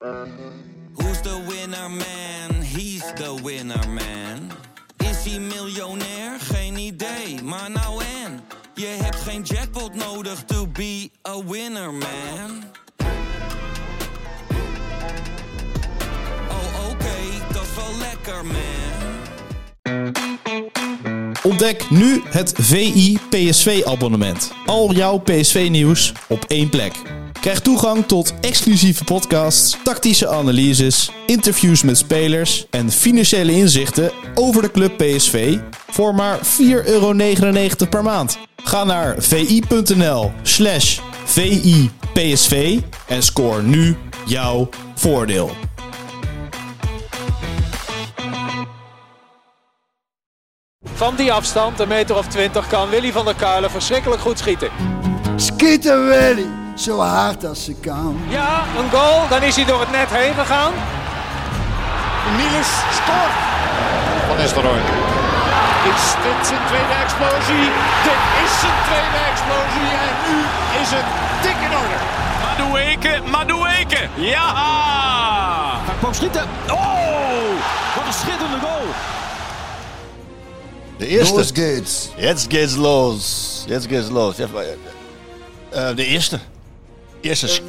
Who's the winner man? He's the winner man. Is hij miljonair? Geen idee, maar nou en. Je hebt geen jackpot nodig to be a winner man. Oh oké, dat is wel lekker man. Ontdek nu het VI PSV abonnement. Al jouw PSV nieuws op één plek. Krijg toegang tot exclusieve podcasts, tactische analyses, interviews met spelers en financiële inzichten over de club PSV voor maar 4,99 euro per maand. Ga naar vi.nl slash VIPSV en scoor nu jouw voordeel. Van die afstand, een meter of twintig, kan Willy van der Kuilen verschrikkelijk goed schieten. Schieten Willy, zo hard als ze kan. Ja, een goal, dan is hij door het net heen gegaan. Niels scoort. Van Nistelrooy. Is dit zijn tweede explosie? Dit is zijn tweede explosie en nu is het dik in orde. Madueke, Madueke. Ja! Hij kwam schieten. Oh, wat een schitterende goal. De eerste. Los geht's. Jetzt geht's los. Jetzt geht's los. Ja, maar, eh, de eerste. Eerste,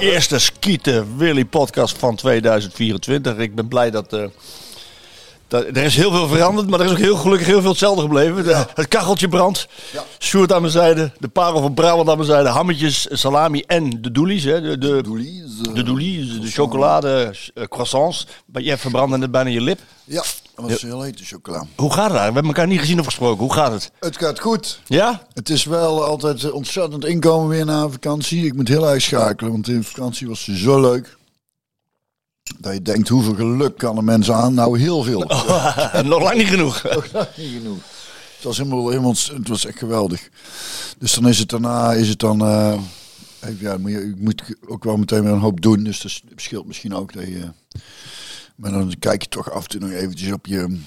eerste Skieten Willy podcast van 2024. Ik ben blij dat, eh, dat... Er is heel veel veranderd, maar er is ook heel gelukkig heel veel hetzelfde gebleven. Het kacheltje brandt. Ja. Sjoerd aan mijn zijde. De parel van Brabant aan mijn zijde. Hammetjes, salami en de doelies. Hè. De, de, Doelies, eh, de doelies, de chocolade, eh, croissants. Maar jij verbrandde net bijna je lip. Ja, dat was heel heet, de chocola. Hoe gaat het eigenlijk? We hebben elkaar niet gezien of gesproken. Hoe gaat het? Het gaat goed. Ja? Het is wel altijd eh, ontzettend inkomen weer na vakantie. Ik moet heel erg schakelen, want in vakantie was ze zo leuk. Dat je denkt, hoeveel geluk kan een mens aan? Nou, heel veel. Nog lang niet genoeg. Niet genoeg. Het was helemaal, helemaal, het was echt geweldig. Dus dan is het daarna, is het dan, eh, even, ja, moet je, je moet ook wel meteen weer een hoop doen. Dus dat scheelt misschien ook dat je, maar dan kijk je toch af en toe nog eventjes op je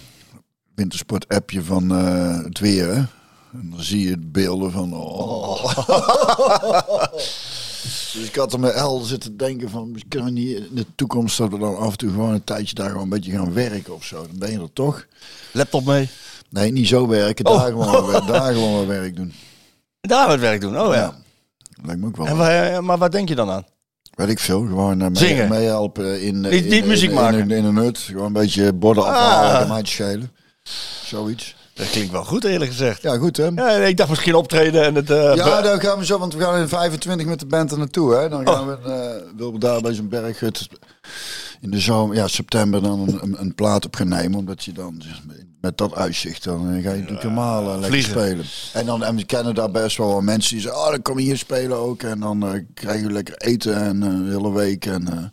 wintersport appje van eh, het weer, hè. En dan zie je beelden van, oh. Dus ik had er met El zitten denken van, kunnen we niet in de toekomst dat we dan af en toe gewoon een tijdje daar gewoon een beetje gaan werken of zo. Dan ben je er toch. Laptop mee. Nee, niet zo werken. Daar, gewoon, wat- daar gewoon wat werk doen. Daar het werk doen. Oh ja. Ja. Lijkt me ook wel. En wat. waar, maar waar denk je dan aan? Weet ik veel. Gewoon Zingen. mee, meehelpen in, eh, Niet- in, niet muziek in, maken. In, in een hut. Gewoon een beetje borden afhalen. Ah. Dat maatje schelen. Zoiets. Dat klinkt wel goed eerlijk gezegd. Ja, goed hè. Ja, ik dacht misschien optreden en het... eh, Ja, dan gaan we zo, want we gaan in 25 met de band er naartoe. Hè. Dan gaan we, eh willen we daar bij zo'n berghut in de zomer, ja, september dan een, een, een plaat op gaan nemen. Omdat je dan met dat uitzicht, dan eh, ga je natuurlijk helemaal eh, lekker spelen. En dan en we kennen daar best wel wat mensen die zeggen, oh, dan kom je hier spelen ook. En dan eh, krijgen we lekker eten en eh, de hele week. En, eh,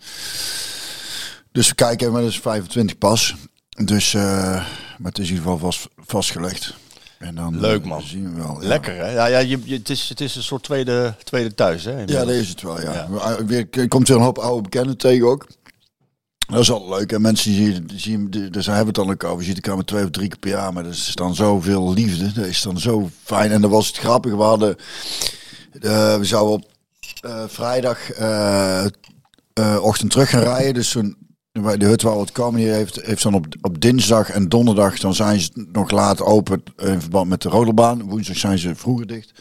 dus we kijken, maar dat is 25 pas. Dus, eh, maar het is in ieder geval vast, vastgelegd. En dan Leuk, eh, man. zien we wel. ja. Lekker hè? Ja, ja je, je- het, is, het is een soort tweede, tweede thuis hè? Ja, dat is het wel, ja. Maar, Weer, er komt weer een hoop oude bekenden tegen ook. Dat is altijd leuk. En mensen zien, zien dus daar hebben we het dan ook over. Je ziet elkaar twee of drie keer per jaar. Maar dat is dan zoveel liefde. Dat is dan zo fijn. En dan was het grappig. We hadden, eh, we zouden op eh, vrijdag eh, eh, ochtend terug gaan rijden. Dus zo'n, de hut waar we het komen, die heeft, heeft dan op, op dinsdag en donderdag, dan zijn ze nog laat open in verband met de rollerbaan. Woensdag zijn ze vroeger dicht.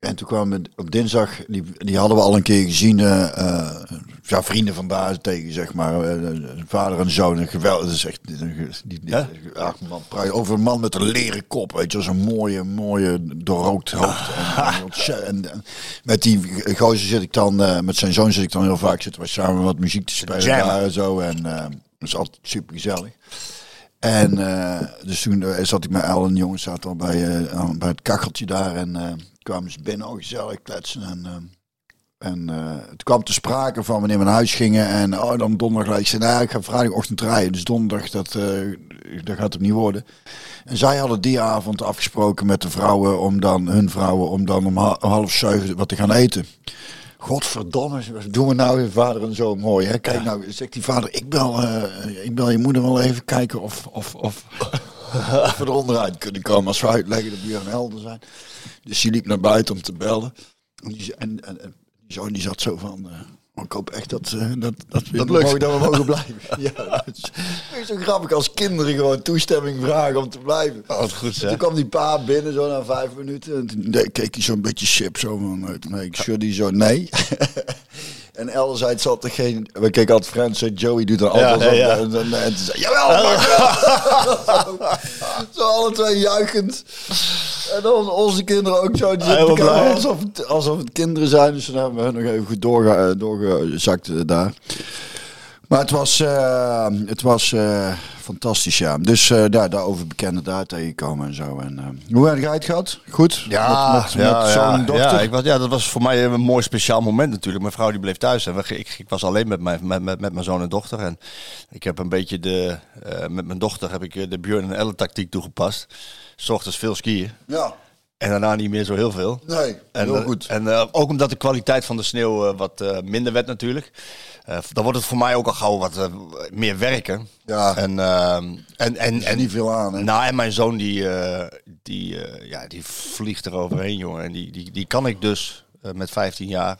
En toen kwamen we op dinsdag, die, die hadden we al een keer gezien, eh, eh, ja, vrienden van daar tegen, zeg maar. eh, vader en zoon, een geweldig, dat is echt, die, die, Ja? ach, man, over een man met een leren kop, weet je, zo'n mooie, mooie, doorrookt hoofd. En, en, en met die gozer zit ik dan, met zijn zoon zit ik dan heel vaak, zitten we samen wat muziek te spelen daar en zo. En eh, dat is altijd super gezellig. En dus toen zat ik met El en jongens zaten al bij, bij het kacheltje daar en kwamen ze binnen, ook gezellig kletsen. En, eh, en eh, het kwam te sprake van wanneer we naar huis gingen en oh, dan donderdag. Ik zei, nou, ik ga vrijdagochtend rijden, dus donderdag, dat, eh, dat gaat het niet worden. En zij hadden die avond afgesproken met de vrouwen, om dan, hun vrouwen, om dan om ha- half zeven wat te gaan eten. Godverdomme, wat doen we nou, je vader en zo mooi. Hè? Kijk nou, zegt die vader, ik bel, eh, ik bel je moeder wel even kijken of, of, of, of we er onderuit kunnen komen. Als we uitleggen dat we hier helder zijn. Dus die liep naar buiten om te bellen. En die, en, en, en die zoon die zat zo van, eh, Maar ik hoop echt dat, eh, dat, dat, we, Dat mogen- dat we mogen blijven. ja, dat is, het is zo grappig als kinderen gewoon toestemming vragen om te blijven. Oh, goed En toen kwam die pa binnen zo na vijf minuten. En toen keek hij zo'n beetje sip zo van, eh, nee, ik schudde die zo, nee. en ellerzijds zat er geen, we keken altijd Friends, en Joey doet er altijd ja, op. En, en, en zei jawel, zo alle twee juichend. En dan onze kinderen ook zo. Die blij. alsof, het, alsof het kinderen zijn. Dus dan hebben we hun nog even goed doorge, eh, doorgezakt eh, daar. Maar het was, eh, het was fantastisch, ja. Dus eh, daar, daarover bekende daar tegenkomen en zo. En, eh, hoe heb jij het gehad? Goed? Ja, met, met, ja, met ja, dochter? ja, ik was, ja, dat was voor mij een mooi speciaal moment natuurlijk. Mijn vrouw die bleef thuis en we, ik, ik was alleen met mijn, met, met, met mijn zoon en dochter. En ik heb een beetje de, eh, met mijn dochter heb ik de Björn en Elle tactiek toegepast. 's ochtends veel skiën Ja, en daarna niet meer zo heel veel. nee, En, heel eh, goed. En eh, ook omdat de kwaliteit van de sneeuw eh, wat minder werd natuurlijk. Dan wordt het voor mij ook al gauw wat meer werken. Ja. En, ehm, en, en, en niet veel aan, hè? Nou, en mijn zoon die, die, ja, die vliegt er overheen, jongen. En die, die, die kan ik dus met 15 jaar.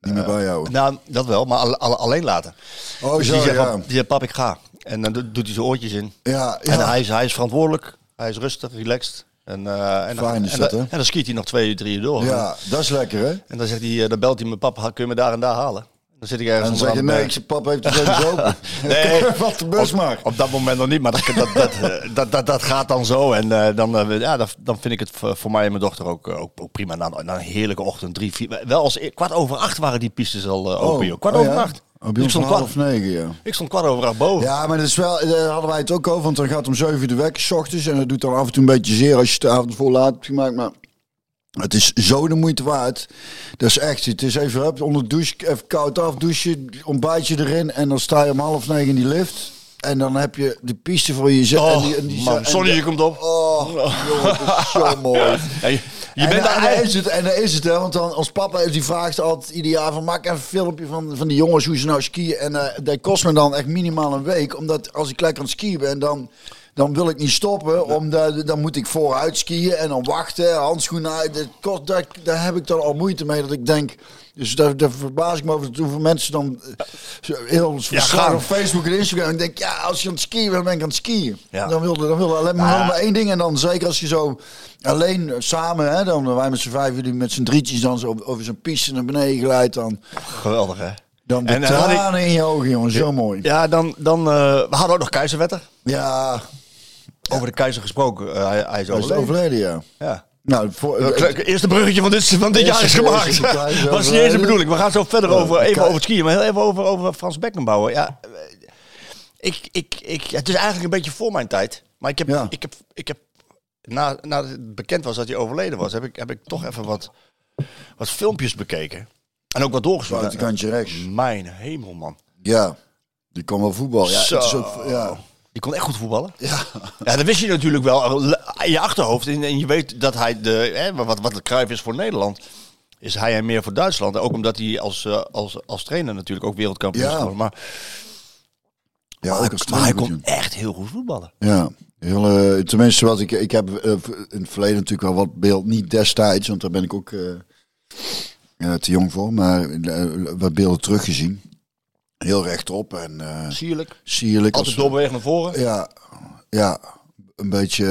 niet meer bij jou. Nou, dat wel, maar al- al- alleen laten. Oh, Dus zo, die zegt, ja. die zegt, pap, ik ga. En dan do- doet hij zijn oortjes in. Ja, En ja. hij is, hij is verantwoordelijk. Hij is rustig, relaxed. En, eh, en, dan- Fijn is dat, hè? En dan skiet hij nog twee, drie uur door. ja, dat is lekker, hè? En dan, zegt hij, eh, dan belt hij me, papa, kun je me daar en daar halen? Dan zit ik ergens En dan zeg je, nee, zeg, papa heeft het even open. Nee. Wat de bus maar. Op dat moment nog niet, maar dat, dat, dat, dat, dat, dat gaat dan zo. En eh, dan, eh, ja, dat, dan vind ik het voor voor mij en mijn dochter ook, eh, ook, ook prima. Na, na een heerlijke ochtend, drie, vier. Wel als e- kwart over acht waren die pistes al eh, open, joh. Kwart oh, over ja? acht. Oh, bij ik, stond kwart, half negen, ja. ik stond kwart over acht boven. Ja, maar dat is wel, daar hadden wij het ook over, want dan gaat om 7 uur de wekker, s ochtends. En dat doet dan af en toe een beetje zeer als je het de avond voor laat hebt gemaakt. Maar het is zo de moeite waard. Dat is echt, het is even hup, onder de douche, even koud af, douchen, ontbijtje erin. En dan sta je om half negen in die lift. En dan heb je de piste voor jezelf. Oh, en die, en die, man, en zonnetje de- komt op. Oh, jongen, het is zo mooi. Ja, je je en, bent en, daar is het, en daar is het, hè, want dan als papa is, die vraagt altijd ieder jaar van maak even een filmpje van, van die jongens hoe ze nou skiën. En eh, dat kost me dan echt minimaal een week, omdat als ik lekker aan het skiën ben, dan, dan wil ik niet stoppen, omdat dan moet ik vooruit skiën en dan wachten, handschoenen uit. Dat daar heb ik dan al moeite mee dat ik denk. Dus daar, daar verbaas ik me over hoeveel mensen dan eh, zo heel verslagen gaan. op Facebook en Instagram. En ik denk, ja, als je aan het skiën bent, ben ik aan het skiën. Ja. Dan wilde dan wilde alleen maar, Ja. maar één ding. En dan zeker als je zo alleen eh, samen, hè, dan wij met z'n vijven, die met z'n drietjes dan zo over zo'n piste naar beneden glijdt. Dan, Geweldig, hè? dan de En, ik- tranen in je ogen, jongen. Zo mooi. Ja, dan, dan eh, we hadden ook nog keizerwetter. Ja, Over de keizer gesproken. Eh, hij, hij is hij is overleden. overleden, ja. Ja. Nou, voor, Het eerste bruggetje van dit, van dit jaar is gemaakt. keizer Was niet eens de bedoeling. We gaan zo verder Ja, over, even over het skiën, maar heel even over, over Frans Beckenbauer. Ja, eh, ik, ik, ik, het is eigenlijk een beetje voor mijn tijd. Maar ik heb, Ja. ik heb, ik heb na, nadat het bekend was dat hij overleden was, heb ik, heb ik toch even wat, wat filmpjes bekeken. En ook wat doorgezocht. buitenkantje rechts. Mijn hemel, man. Ja, die kon wel voetbal. Ja, Zo. het is ook, ja. Die kon echt goed voetballen. Ja. ja, dat wist je natuurlijk wel in je achterhoofd. En, je weet dat hij de, hè, wat, wat de Cruijff is voor Nederland, is hij en meer voor Duitsland. Ook omdat hij als, eh, als, als trainer natuurlijk ook wereldkampioen is Ja. geworden. Maar, ja, maar, ook als maar hij kon echt heel goed voetballen. Ja, heel, eh, tenminste wat ik, ik heb eh, in het verleden natuurlijk wel wat beeld, niet destijds, want daar ben ik ook te jong voor, maar wat beelden teruggezien. Heel rechtop en eh, Sierlijk. sierlijk. Altijd als- doorbewegen naar voren. Ja, ja, een beetje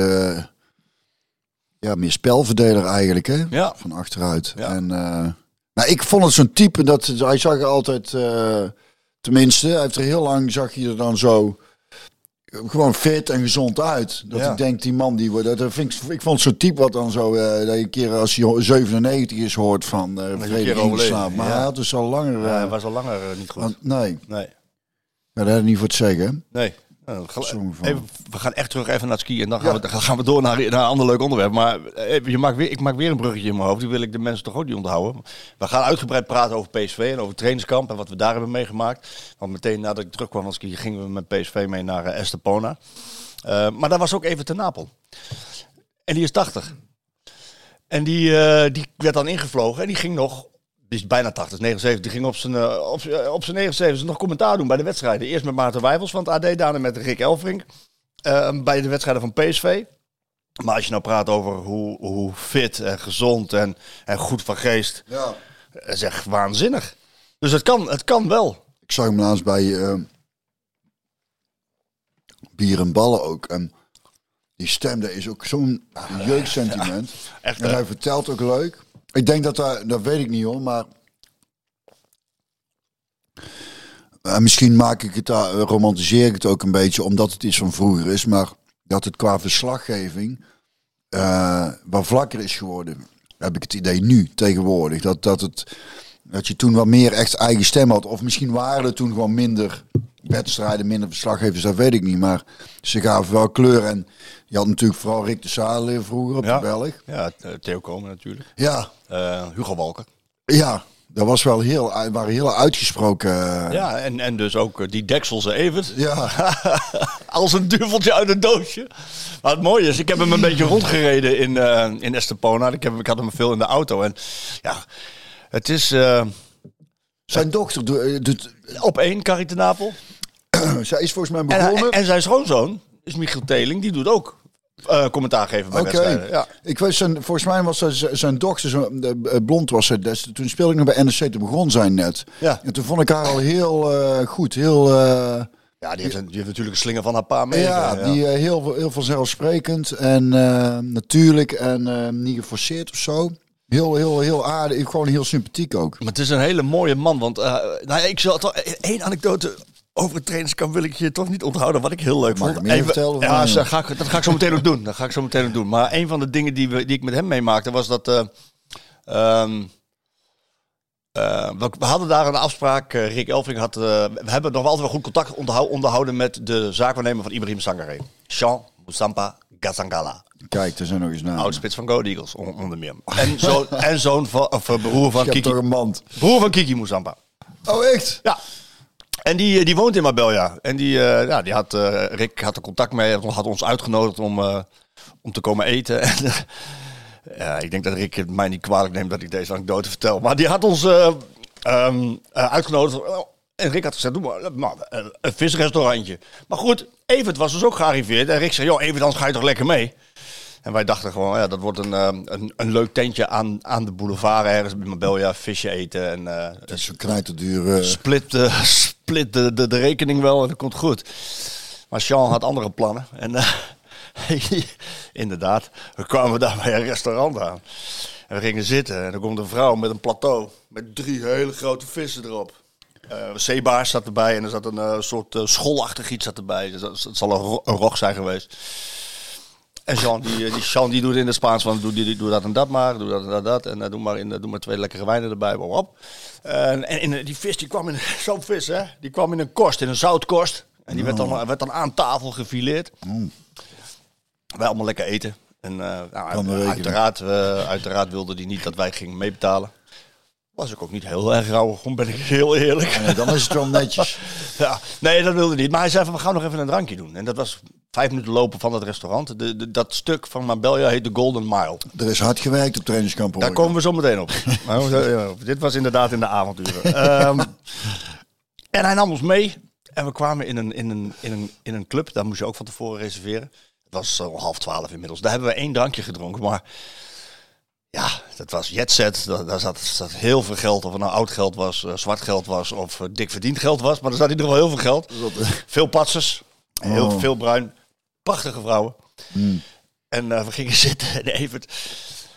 ja, meer spelverdeler eigenlijk, hè? Ja. Van achteruit. Ja. En eh, nou, ik vond het zo'n type dat hij zag er altijd, eh, tenminste, hij heeft er heel lang zag je er dan zo gewoon fit en gezond uit. Dat Ja. ik denk, die man die wordt, dat vind ik, ik vond het zo'n type wat dan zo, eh, dat je een keer als hij 97 is hoort van uh, ingeslapen. Maar Ja. hij had dus al langer, Ja, eh, hij was al langer eh, niet goed. want- nee, Nee. maar dat had ik niet voor te zeggen. Nee. Nou, even, we gaan echt terug even naar het skiën en dan gaan, we, dan gaan we door naar, naar een ander leuk onderwerp. Maar eh, je maakt weer, ik maak weer een bruggetje in mijn hoofd. Die wil ik de mensen toch ook niet onthouden. We gaan uitgebreid praten over PSV en over trainingskamp en wat we daar hebben meegemaakt. Want meteen nadat ik terugkwam van skiën gingen we met PSV mee naar eh, Estepona. Eh, maar daar was ook even te Napel. En die is 80. En die, die werd dan ingevlogen en die ging nog, is bijna 80, 79, die ging op zijn, eh, op, zijn- op zijn 79 nog commentaar doen bij de wedstrijden. Eerst met Maarten Wijfels van het AD, daarna met Rick Elfrink eh, bij de wedstrijden van PSV. Maar als je nou praat over hoe, hoe fit en gezond en, en goed van geest, Ja. dat is echt waanzinnig. Dus het kan, het kan wel. Ik zag hem laatst bij eh, Bier en Ballen ook. En die stem, daar is ook zo'n jeugdsentiment. Echt, en hij vertelt ook leuk. Ik denk dat hij, dat weet ik niet hoor, maar... Eh, misschien maak ik het daar, eh, romantiseer ik het ook een beetje, omdat het iets van vroeger is. Maar dat het qua verslaggeving eh wat vlakker is geworden. Heb ik het idee nu, tegenwoordig. Dat, dat, het, dat je toen wat meer echt eigen stem had. Of misschien waren er toen gewoon minder wedstrijden, minder verslaggevers, dat weet ik niet. Maar ze gaven wel kleur. En je had natuurlijk vooral Rick de Zadel vroeger op Ja. de Belg. Ja, eh, Theo Komen natuurlijk. Ja, Eh, Hugo Walker. ja, dat was wel heel, waren heel uitgesproken. eh, Ja, en, en dus ook eh, die Dekselse Evert. ja. Als een duveltje uit een doosje. Maar het mooie is, ik heb hem een beetje rondgereden in, eh in Estepona. Ik, heb, ik had hem veel in de auto. En ja, het is eh, Zijn dochter doet, eh, doet op één, Carrie ten zij is volgens mij En, begonnen. hij- en zijn schoonzoon is Michiel Teling. Die doet ook eh, commentaar geven bij Oké, wedstrijden. Ja. ik weet zijn, volgens mij was zijn, zijn dochter, zo, eh, blond was ze toen speelde ik nog bij NEC, toen begon zij net. Ja. En toen vond ik haar al heel goed, heel, ja, die heeft, een- die heeft natuurlijk een slinger van haar pa mee. ja, die heel, heel vanzelfsprekend en natuurlijk en niet geforceerd of zo. Heel, heel, heel aardig, gewoon heel sympathiek ook. Maar het is een hele mooie man. Want eh, nou ik zal toch één anekdote over het trainingskamp wil ik je toch niet onthouden. Wat ik heel leuk Mag vond. meer vertellen ja, dat ga, ik, dat ga ik zo meteen ook doen. Dat ga ik zo meteen ook doen. Maar een van de dingen die, we, die ik met hem meemaakte was dat. eh, ehm, eh, we, we hadden daar een afspraak. eh, Rick Elving had. we hebben nog altijd wel goed contact onderhou- onderhouden met de zaakwaarnemer van Ibrahim Sangare. Jean Moussampa Gazangala. Kijk, er zijn nog eens namen. Oudspits van Go Eagles, on- onder meer. En zoon, en zoon van, of eh, broer van Kiki. toch een mand. Broer van Kiki Moussampa. Oh, echt? Ja. En die, eh, die woont in Marbella. En die, eh, ja, die had, Rick had er contact mee, had ons uitgenodigd om, om te komen eten. En, ja, ik denk dat Rick het mij niet kwalijk neemt dat ik deze anekdote vertel. Maar die had ons eh, uitgenodigd. En Rick had gezegd, doe maar, maar een, een visrestaurantje. Maar goed, Evert was dus ook gearriveerd. En Rick zei, joh, Evert, dan ga je toch lekker mee? En wij dachten gewoon, ja, dat wordt een, eh, een, een leuk tentje aan, aan de boulevard ergens bij Marbella. Visje eten en eh, Dat is zo knijterduur. eh, split, de, split de, de, de rekening wel en dat komt goed. Maar Sean had andere plannen. En eh, inderdaad, we kwamen daar bij een restaurant aan. En we gingen zitten en er komt een vrouw met een plateau met drie hele grote vissen erop. Eh zeebaars zat erbij en er zat een eh, soort eh, scholachtig iets zat erbij. Dus dat, het zal een, ro- een rog zijn geweest. En Jean, die, die, Jean, die doet in het Spaans van doe, die, doe dat en dat maar, doe dat en dat, dat. En doe, maar in, doe maar twee lekkere wijnen erbij, waarom op. En, en in, die vis, die kwam in zo'n vis, hè, die kwam in een korst, in een zoutkorst. En die werd, dan, werd dan aan tafel gefileerd. Wij allemaal lekker eten. En nou, de uiteraard, uiteraard wilde hij niet dat wij gingen meebetalen. Was ik ook niet heel erg rauw, om ben ik heel eerlijk. dan is het wel netjes. Ja, nee, dat wilde niet. Maar hij zei van, we gaan nog even een drankje doen. En dat was vijf minuten lopen van het restaurant. De, de- dat stuk van Marbella heet de Golden Mile. Er is hard gewerkt op trainingskamp. Daar komen we zo meteen op. Maar ja, dit was inderdaad in de avonturen. Ehm, en hij nam ons mee. En we kwamen in een, in, een, in, een, in een club. Daar moest je ook van tevoren reserveren. Het was zo half twaalf inmiddels. Daar hebben we één drankje gedronken. Maar ja, dat was jetset. Daar, zat, zat heel veel geld. Of het nou oud geld was, eh, zwart geld was of eh, dik verdiend geld was. Maar er zat in ieder geval heel veel geld. Veel patsers. Heel Oh. veel bruin. Prachtige vrouwen. En eh, we gingen zitten en Evert...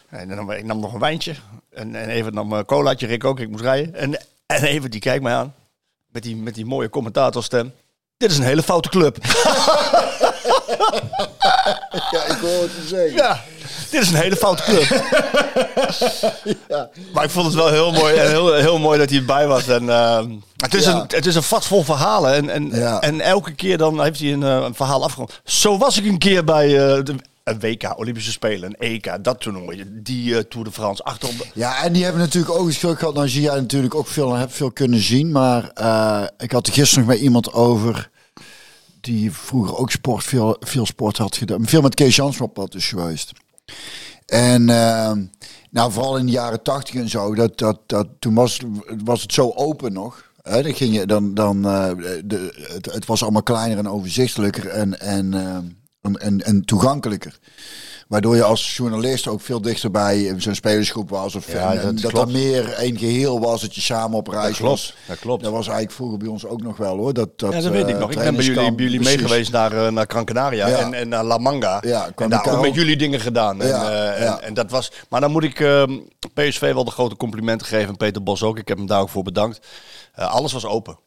En dan, ik nam nog een wijntje. En, en Evert nam een colaatje, Rick ook. Ik moest rijden. En, en Evert die kijkt mij aan. Met die, met die mooie commentatorstem. Dit is een hele foute club. Ja, ik hoor het je zeggen. Ja, dit is een hele foute club. Maar ik vond het wel heel mooi, en heel, heel mooi dat hij erbij was. En, ehm, het, is Ja. een, het is een vat vol verhalen. En, en, Ja. en elke keer dan heeft hij een, eh, een verhaal afgerond. Zo was ik een keer bij eh, de, een WK, Olympische Spelen, een EK, dat toernooi. Die eh, Tour de France achter op de- Ja, en die hebben natuurlijk ook eens geluk gehad. Nou zie jij natuurlijk ook veel en heb veel kunnen zien. Maar ik had er gisteren nog met iemand over... die vroeger ook sport, veel, veel sport had gedaan. Veel met Kees Jansma op pad is geweest. En eh, nou, vooral in de jaren tachtig en zo. Dat, dat, dat, toen was, was het zo open nog. Hè, dan ging je, dan, dan, eh, de, het, het was allemaal kleiner en overzichtelijker en, en, eh, en, en, en toegankelijker. Waardoor je als journalist ook veel dichter bij zo'n spelersgroep was. Of Ja, en- dat dat dat meer één geheel was, dat je samen op reis klopt, was. dat klopt. Dat was eigenlijk vroeger bij ons ook nog wel hoor. Dat, dat, Ja, dat weet eh, ik nog. Ik ben bij jullie, bij jullie meegeweest naar, eh, naar Gran Canaria Ja. en, en naar La Manga. Ja, en daar ook met jullie dingen gedaan. En, Ja, eh, ja. En, en dat was, maar dan moet ik ehm, PSV wel de grote complimenten geven. En Peter Bos ook. Ik heb hem daar ook voor bedankt. Eh, alles was open.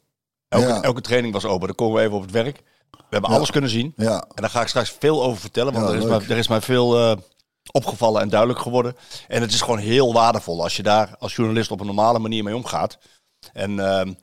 Elke, Ja. elke training was open. Dan komen we even op het werk. We hebben Ja. alles kunnen zien. Ja, En daar ga ik straks veel over vertellen. Want Ja, er, is mij, er is mij veel eh, opgevallen en duidelijk geworden. En het is gewoon heel waardevol als je daar als journalist op een normale manier mee omgaat. En ehm,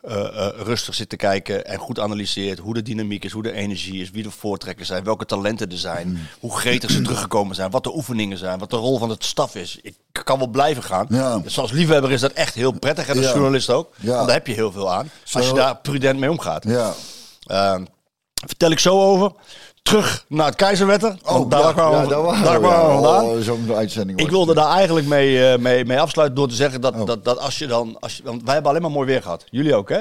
eh, eh, rustig zit te kijken en goed analyseert hoe de dynamiek is, hoe de energie is, wie de voortrekkers zijn, welke talenten er zijn, Hmm. hoe gretig ze teruggekomen zijn, wat de oefeningen zijn, wat de rol van het staf is. Ik kan wel blijven gaan. Ja. Dus als liefhebber is dat echt heel prettig en als Ja. journalist ook. Want daar heb je heel veel aan. Als je daar prudent mee omgaat. ja. Ehm, vertel ik zo over. Terug naar het Keizerwetter. want daar Oh, ja, kwamen ja, we- daar waren daar we, kwamen we vandaan. Oh, Zo'n uitzending. Ik wilde daar eigenlijk mee, eh, mee, mee afsluiten door te zeggen dat, Oh. dat, dat als je dan... Als je, want wij hebben alleen maar mooi weer gehad. Jullie ook, hè?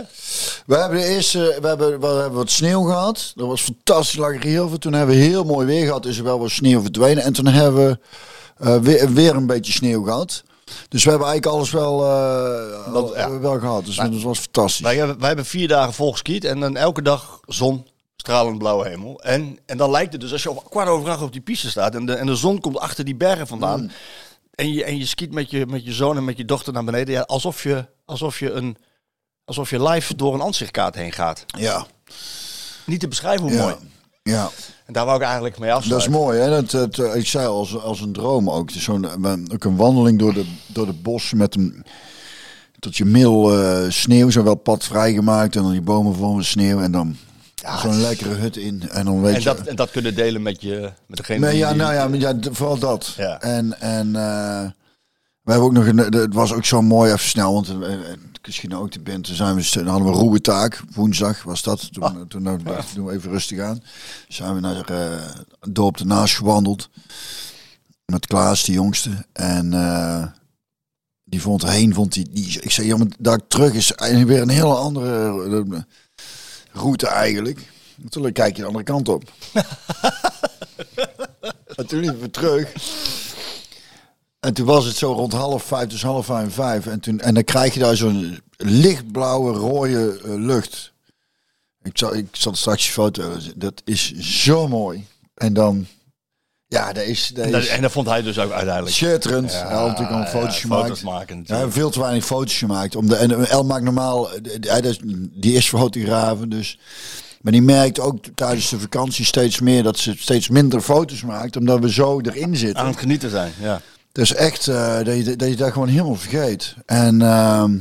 We hebben de eerste, we hebben, we hebben wat sneeuw gehad. Dat was fantastisch, lag heel veel. Toen hebben we heel mooi weer gehad, is er wel wat sneeuw verdwenen. En toen hebben we eh, weer, weer een beetje sneeuw gehad. Dus we hebben eigenlijk alles wel, Dat- ja. wel gehad. Dus dat was fantastisch. Wij hebben, wij hebben vier dagen vol geskiet en dan elke dag zon, stralend blauwe hemel. En, en dan lijkt het dus, als je op kwart over acht op die piste staat en de, en de zon komt achter die bergen vandaan. Mm. En, je, en je skiet met je, met je zoon en met je dochter naar beneden. Ja, alsof je, alsof je, een, alsof je live door een ansichtkaart heen gaat. Ja, Niet te beschrijven hoe ja, mooi. ja. En daar wou ik eigenlijk mee Dat is afsluiten. mooi, hè? Dat, dat, eh, ik zei als, als een droom ook. Zo'n, eh, ook een wandeling door de, door de bos met een. Tot je middel eh, sneeuw, zo wel pad vrijgemaakt. En dan die bomen vol met sneeuw. En dan zo'n lekkere hut in. En dan weet En je. dat, en dat kunnen delen met, je, met degene Nee, die... ja, die- nou ja, ja, vooral dat. Ja. En, en eh, we hebben ook nog een, de- het was ook zo mooi, even snel, want eh, eh, misschien ook de band, toen zijn we, dan hadden we roebetaak, woensdag was dat. Toen, Ah. toen ik, doen we even rustig aan. Zijn we naar eh, het dorp ernaast gewandeld. Met Klaas, de jongste. En eh, die vond heen, vond die, die, ik zei, ja, maar daar terug is eigenlijk weer een hele andere route eigenlijk. Toen kijk je de andere kant op. En toen liepen we terug. En toen was het zo rond half vijf, dus half vijf, vijf. En, toen, en dan krijg je daar zo'n lichtblauwe, rode eh, lucht. Ik zal, ik zal straks je foto. Dat is zo mooi. En dan, ja, dat is, dat En dat, is en dat vond hij dus ook uiteindelijk. schitterend. Ja, Hij had natuurlijk al ja, foto's foto's gemaakt. maken Ja, veel te weinig foto's gemaakt. Om de, en El maakt normaal, eh, hij is- die is fotografen, dus. Maar die merkt ook tijdens de vakantie steeds meer dat ze steeds minder foto's maakt, omdat we zo erin zitten. Aan het genieten zijn, ja. Dus echt eh, dat, je, dat je dat gewoon helemaal vergeet. En, ehm,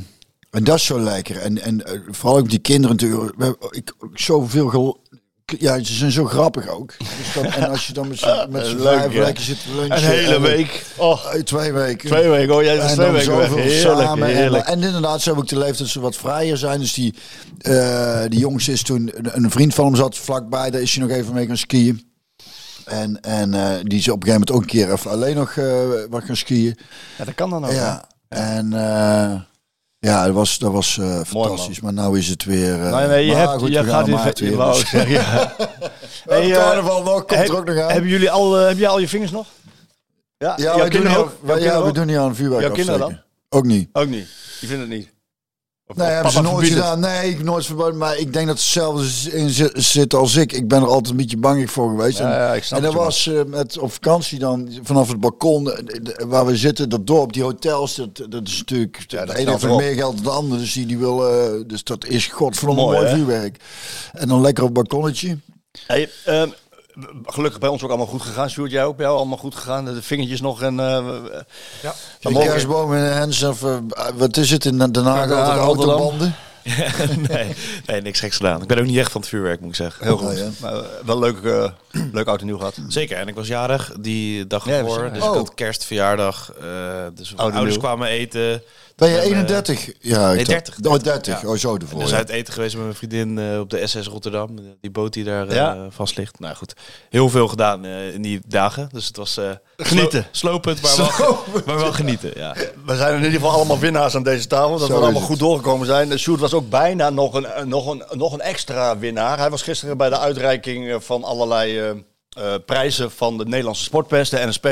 en dat is zo lekker. En, en eh, vooral ook die kinderen natuurlijk. Ik, ik zoveel Ja, ze zijn zo grappig ook. Dus dan, en als je dan met z'n met z'n Leuk, vijf ja. lekker zit te lunchen. Een hele en- week. Oh, eh, Twee weken. twee weken. Oh, jij En twee dan weken weg. zoveel Heerlijk, samen. En, heerlijk. en inderdaad, ze hebben ook de leeftijd dat ze wat vrijer zijn. Dus die, eh, die jongens is toen, een, een vriend van hem zat vlakbij. Daar is hij nog even mee gaan skiën. En, en eh, die is op een gegeven moment ook een keer even alleen nog eh, wat gaan skiën. Ja, dat kan dan ook. hè? Ja, en eh, ja, dat was, dat was eh, fantastisch. maar nou is het weer... eh, Nou, nee, je, hebt, goed, je we gaat gaan weer... je wou dus. zeggen, ja. Hey, eh, carnaval nog, komt heb, er ook nog aan. hebben jullie al, heb jij al je vingers nog? Ja, ja, wij doen, ook? Jouw ja, we ook? doen niet aan vuurwerk Jouw kinderen afsteken. Ook niet. Ook niet. Die vinden het niet. Of- Nee, of hebben ze nooit gedaan. Nee, ik heb nooit verboden. Maar ik denk dat ze hetzelfde in zi- zit als ik. Ik ben er altijd een beetje bang voor geweest. Ja, en ja, ik snap en dat was eh, met, op vakantie dan vanaf het balkon eh, de- waar we zitten, dat dorp, die hotels, dat, dat is natuurlijk Ja, de ene heeft meer geld dan de ander. Dus die, die wil, eh, dus dat is godverdomme Mooi, vuurwerk. En dan lekker op het balkonnetje. Hey, ehm, gelukkig bij ons ook allemaal goed gegaan. Sjoerd, jij ook bij jou allemaal goed gegaan? De vingertjes nog en... eh, ja. De kerstboom in Hens of eh, wat is het in Den Haag? Ja, Rotterdam. autobanden. nee, nee, niks geks gedaan. Ik ben ook niet echt van het vuurwerk, moet ik zeggen. Heel goed. Oh, ja. Maar, eh, wel leuk, eh, leuk oud en nieuw gehad. Zeker, en ik was jarig die dag Ja, ervoor. je- Dus oh. ik had kerstverjaardag. eh dus ouders nieuw. kwamen eten. Ben je En, eh, 31? Ja, ik nee, dacht- 30. Oh, 30. Ja. Oh, zo ervoor. Dus ja. uit eten geweest met mijn vriendin eh, op de SS Rotterdam. Die boot die daar eh, vast ligt. Nou goed, heel veel gedaan eh, in die dagen. Dus het was... eh, Genieten. slo- slopend, maar wel, maar wel genieten, ja. We zijn in ieder geval allemaal winnaars aan deze tafel. Dat Zo we allemaal goed doorgekomen zijn. Eh, Sjoerd was ook bijna nog een, eh, nog, een, nog een extra winnaar. Hij was gisteren bij de uitreiking eh, van allerlei eh, prijzen van de Nederlandse Sportpers, de NSP.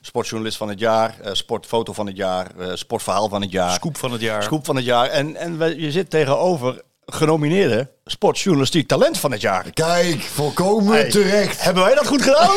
Sportjournalist van het jaar, eh, sportfoto van het jaar, eh, sportverhaal van het jaar. Scoop van het jaar. Scoop van het jaar. En, en we- je zit tegenover genomineerde sportjournalistiek talent van het jaar. Kijk, volkomen Hey, terecht. Hebben wij dat goed gedaan?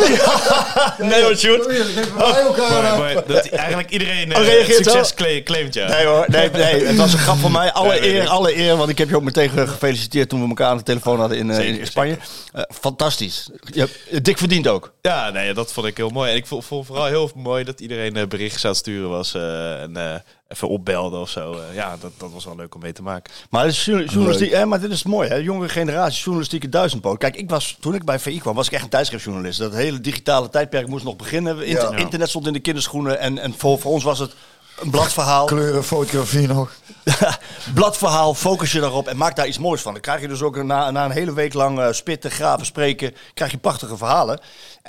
nee hoor, Sjoerd. Geven wij elkaar. Maar dat eigenlijk iedereen reageert succes claimt, ja. Nee hoor, nee, nee, het was een grap van mij. Alle eer, nee. alle eer, want ik heb je ook meteen ge- gefeliciteerd toen we elkaar aan de telefoon hadden in, eh, in Spanje. Eh, fantastisch. Je hebt dik verdiend ook. Ja, nee, dat vond ik heel mooi. En ik vond, vond vooral heel mooi dat iedereen berichtjes aan het sturen was. eh, en eh, even opbelde of zo. Eh, ja, dat, dat was wel leuk om mee te maken. Maar, het is journa- journalistiek, hè, maar dit is mooi, hè? Jongere generatie, journalistieke duizendpoot. Kijk, ik was, toen ik bij VI kwam, was ik echt een tijdschriftjournalist. Dat hele digitale tijdperk moest nog beginnen. Inter- Ja. Internet stond in de kinderschoenen. En, en voor, voor ons was het een bladverhaal. Kleuren, fotografie nog. bladverhaal, focus je daarop en maak daar iets moois van. Dan krijg je dus ook na, na een hele week lang eh, spitten, graven, spreken, krijg je prachtige verhalen.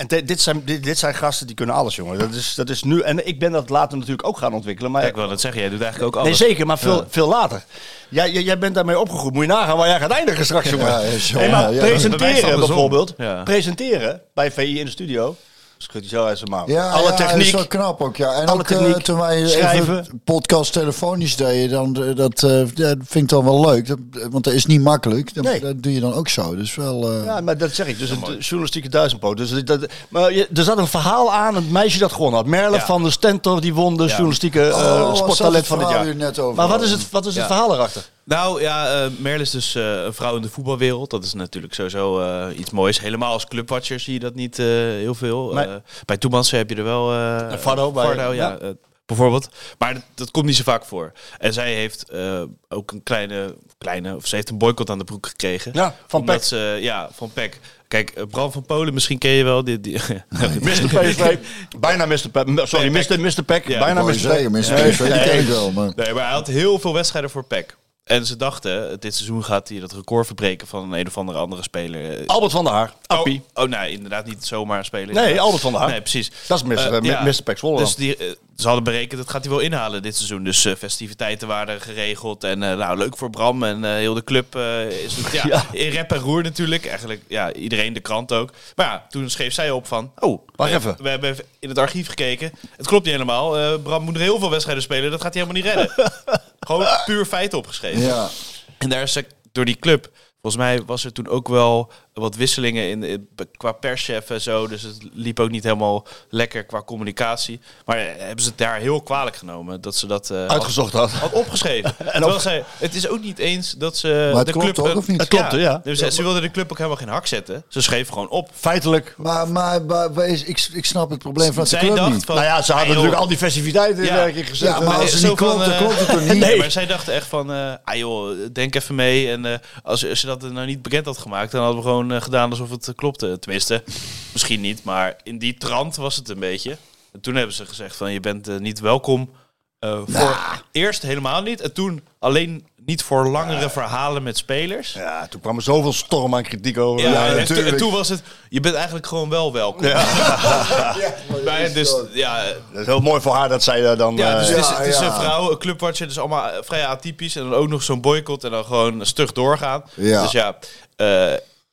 En dit, dit, zijn, dit, dit zijn gasten die kunnen alles, jongen. Dat is, dat is nu, en ik ben dat later natuurlijk ook gaan ontwikkelen. Maar Ja, ik wil dat zeggen, jij doet eigenlijk ook Nee, alles. zeker, maar veel, Ja. veel later. Jij, jij, jij bent daarmee opgegroeid. Moet je nagaan waar jij gaat eindigen straks, jongen. Ja. Nee, maar Ja, presenteren bijvoorbeeld. Ja. Presenteren bij VI in de studio. Schudt hij zo uit zijn mouw. Ja, Alle ja, dat techniek. is wel knap ook, ja. En Alle ook eh, toen wij schrijven. even podcast telefonisch deden, dan, eh, dat, eh, dat vind ik dan wel leuk. Dat, want dat is niet makkelijk. Dat, Nee. dat doe je dan ook zo. Dus wel... eh, Ja, maar dat zeg ik. Dus een journalistieke duizendpoot. Dus dat, maar je, er zat een verhaal aan, het meisje dat gewonnen had. Merle Ja. van de Stentor, die won de journalistieke eh, Oh, sporttalent van het jaar. net over maar wat is het, wat is het verhaal erachter? Nou ja, eh Merle is dus eh, een vrouw in de voetbalwereld. Dat is natuurlijk sowieso eh, iets moois. Helemaal als clubwatcher zie je dat niet eh, heel veel. Nee. Eh, bij Toemansen heb je er wel... eh Fardo bij- Fardo, ja. ja. bijvoorbeeld. Maar dat, dat komt niet zo vaak voor. En zij heeft eh, ook een kleine, kleine... Of ze heeft een boycott aan de broek gekregen. Ja, van Peck. Ze, ja, van Peck. Kijk, Bram van Polen, misschien ken je wel. Die, die, Mr. PSV. Bijna Mr. Peck. Sorry, Mr. Mr. Peck. Ja, Bijna Mr. je Peck. mensen, Nee, PSV, die nee. ken ik wel. Maar... Nee, maar hij had heel veel wedstrijden voor PEC. En ze dachten, dit seizoen gaat hij dat record verbreken van een, een of andere andere speler. Albert van der Haar. Appie. Oh, oh nee, inderdaad niet zomaar een speler. Nee, Albert van der Haar. Nee, precies. Dat is Mr. Eh, eh, ja. Mr. Dus die, eh, ze hadden berekend, dat gaat hij wel inhalen dit seizoen. Dus eh, festiviteiten waren geregeld. En eh, nou, leuk voor Bram. En eh, heel de club is ja, Ja. in rep en roer natuurlijk. Eigenlijk, ja, iedereen, de krant ook. Maar ja, toen schreef zij op van... Oh, Wacht we, even. We hebben even in het archief gekeken. Het klopt niet helemaal. Bram moet er heel veel wedstrijden spelen. Dat gaat hij helemaal niet redden. Gewoon puur feiten opgeschreven. Ja. En daar is ze door die club. Volgens mij was er toen ook wel wat wisselingen in, in- qua perschef en zo. Dus het liep ook niet helemaal lekker qua communicatie. Maar eh, hebben ze het daar heel kwalijk genomen dat ze dat eh, had, Uitgezocht had. had opgeschreven. en terwijl zij, het is ook niet eens dat ze Maar het de klopt club toch, een- of niet? Het klopte, ja. Dus ze, ze wilden de club ook helemaal geen hak zetten. Ze schreef gewoon op. Feitelijk. Maar, maar, maar, maar is- ik, ik snap het probleem van de club dacht niet. van, nou ja, ze hadden joh, natuurlijk al die festiviteiten Ja. in werking gezet. Ja, maar Nee, als het zo niet klopt, dan eh, klopt het toch niet? Nee, maar zij dachten echt van, eh ah joh, denk even mee. En eh, als, als je dat nou niet bekend had gemaakt, dan hadden we gewoon eh, gedaan alsof het eh, klopte. Tenminste, misschien niet, maar in die trant was het een beetje. En toen hebben ze gezegd van, je bent eh, niet welkom. voor eerst helemaal niet. En toen alleen niet voor langere verhalen met spelers. Ja, Ja, toen kwam er zoveel storm aan kritiek over. en, toen, natuurlijk. en toen was het, je bent eigenlijk gewoon wel welkom. Maar dus, ja, Dat is heel mooi voor haar dat zij daar dan... ja, dus het is, ja, het is ja. een vrouw, een clubwatcher, dus allemaal vrij atypisch. En dan ook nog zo'n boycott en dan gewoon stug doorgaan. Ja. Dus ja,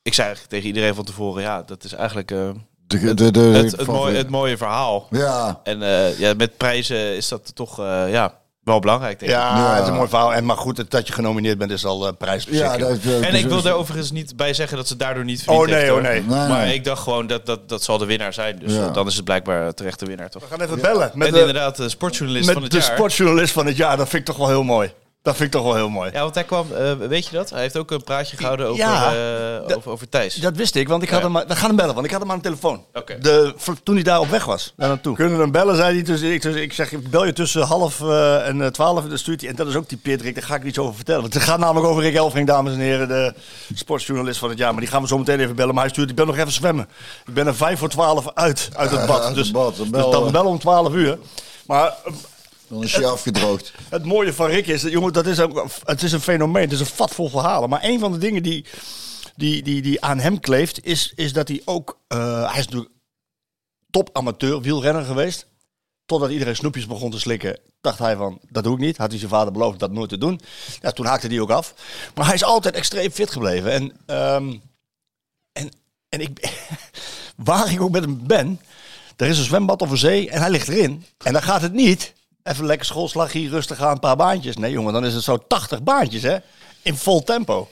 ik zei eigenlijk tegen iedereen van tevoren, ja, dat is eigenlijk eh, De, de, het, de, het, het, mooie, het mooie verhaal. Ja, En eh, ja, met prijzen is dat toch eh, ja, wel belangrijk, denk ik. ja, Ja. het is een mooi verhaal. En maar goed, het- dat je genomineerd bent is al prijs ja dat, En ik wil dus- daar overigens niet bij zeggen dat ze daardoor niet verdiend Oh nee, heeft, oh hoor. nee. Nee, Maar ik dacht gewoon dat, dat dat zal de winnaar zijn. Dus Ja. dan is het blijkbaar terecht de winnaar, toch? We gaan even bellen met, en de, inderdaad, de sportjournalist van met het de jaar. sportjournalist van het jaar. Dat vind ik toch wel heel mooi. Dat vind ik toch wel heel mooi. Ja, want hij kwam, eh, weet je dat? Hij heeft ook een praatje gehouden over, Ja, eh, over, over Thijs. Dat wist ik, want ik had Ja. hem, we gaan hem bellen, want ik had hem aan de telefoon. Oké. De, toen hij daar op weg was, daar naartoe. Kunnen we hem bellen, zei hij. Dus ik, dus ik zeg, ik bel je tussen half eh, en twaalf. En dan stuurt hij, en dat is ook typeerd Rick, daar ga ik iets over vertellen. Want het gaat namelijk over Rick Elfring, dames en heren, de sportsjournalist van het jaar. Maar die gaan we zo meteen even bellen. Maar hij stuurt, ik ben nog even zwemmen. Ik ben er vijf voor twaalf uit, uit het bad. uit dus, het bad, dan dus bel- dan bellen om twaalf uur. Maar Dan is je afgedroogd. het mooie van Rick is, dat, jongen, dat is ook, het is een fenomeen. Het is een vat vol verhalen. Maar een van de dingen die, die, die, die aan hem kleeft, is, is dat hij ook... eh, hij is natuurlijk top amateur wielrenner geweest. Totdat iedereen snoepjes begon te slikken, dacht hij van, dat doe ik niet. Had hij zijn vader beloofd dat nooit te doen. Ja, toen haakte hij ook af. Maar hij is altijd extreem fit gebleven. En, ehm, en, en ik... waar ik ook met hem ben, er is een zwembad of een zee en hij ligt erin. En dan gaat het niet. Even lekker schoolslag hier rustig aan, een paar baantjes. Nee jongen, dan is het zo 80 baantjes hè. In vol tempo.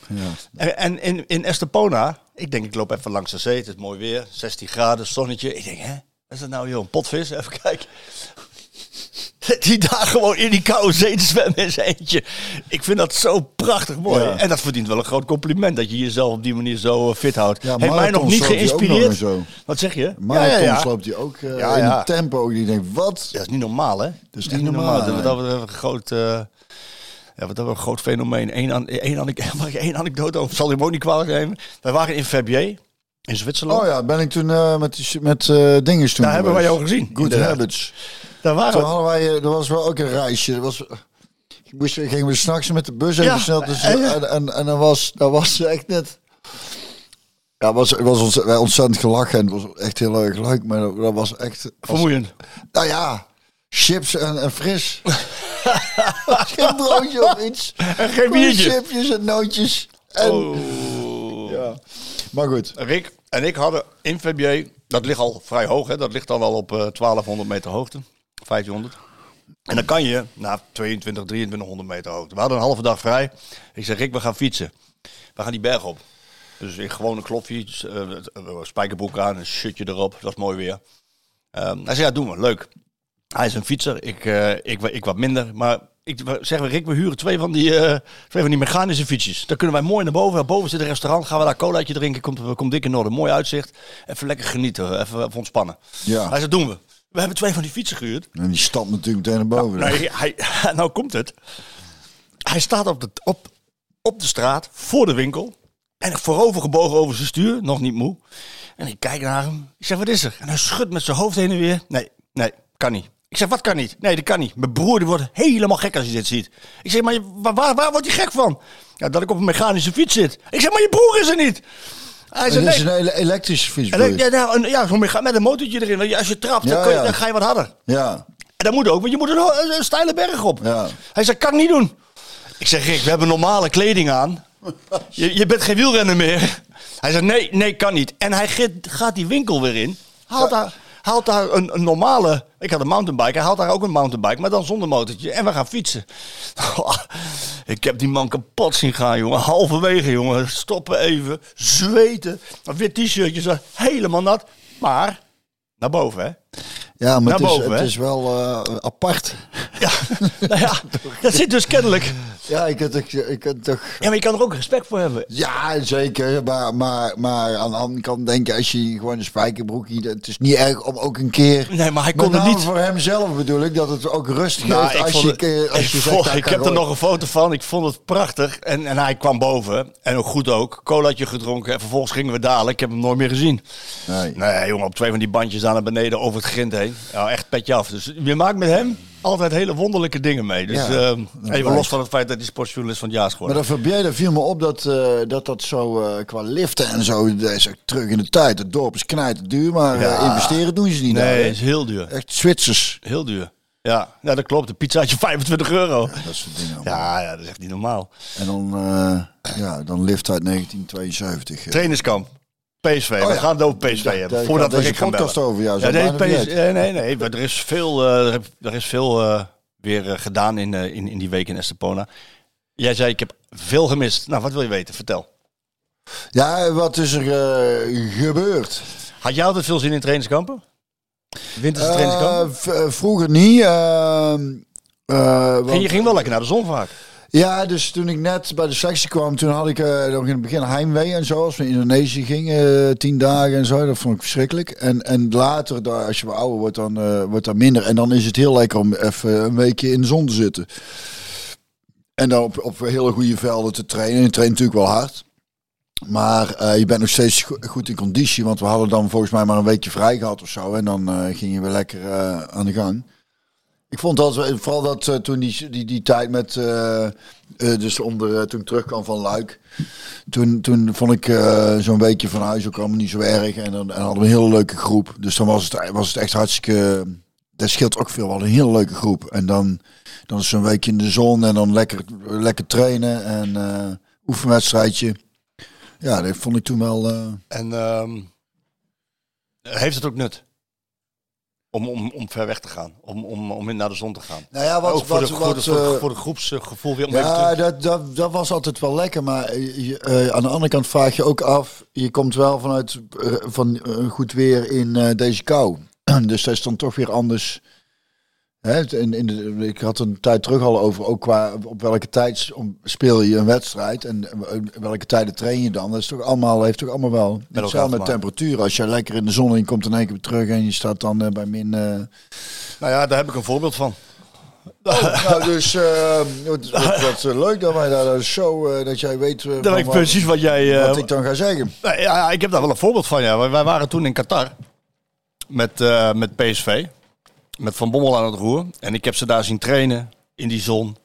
En, en in, in Estepona, ik denk ik loop even langs de zee. Het is mooi weer, 16 graden, zonnetje. Ik denk hè, wat is dat nou joh, een potvis? Even kijken. Die daar gewoon in die koude zee te zwemmen in zijn eentje. Ik vind dat zo prachtig mooi. Ja. En dat verdient wel een groot compliment dat je jezelf op die manier zo eh, fit houdt. Ja, Heeft mij nog niet nog geïnspireerd. zo. Wat zeg je? Marathons loopt hij ook Ja, in ja. een tempo. Die denkt, wat? Ja, dat is niet normaal, hè? Dat is niet normaal, Dat betreft een groot, eh, ja, wat dat een groot fenomeen. Eén an, één anek- mag ik één anekdote over? Zal je hem ook niet kwalijk nemen? Wij waren in Verbier, in Zwitserland. Oh ja, ben ik toen eh, met, met dinges toen Daar hebben wij jou gezien. Good. Habits. Daar waren Toen we. hadden wij, eh, er was wel ook een reisje. Er was, moesten, gingen we s'nachts met de bus even Ja, snel. Dus, en- en, en, en dan was, dat was echt net... Ja, het was, het was ons, wij ontzettend gelachen en het was echt heel erg leuk. Maar dat, dat was echt... was- Vermoeiend. nou ja, chips en, en fris. Geen broodje of iets. En geen biertje. Chipjes en nootjes. En, Oh. ja. Maar goed. Rick en ik hadden in Verbier, dat ligt al vrij hoog, hè? dat ligt dan al op eh 1200 meter hoogte, 1500. En dan kan je na 22, 2300 meter hoogte. We hadden een halve dag vrij. Ik zeg, Rick, we gaan fietsen. We gaan die berg op. Dus ik gewoon een klopfiets, eh, eh, spijkerbroek aan, een shirtje erop. Dat was mooi weer. Ehm, hij zei, ja, doen we, leuk. Hij is een fietser, ik, eh, ik, ik wat minder. Maar ik zeg, we, Rick, we huren twee van, die, twee van die mechanische fietsjes. Dan kunnen wij mooi naar boven. Boven zit een restaurant, gaan we daar colaatje drinken. Komt, komt dik in orde, mooi uitzicht. Even lekker genieten, even, even ontspannen. Ja. Hij zei, doen we. We hebben twee van die fietsen gehuurd. En die stapt natuurlijk meteen naar boven. Nee, hij, nou komt het. Hij staat op de, op, op de straat, voor de winkel. En voorover gebogen over zijn stuur, nog niet moe. En ik kijk naar hem. Ik zeg, wat is er? En hij schudt met zijn hoofd heen en weer. Nee, nee, kan niet. Ik zeg, wat kan niet? Nee, dat kan niet. Mijn broer die wordt helemaal gek als hij dit ziet. Ik zeg, maar je- waar, waar, wordt hij gek van? Ja, dat ik op een mechanische fiets zit. Ik zeg, maar je broer is er niet. Hij Het zei, is een ele- elektrische fiets. Ja, nou, een- ja, mecha- met een motortje erin. Want Als je trapt, dan, je- ga je wat harder. Ja. En dat moet ook, want je moet een, een steile berg op. Ja. Hij zei, kan ik niet doen. Ik zeg, Rick, we hebben normale kleding aan. Je, je bent geen wielrenner meer. Hij zei, nee, nee, kan niet. En hij gaat, gaat die winkel weer in. Haalt daar, haalt daar een, een normale... Ik had een mountainbike. Hij haalt daar ook een mountainbike, maar dan zonder motortje. En we gaan fietsen. ik heb die man kapot zien gaan, jongen. Halverwege, jongen. Stoppen even. Zweten. Een wit t-shirtje. Helemaal nat. Maar naar boven, hè. Ja, maar het, is, het is wel eh, apart. Ja, nou ja, dat zit dus kennelijk. Ja, ik had, toch- ik had toch... Ja, maar je kan er ook respect voor hebben. Ja, zeker. Maar, maar, maar aan de andere kant denk je, als je gewoon een spijkerbroek... Het is niet erg om ook een keer... Nee, maar hij kon er name niet. voor hemzelf bedoel ik, dat het ook rust Nou, geeft ik als je, het- als je vond- zegt... nou, ik heb er nog een foto van. Ik vond het prachtig. En, en hij kwam boven. En ook goed ook. Colaatje gedronken. En vervolgens gingen we dalen. Ik heb hem nooit meer gezien. Nee. Nee, jongen, op twee van die bandjes aan naar beneden over het grind heen. Ja, echt petje af. Dus je maakt met hem altijd hele wonderlijke dingen mee. Dus Ja, ehm, dat even los van het feit dat hij sportjournalist van het jaar is Maar geworden. dat Verbier, dat viel me op dat eh, dat, dat zo eh, qua liften en zo, dat is echt terug in de tijd. Het dorp is knijt duur, maar Ja. eh, investeren doen ze niet. Nee, hè. is heel duur. Echt Zwitsers. Heel duur. Ja, ja dat klopt. Een pizzaatje 25 euro. Dat soort dingen. Ja, ja, dat is echt niet normaal. En dan, ja, dan lift uit 1972. eh. PSV. we ja. gaan het over PSV Ja, hebben. Voordat we Rick gaan podcast over jou, Ja, nee, PS, nee, nee. maar Er is veel, eh, er is veel eh, weer eh, gedaan in, in, in die week in Estepona. Jij zei, ik heb veel gemist. Nou, wat wil je weten? Vertel. Ja, wat is er gebeurd? Had jij altijd veel zin in trainingskampen? Winterse trainingskampen? vroeger niet. eh, eh, want- En je ging wel lekker naar de zon vaak. Ja, dus toen ik net bij de selectie kwam, toen had ik eh, nog in het begin heimwee en zo. Als we in Indonesië gingen, eh, tien dagen en zo. Dat vond ik verschrikkelijk. En, en later, daar, als je wat ouder wordt, dan eh, wordt dat minder. En dan is het heel lekker om even een weekje in de zon te zitten. En dan op, op hele goede velden te trainen. Je traint natuurlijk wel hard. Maar je bent nog steeds go- goed in conditie. Want we hadden dan volgens mij maar een weekje vrij gehad of zo. En dan eh, ging je weer lekker aan de gang. Ik vond dat, vooral dat eh, toen die, die, die tijd met, eh, eh, dus onder, toen ik terugkwam van Luik. Toen, toen vond ik zo'n weekje van huis ook allemaal niet zo erg. En dan en hadden we een hele leuke groep. Dus dan was het, was het echt hartstikke, dat scheelt ook veel. We hadden een hele leuke groep. En dan, dan is zo'n weekje in de zon en dan lekker, lekker trainen en oefenwedstrijdje. Ja, dat vond ik toen wel... En ehm, heeft het ook nut. Om, om, om ver weg te gaan. Om, om, om in naar de zon te gaan. Nou ja, wat, ook voor, wat, de, wat, voor, de, voor, de- eh, voor de groepsgevoel weer om Ja, terug- dat, dat, dat was altijd wel lekker. Maar eh, je- aan de andere kant vraag je ook af. Je komt wel vanuit eh, van goed weer in eh, deze kou. dus dat is dan toch weer anders. Hè, in, in de, ik had een tijd terug al over ook qua op welke tijd om- speel je een wedstrijd en welke tijden train je dan. Dat is toch allemaal heeft toch allemaal wel elkaar hetzelfde met temperatuur. Als je lekker in de zon en je komt in één keer terug en je staat dan eh, bij min. eh, Nou ja, daar heb ik een voorbeeld van. nou, dus eh, wat, wat, wat, leuk dat wij daar zo dat jij weet. weet ik precies wat jij... wat ik dan ga zeggen. Nou ja, ik heb daar wel een voorbeeld van. Ja. Wij- Wij waren toen in Qatar met, met PSV. Met Van Bommel aan het roer. En ik heb ze daar zien trainen in die zon.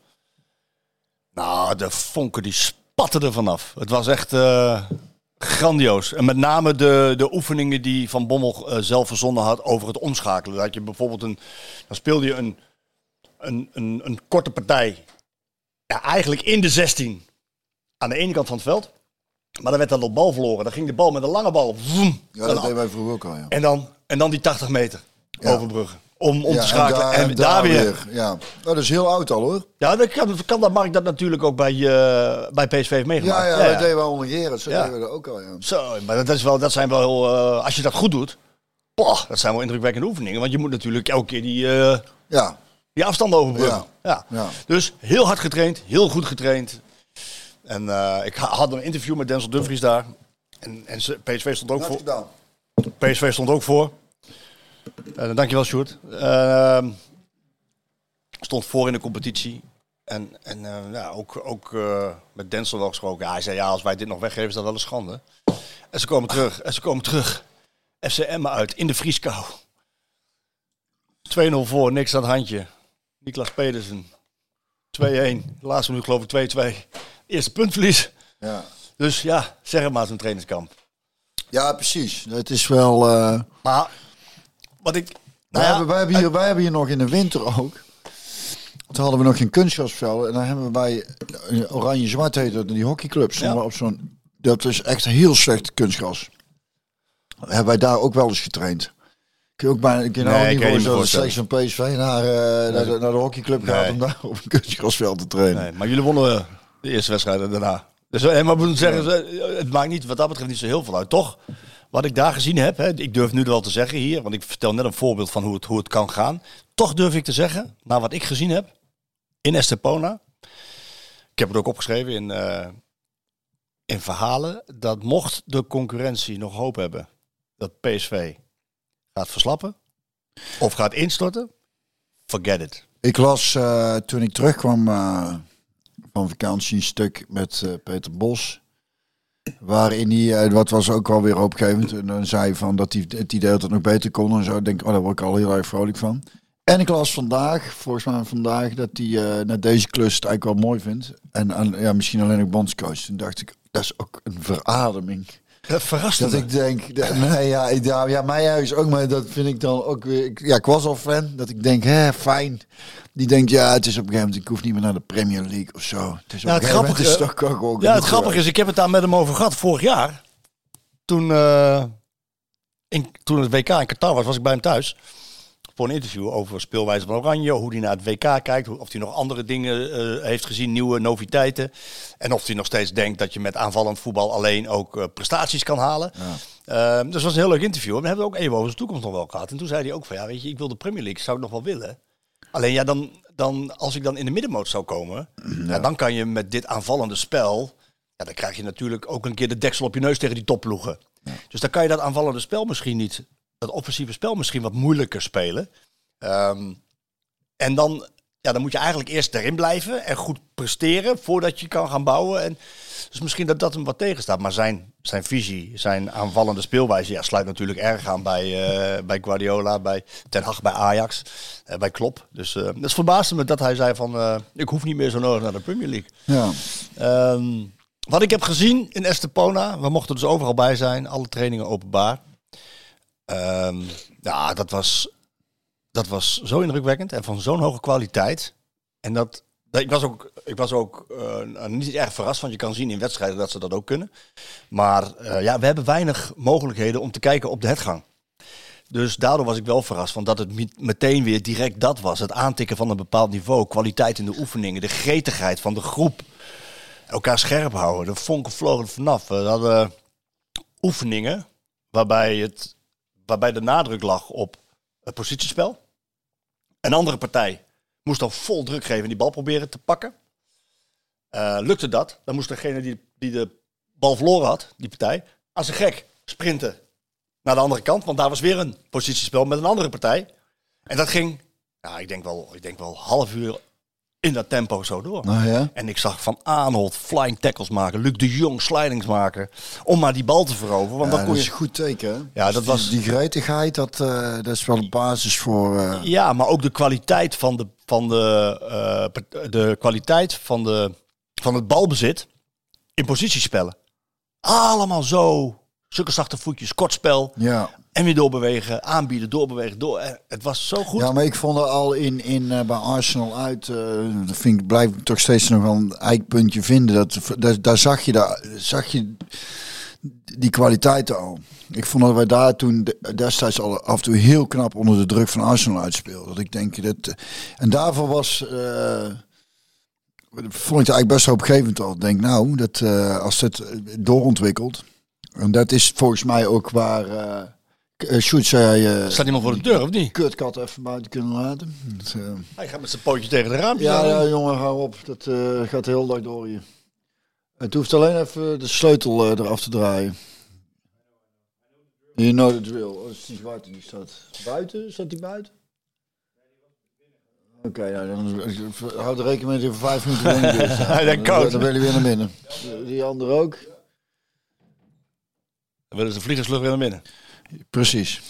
Nou, de vonken die spatten er vanaf. Het was echt eh, grandioos. En met name de, de oefeningen die Van Bommel eh, zelf verzonnen had over het omschakelen. Dat je bijvoorbeeld een... Dan speelde je een, een, een, een korte partij. Ja, eigenlijk in de 16. Aan de ene kant van het veld. Maar dan werd dan de bal verloren. Dan ging de bal met een lange bal. Vroom, Ja, dat deden wij vroeger ook al, ja. en, dan, en dan die 80 meter Ja. overbruggen. Om, om Ja, te schakelen. En, daar, weer. Ja, Nou, dat is heel oud al hoor. Ja, dan kan, kan dat Mark dat natuurlijk ook bij, eh bij PSV heeft meegemaakt. Ja, ja, dat deden onder. Zo Ja. we dat ook al, ja. Zo, maar dat, is wel, dat zijn wel heel... eh, als je dat goed doet... Boah, dat zijn wel indrukwekkende oefeningen. Want je moet natuurlijk elke keer die, eh, Ja, die afstand overbruggen. Ja. ja. Dus heel hard getraind, heel goed getraind. En ik ha- had een interview met Denzel Dumfries daar. En, en PSV stond ook voor. PSV stond ook voor. Eh dankjewel, Sjoerd. Ehm, stond voor in de competitie. En, en eh, ja, ook, ook eh, met Denzel wel gesproken. Ja, hij zei, ja, als wij dit nog weggeven, is dat wel een schande. En ze komen terug. En ze komen terug. FCM uit, in de vrieskou. 2-0 voor, niks aan het handje. Niklas Pedersen. 2-1. De laatste minuut geloof ik 2-2. Eerste puntverlies. Ja. Dus ja, zeg het maar zo'n trainingskamp. ja, precies. Het is wel... Maar wat ik... wij, Nou ja, hebben, wij, hebben hier, wij hebben hier nog in de winter ook... Toen hadden we nog geen kunstgrasvelden. En dan hebben we bij Oranje-Zwart heette het, die hockeyclub. Ja. op zo'n... Dat is echt heel slecht kunstgras. Hebben wij daar ook wel eens getraind. Kun je ook bijna een keer nou niet dat de selectie van PSV naar, eh, naar, de, naar de hockeyclub gaat Nee. om daar op een kunstgrasveld te trainen. Nee, maar jullie wonnen de eerste wedstrijd en daarna. Dus eh, maar moeten zeggen, eh, het maakt niet, wat dat betreft niet zo heel veel uit. Toch, wat ik daar gezien heb, hè, ik durf nu wel te zeggen hier, want ik vertel net een voorbeeld van hoe het, hoe het kan gaan. Toch durf ik te zeggen, na wat ik gezien heb in Estepona. Ik heb het ook opgeschreven in, eh, in verhalen. Dat mocht de concurrentie nog hoop hebben dat PSV gaat verslappen of gaat instorten, forget it. Ik las eh, toen ik terugkwam eh, van vakantie een stuk met Peter Bos. Waarin hij, eh, wat was ook alweer opgevend, en dan zei van dat hij het idee dat het nog beter kon en zo. Denk, oh, daar word ik al heel erg vrolijk van. En ik las vandaag, volgens mij vandaag, dat hij eh naar deze klus het eigenlijk wel mooi vindt. En ja, misschien alleen ook bondscoach. Toen dacht ik, dat is ook een verademing. Dat verrast Dat me. ik denk, dat- nee, ja, ja, ja, mij juist ook, maar dat vind ik dan ook weer. ik- Ja, ik was al fan, dat ik denk, hè, fijn. Die denkt, ja, het is op een gegeven moment, ik hoef niet meer naar de Premier League of zo. Het is op Ja, een het grappige- is toch ook ook Ja, het grappige is, ik heb het daar met hem over gehad vorig jaar. Toen, eh, in, toen het WK in Qatar was, was ik bij hem thuis. Voor een interview over speelwijze van Oranje. Hoe hij naar het WK kijkt. Of hij nog andere dingen eh, heeft gezien, nieuwe noviteiten. En of hij nog steeds denkt dat je met aanvallend voetbal alleen ook eh, prestaties kan halen. Eh, dus het was een heel leuk interview. En we hebben ook even over zijn toekomst nog wel gehad. En toen zei hij ook van, ja weet je, ik wil de Premier League, zou ik nog wel willen. Alleen ja, dan, dan, als ik dan in de middenmoot zou komen, ja. dan kan je met dit aanvallende spel, ja, dan krijg je natuurlijk ook een keer de deksel op je neus tegen die topploegen. Dus dan kan je dat aanvallende spel misschien niet, dat offensieve spel misschien wat moeilijker spelen. Ehm, en dan, ja, dan moet je eigenlijk eerst erin blijven en goed presteren voordat je kan gaan bouwen. En, dus misschien dat dat hem wat tegenstaat. Maar zijn, zijn visie, zijn aanvallende speelwijze, ja, sluit natuurlijk erg aan bij, eh, bij Guardiola, bij Ten Hag, bij Ajax, eh, bij Klopp. Dus eh het verbaasde me dat hij zei van, ik hoef niet meer zo nodig naar de Premier League. Ja. Ehm, wat ik heb gezien in Estepona, we mochten dus overal bij zijn, alle trainingen openbaar. Ehm, ja, dat was, dat was zo indrukwekkend en van zo'n hoge kwaliteit. En dat, dat- ik was ook, ik was ook eh, niet erg verrast, want je kan zien in wedstrijden dat ze dat ook kunnen. Maar eh, ja, we hebben weinig mogelijkheden om te kijken op de hetgang. Dus daardoor was ik wel verrast van dat het meteen weer direct dat was. Het aantikken van een bepaald niveau, kwaliteit in de oefeningen, de gretigheid van de groep. Elkaar scherp houden, de vonken vlogen er vanaf. We hadden oefeningen waarbij, het, waarbij de nadruk lag op het positiespel. Een andere partij moest dan vol druk geven en die bal proberen te pakken. Eh, lukte dat, dan moest degene die, die de bal verloren had, die partij, als een gek sprinten naar de andere kant. Want daar was weer een positiespel met een andere partij. En dat ging, ja, ik denk wel, ik denk wel half uur in dat tempo zo door. Nou ja. En ik zag Van Aanholt flying tackles maken, Luc de Jong slidings maken, om maar die bal te veroveren. Want Ja, dan kon dat is je een goed teken. Ja, dat Dus was- Die, die gretigheid, dat, eh, dat is wel een basis voor... eh, Ja, maar ook de kwaliteit van de, van de, eh, de kwaliteit van, de, van het balbezit in positiespellen. Allemaal zo. Zulke zachte voetjes, kort spel. ja. En weer doorbewegen, aanbieden, doorbewegen. Door. Eh, Het was zo goed. Ja, maar ik vond er al in, in, eh, bij Arsenal uit, eh, dat vind ik, blijf ik toch steeds nog wel een eikpuntje vinden. Dat, daar, zag je, daar, zag je die kwaliteiten al. Ik vond dat wij daar toen de- destijds al af en toe heel knap onder de druk van Arsenal uitspeelden. Dat ik denk dat. En daarvoor was. vond ik het eigenlijk best hoopgevend al. Ik denk nou, dat als het doorontwikkelt. En dat is volgens mij ook waar. Uh, Sjoerd zei. eh, Staat iemand voor de deur of niet? kutkat even buiten kunnen laten. Dat, eh, Hij gaat met zijn pootje tegen de raampje. ja, ja, jongen, hou op. Dat eh, gaat de hele dag door hier. Het hoeft alleen even de sleutel eraf te draaien. You know the drill. Oh, dat is die zwarte die staat buiten. Staat die buiten? Oké, nou, dan houd er rekening mee dat je voor vijf minuten staat. Hij denkt Dan- koud. Dan wil je weer naar binnen. Die andere ook. Dan willen ze vliegerslucht weer naar binnen. Precies.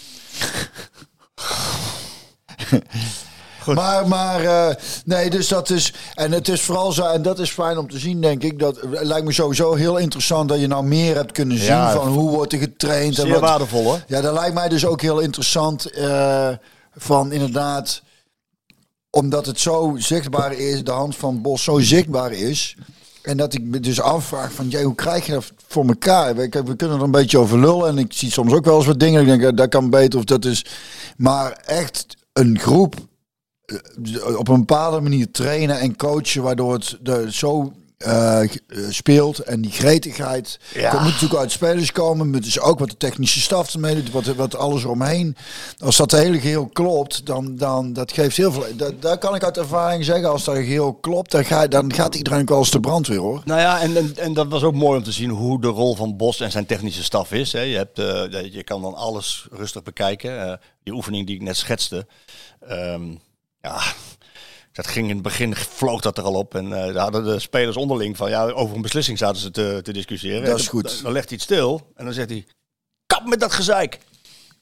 Maar, maar eh, nee, dus dat is. En het is vooral zo, en dat is fijn om te zien, denk ik. Dat het lijkt me sowieso heel interessant dat je nou meer hebt kunnen zien Ja, van hoe wordt er getraind. en Zeer wat, waardevol hoor. ja, dat lijkt mij dus ook heel interessant. eh, van inderdaad, omdat het zo zichtbaar is, de hand van Bos zo zichtbaar is. En dat ik me dus afvraag van, jee, hoe krijg je dat voor elkaar? We, we kunnen er een beetje over lullen. En ik zie soms ook wel eens wat dingen. Ik denk, eh, dat kan beter of dat is... Maar echt een groep eh, op een bepaalde manier trainen en coachen... waardoor het er zo eh, eh, speelt. En die gretigheid Ja. komt natuurlijk uit spelers komen. Maar dus ook wat de technische staf ermee doet. Wat, wat alles eromheen. Als dat hele geheel klopt, dan, dan dat geeft heel veel... Dat, daar kan ik uit ervaring zeggen. Als dat geheel klopt, dan, ga, dan gaat iedereen ook eens de brandweer, hoor. Nou ja, en, en, en dat was ook mooi om te zien hoe de rol van Bos en zijn technische staf is. Hè. Je, hebt, eh, je kan dan alles rustig bekijken. Die oefening die ik net schetste. Ehm, ja, dat ging in het begin, vloog dat er al op. En eh daar hadden de spelers onderling van, ja, over een beslissing zaten ze te, te discussiëren. Dat is goed. Dan, dan legt hij het stil en dan zegt hij, kap met dat gezeik.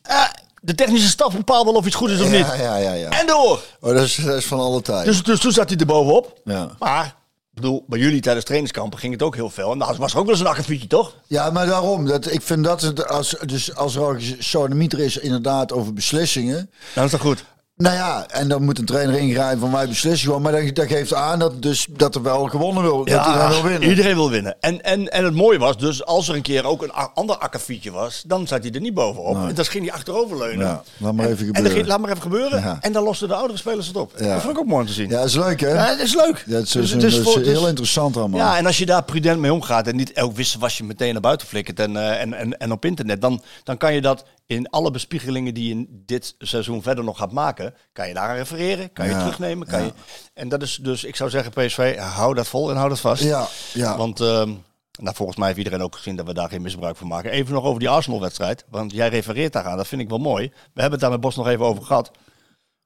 Eh, de technische staf bepaalt wel of iets goed is of niet. Ja, ja, ja. ja. En door. Oh, dat, is, dat is van alle tijd. Dus, dus toen zat hij er bovenop. ja. Maar, ik bedoel, bij jullie tijdens trainingskampen ging het ook heel veel. En nou, was er ook wel eens een akkefietje, toch? ja, maar daarom. Dat, ik vind dat het, als, dus als er sonemieter is inderdaad over beslissingen. Dan is dat goed. Nou ja, en dan moet een trainer ingrijpen van wij beslissen gewoon. Maar dat, dat geeft aan dat, dus, dat er wel gewonnen wil. dat iedereen wil winnen. Iedereen wil winnen. En, en, en het mooie was dus, als er een keer ook een ander akkefietje was, dan zat hij er niet bovenop. En dan ging hij achteroverleunen. Ja, laat maar even En dan gebeuren. ging, laat maar even gebeuren. Ja. En dan losten de oudere spelers het op. Ja. Dat vond ik ook mooi om te zien. Ja, dat is leuk hè? Ja, dat is leuk. Ja, het is, Dus- een- dus is heel interessant allemaal. Ja, en als je daar prudent mee omgaat en niet elk wisselwasje meteen naar buiten flikkert en, eh, en, en, en op internet, dan, dan kan je dat in alle bespiegelingen die je in dit seizoen verder nog gaat maken, kan je daar refereren, kan je Ja, terugnemen. Kan ja. je, en dat is dus, ik zou zeggen PSV, hou dat vol en hou dat vast. Ja, ja. Want ehm, nou, volgens mij heeft iedereen ook gezien dat we daar geen misbruik van maken. Even nog over die Arsenal-wedstrijd, want jij refereert daaraan, dat vind ik wel mooi. We hebben het daar met Bos nog even over gehad.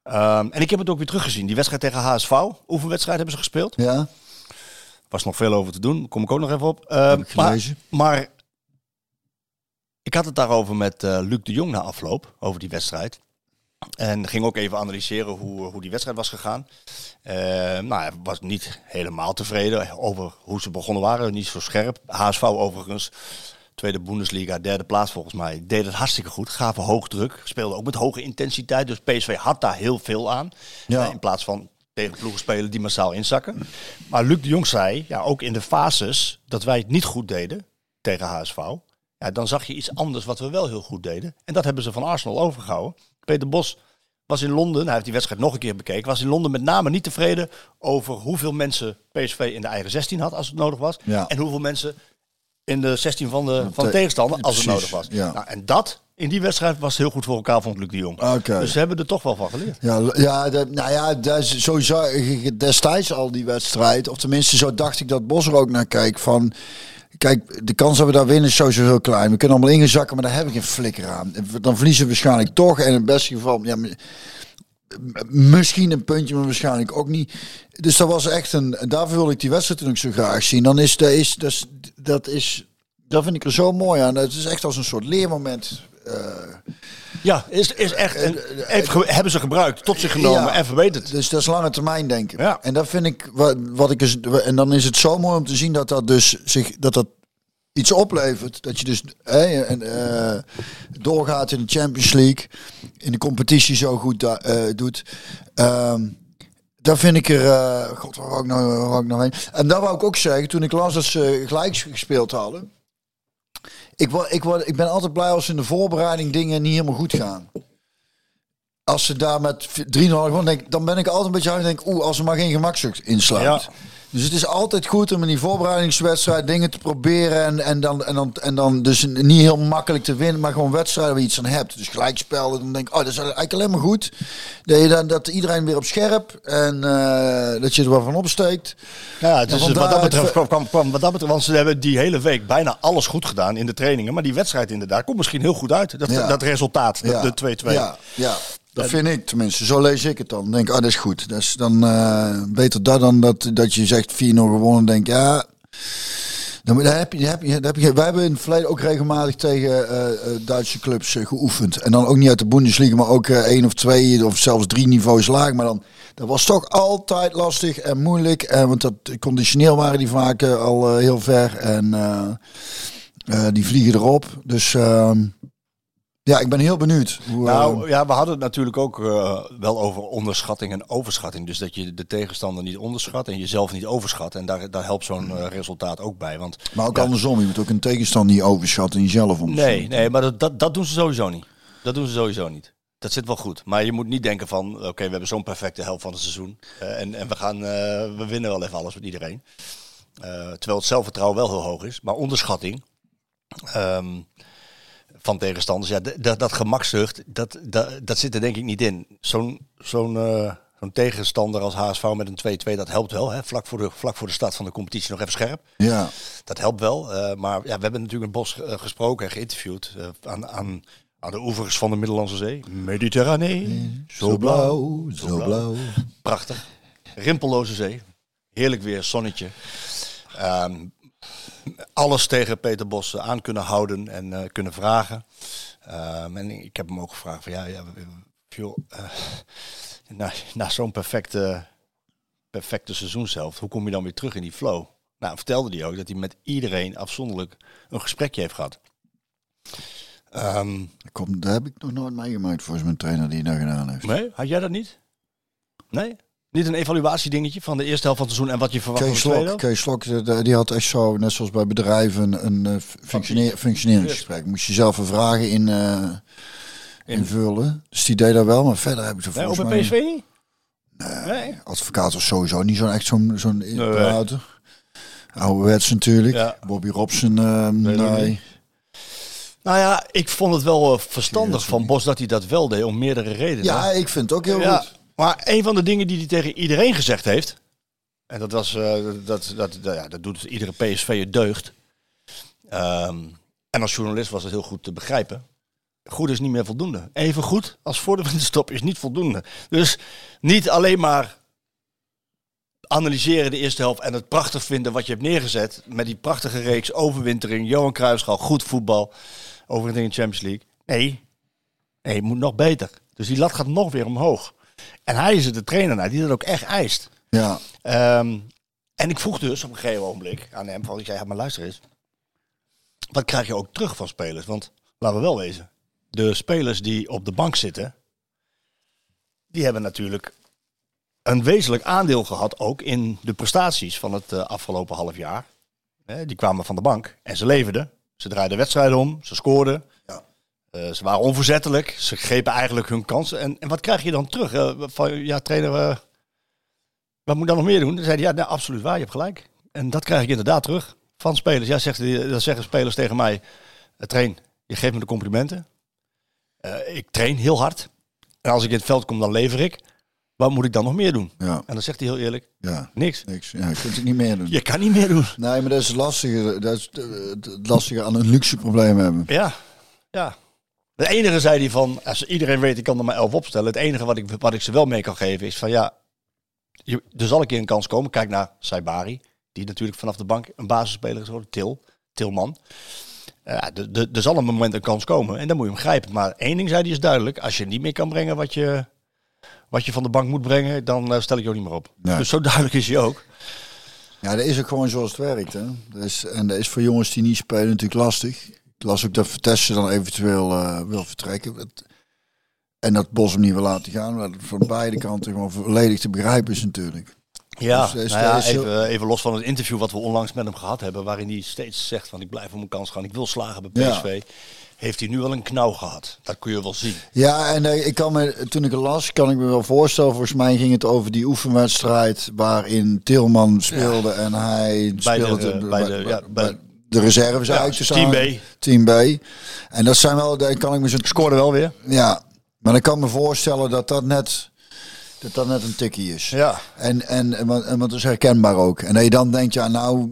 Ehm, en ik heb het ook weer teruggezien. Die wedstrijd tegen HSV, oefenwedstrijd hebben ze gespeeld ja? was nog veel over te doen. Kom ik ook nog even op. Uh. Maar, maar ik had het daarover met eh, Luc de Jong na afloop, over die wedstrijd. En ging ook even analyseren hoe, hoe die wedstrijd was gegaan. Eh, nou, hij was niet helemaal tevreden over hoe ze begonnen waren. Niet zo scherp. HSV overigens, tweede Bundesliga, derde plaats volgens mij. Deed het hartstikke goed. Gaven hoog druk. Speelden ook met hoge intensiteit. Dus PSV had daar heel veel aan. Ja. Eh, in plaats van tegen ploegen spelen die massaal inzakken. Maar Luc de Jong zei, ja, ook in de fases dat wij het niet goed deden tegen HSV. Ja, dan zag je iets anders wat we wel heel goed deden. En dat hebben ze van Arsenal overgehouden. Peter Bos was in Londen, hij heeft die wedstrijd nog een keer bekeken, was in Londen met name niet tevreden over hoeveel mensen PSV in de eigen 16 had als het nodig was. Ja. En hoeveel mensen in de 16 van de, van de te- tegenstander als het nodig was. ja. Nou, en dat, in die wedstrijd, was heel goed voor elkaar, vond Luc de Jong. Dus ze hebben er toch wel van geleerd. Ja, ja, de, nou ja, is sowieso eh, destijds al die wedstrijd. Of tenminste, zo dacht ik dat Bos er ook naar kijkt. Van, kijk, de kans dat we daar winnen is sowieso heel klein. We kunnen allemaal ingezakken, maar daar heb ik geen flikker aan. Dan verliezen we waarschijnlijk toch. En in het beste geval, ja, misschien een puntje, maar waarschijnlijk ook niet. Dus dat was echt een. Daarvoor wil ik die wedstrijd ook zo graag zien. Dan is, dat is, dat is. Dat vind ik er zo mooi aan. Het is echt als een soort leermoment. Eh, Ja, is, is echt. Even ge- hebben ze gebruikt, tot zich genomen Ja. en verbeterd. Dus dat is lange termijn denken. Ja. En dat vind ik wat, wat ik is. En dan is het zo mooi om te zien dat dat dus zich dat dat iets oplevert. Dat je dus hè, en, eh, doorgaat in de Champions League, in de competitie zo goed eh, doet. Ehm daar vind ik er. eh, God, waar wou ik nou, waar wou ik nou heen? En daar wou ik ook zeggen, toen ik las dat ze gelijk gespeeld hadden. Ik, word, ik, word, ik ben altijd blij als in de voorbereiding dingen niet helemaal goed gaan. Als ze daar met 3-0 gewoon denk, dan ben ik altijd een beetje aan het denken, oeh, als er maar geen gemakzucht insluit. Ja. Dus het is altijd goed om in die voorbereidingswedstrijd dingen te proberen en, en, dan, en, dan, en dan dus niet heel makkelijk te winnen, maar gewoon wedstrijden waar je iets aan hebt. Dus gelijkspel, dan denk ik, oh, dat is eigenlijk alleen maar goed. Dat, je dan, dat iedereen weer op scherp en eh, dat je er wel van opsteekt. Ja, dus van wat dat betreft kwam, kwam, kwam wat dat betreft, want ze hebben die hele week bijna alles goed gedaan in de trainingen, maar die wedstrijd inderdaad komt misschien heel goed uit. Dat, Ja. dat resultaat, dat- Ja. de 2-2. Ja, ja. Dat vind ik tenminste. Zo lees ik het dan. Denk, ah, dat is goed. Dat is dan eh, beter dat dan dat, dat je zegt 4-0 gewonnen. Denk, ja. Dan, heb je, heb je, heb je, wij hebben in het verleden ook regelmatig tegen eh, eh, Duitse clubs geoefend. En dan ook niet uit de Bundesliga, maar ook één of twee of zelfs drie niveaus laag. Maar dan, dat was toch altijd lastig en moeilijk. En, want dat, conditioneel waren die vaak al heel ver. En die vliegen erop. Dus ehm, ja, ik ben heel benieuwd. Hoe, eh, Nou ja, we hadden het natuurlijk ook eh, wel over onderschatting en overschatting. Dus dat je de tegenstander niet onderschat en jezelf niet overschat. En daar, daar helpt zo'n eh, resultaat ook bij. Want Maar ook Ja. andersom, je moet ook een tegenstander niet overschatten en jezelf om. Nee, nee, maar dat, dat, dat doen ze sowieso niet. Dat doen ze sowieso niet. Dat zit wel goed. Maar je moet niet denken van, oké, we hebben zo'n perfecte helft van het seizoen. en, en we, gaan, we winnen wel even alles met iedereen. Terwijl het zelfvertrouwen wel heel hoog is. Maar onderschatting ehm, van tegenstanders, ja, dat, dat gemakzucht, dat, dat, dat zit er denk ik niet in. Zo'n zo'n zo'n tegenstander als HSV met een 2-2, dat helpt wel. Hè? Vlak, voor de, vlak voor de start van de competitie nog even scherp. Ja, Dat helpt wel. eh, maar ja, we hebben natuurlijk met Bos eh, gesproken en geïnterviewd aan, aan, aan de oevers van de Middellandse Zee. Mediterranee. zo blauw, zo blauw. Prachtig. Rimpelloze zee. Heerlijk weer, zonnetje. Ehm, alles tegen Peter Bos aan kunnen houden en eh, kunnen vragen. Ehm, en ik heb hem ook gevraagd van ja, ja joh, eh, na, na zo'n perfecte, perfecte seizoenshelft, hoe kom je dan weer terug in die flow? Nou, vertelde hij ook dat hij met iedereen afzonderlijk een gesprekje heeft gehad. Ehm, Kom, dat heb ik nog nooit meegemaakt volgens mijn trainer die dat gedaan heeft. nee, had jij dat niet? Nee? Niet een evaluatiedingetje van de eerste helft van het seizoen en wat je verwacht van de Slok? Kees Slok die had echt zo, net zoals bij bedrijven, een eh, functioneer, functioneringsgesprek. Moest je zelf een vragen in, eh, invullen. Dus die deed dat wel, maar verder heb ik er Nee, volgens mij... PSV niet? Nee. Advocaat was sowieso niet zo'n echt zo'n zo'n Nee. prater. Ouderwets natuurlijk. Ja. Bobby Robson, eh, Nee, nee. Nou ja, ik vond het wel eh, verstandig van Bos dat hij dat wel deed om meerdere redenen. Ja, ik vind het ook heel Ja, goed. Maar een van de dingen die hij tegen iedereen gezegd heeft, en dat was, eh, dat, dat, dat, ja, dat doet iedere PSV deugd. Ehm, en als journalist was het heel goed te begrijpen. Goed is niet meer voldoende. Even goed als voor de winterstop is niet voldoende. Dus niet alleen maar analyseren de eerste helft en het prachtig vinden wat je hebt neergezet. Met die prachtige reeks overwintering, Johan Cruijffschaal, goed voetbal, overwintering in de Champions League. Nee, nee, het moet nog beter. Dus die lat gaat nog weer omhoog. En hij is er de trainer naar die dat ook echt eist. Ja, Ehm, en ik vroeg dus op een gegeven ogenblik aan hem van, ik zei, ja, maar luister eens. Wat krijg je ook terug van spelers? Want laten we wel wezen, de spelers die op de bank zitten, die hebben natuurlijk een wezenlijk aandeel gehad ook in de prestaties van het eh, afgelopen half jaar. Die kwamen van de bank en ze leverden. Ze draaiden wedstrijden om, ze scoorden. Eh, ze waren onverzettelijk. Ze grepen eigenlijk hun kansen. En, en wat krijg je dan terug? Eh, van, ja, trainer, eh, wat moet ik dan nog meer doen? Dan zei hij, ja, nou, absoluut waar, je hebt gelijk. En dat krijg ik inderdaad terug van spelers. Ja, zegt, zeggen spelers tegen mij, train, je geeft me de complimenten. Ik train heel hard. En als ik in het veld kom, dan lever ik. Wat moet ik dan nog meer doen? Ja, En dan zegt hij heel eerlijk, ja. niks. Niks. Ja, je kunt het niet meer doen. Je kan niet meer doen. Nee, maar dat is het lastige. Dat is het- het lastige aan een luxe probleem hebben. Ja, ja. Het enige zei hij van, als iedereen weet, ik kan er maar elf opstellen. Het enige wat ik, wat ik ze wel mee kan geven is van, ja, je, er zal een keer een kans komen. Kijk naar Saibari, die natuurlijk vanaf de bank een basisspeler is geworden. Til, Tilman. Ja, de- de- er zal een moment een kans komen en dan moet je hem grijpen. Maar één ding zei hij is duidelijk. Als je niet meer kan brengen wat je, wat je van de bank moet brengen, dan eh, stel ik je ook niet meer op. Nee. Dus zo duidelijk is hij ook. Ja, dat is ook gewoon zoals het werkt. Hè? Dat is, en dat is voor jongens die niet spelen natuurlijk lastig. Ik las ook dat Vitesse dan eventueel eh, wil vertrekken. En dat Bos hem niet wil laten gaan. Wat van beide kanten gewoon volledig te begrijpen is natuurlijk. Ja, Dus, nou ja, is heel- even, even los van het interview wat we onlangs met hem gehad hebben, waarin hij steeds zegt van ik blijf om mijn kans gaan, ik wil slagen bij Ja. PSV, heeft hij nu wel een knauw gehad. Dat kun je wel zien. Ja, en eh, ik kan me, toen ik het las, kan ik me wel voorstellen. Volgens mij ging het over die oefenwedstrijd waarin Tilman speelde en hij Bij de, speelde eh, bij de- ja, bij- de reserves Ja, uit te Team staan. B. Team B. En dat zijn wel, daar kan ik me zo Scoorde wel weer. Ja, maar ik kan me voorstellen dat dat net, dat dat net een tikkie is. Ja. En, en, en, wat- en wat is herkenbaar ook. En dat je dan denkt, ja, nou,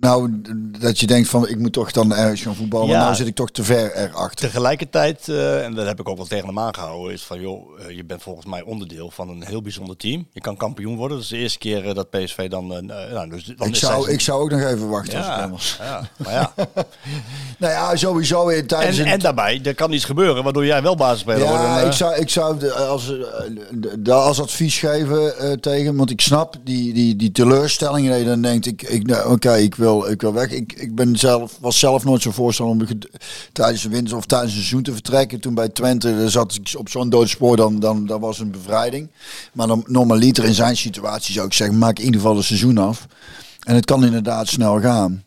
nou, dat je denkt van, ik moet toch dan ergens gaan voetballen. Ja. Maar nou zit ik toch te ver erachter. Tegelijkertijd, eh, en dat heb ik ook wel tegen hem aangehouden, is van joh, eh, je bent volgens mij onderdeel van een heel bijzonder team. Je kan kampioen worden. Dat is de eerste keer eh, dat PSV dan... nou, dus, dan Ik zou, ik zou ook nog even wachten als ja, was. ja, maar ja. Nou ja, sowieso in tijdens En, en daarbij, er kan iets gebeuren waardoor jij wel basisspeler wordt. Ja, En, eh, ik zou, ik zou de- als, de- de- als advies geven tegen. Want ik snap die, die, die teleurstelling. Dat je dan denkt, ik, ik, nou, oké, ik, wil, ik wil weg. Ik, ik ben zelf, was zelf nooit zo voorstander om tijdens de winter of tijdens een seizoen te vertrekken. Toen bij Twente eh, zat ik op zo'n doodspoor, dan, dan dat was een bevrijding. Maar dan normaliter in zijn situatie zou ik zeggen, maak in ieder geval een seizoen af. En het kan inderdaad snel gaan.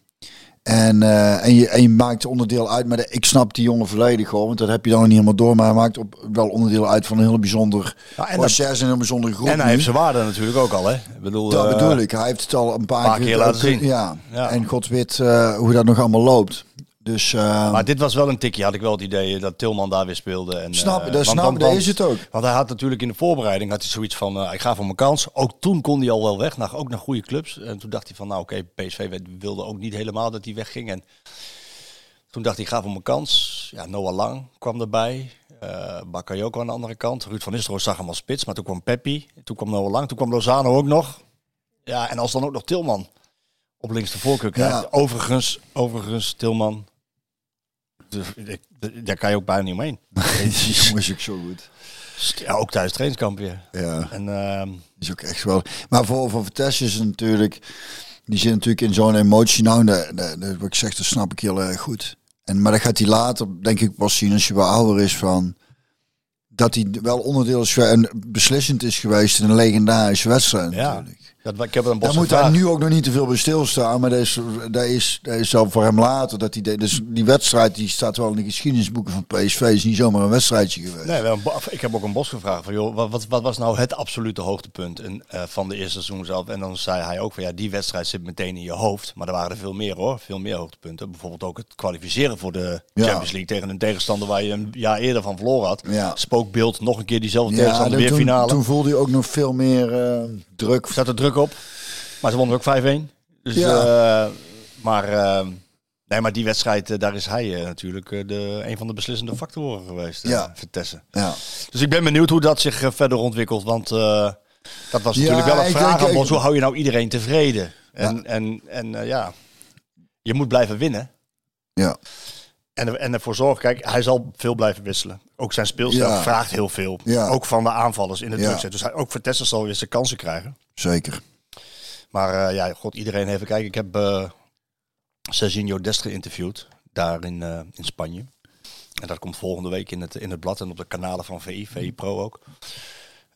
En, eh, en, je, en je maakt onderdeel uit, maar de- ik snap die jongen volledig hoor, want dat heb je dan niet helemaal door. Maar hij maakt op, wel onderdeel uit van een heel bijzonder Ja, en proces en een bijzondere groep. en hij nu. heeft zijn waarde natuurlijk ook al, hè? Ik bedoel, Dat eh, bedoel ik. Hij heeft het al een paar, paar keer laten zien. Ja. Ja. En god weet eh, hoe dat nog allemaal loopt. Dus eh, Maar dit was wel een tikje, had ik wel het idee dat Tilman daar weer speelde. En, snap, eh, dat want- snap, want- dat want- is het ook. Want hij had natuurlijk in de voorbereiding had hij zoiets van, eh, ik ga voor mijn kans. Ook toen kon hij al wel weg, naar, ook naar goede clubs. En toen dacht hij van, nou oké, PSV wilde ook niet helemaal dat hij wegging. En toen dacht hij, ik ga voor mijn kans. Ja, Noah Lang kwam erbij. eh Bakayoko aan de andere kant. Ruud van Nistelrooy zag hem als spits, maar toen kwam Peppi. Toen kwam Noah Lang, toen kwam Lozano ook nog. Ja, en als dan ook nog Tilman op links de voorkeur krijgt. Ja. Overigens, overigens, Tilman, daar kan je ook bijna niet omheen. Die jongen is ook zo goed. Ja, ook tijdens trainingskamp weer. Ja, En ehm, is ook echt wel. Maar voor, voor Vitesse is natuurlijk, die zit natuurlijk in zo'n emotie. Nou, dat, wat ik zeg, dat snap ik heel erg goed. En, maar dat gaat hij later, denk ik, pas zien als je wel ouder is van. Dat hij wel onderdeel is en beslissend is geweest in een legendarische wedstrijd. Ja. natuurlijk. Dat, ik heb een Daar moet hij nu ook nog niet te veel bij stilstaan, maar dat is, dat is, dat is al voor hem later. Dat hij, de- dus die wedstrijd die staat wel in de geschiedenisboeken van PSV, is niet zomaar een wedstrijdje geweest. Nee, we hebben een bo- ik heb ook een bos gevraagd van, joh, wat, wat, was nou het absolute hoogtepunt en, eh, van de eerste seizoen zelf? En dan zei hij ook van, ja, die wedstrijd zit meteen in je hoofd. Maar er waren er veel meer hoor, veel meer hoogtepunten. Bijvoorbeeld ook het kwalificeren voor de Ja. Champions League tegen een tegenstander waar je een jaar eerder van verloren had. Ja. Spookbeeld, nog een keer diezelfde tegenstander, dat- weer toen, finale. toen voelde hij ook nog veel meer eh, druk. Zat er druk op. Maar ze wonnen ook 5-1. Dus, Ja. eh, maar, eh, nee, maar die wedstrijd, eh, daar is hij eh, natuurlijk de, een van de beslissende factoren geweest. Ja. Vitesse. Ja. Dus ik ben benieuwd hoe dat zich verder ontwikkelt. Want dat was Ja, natuurlijk wel een vraag aan Hoe hou je nou iedereen tevreden? En, Ja. en, en ja, je moet blijven winnen. Ja. En, en ervoor zorgen, kijk, hij zal veel blijven wisselen. Ook zijn speelstijl Ja. vraagt heel veel. Ja. Ook van de aanvallers in het Ja. Dus hij, ook Vitesse zal weer zijn kansen krijgen. Zeker. Maar eh, ja, god, iedereen heeft... Kijk, ik heb eh Serginho Dest geïnterviewd. Daar in, eh, in Spanje. En dat komt volgende week in het, in het blad en op de kanalen van VI, VI Pro ook.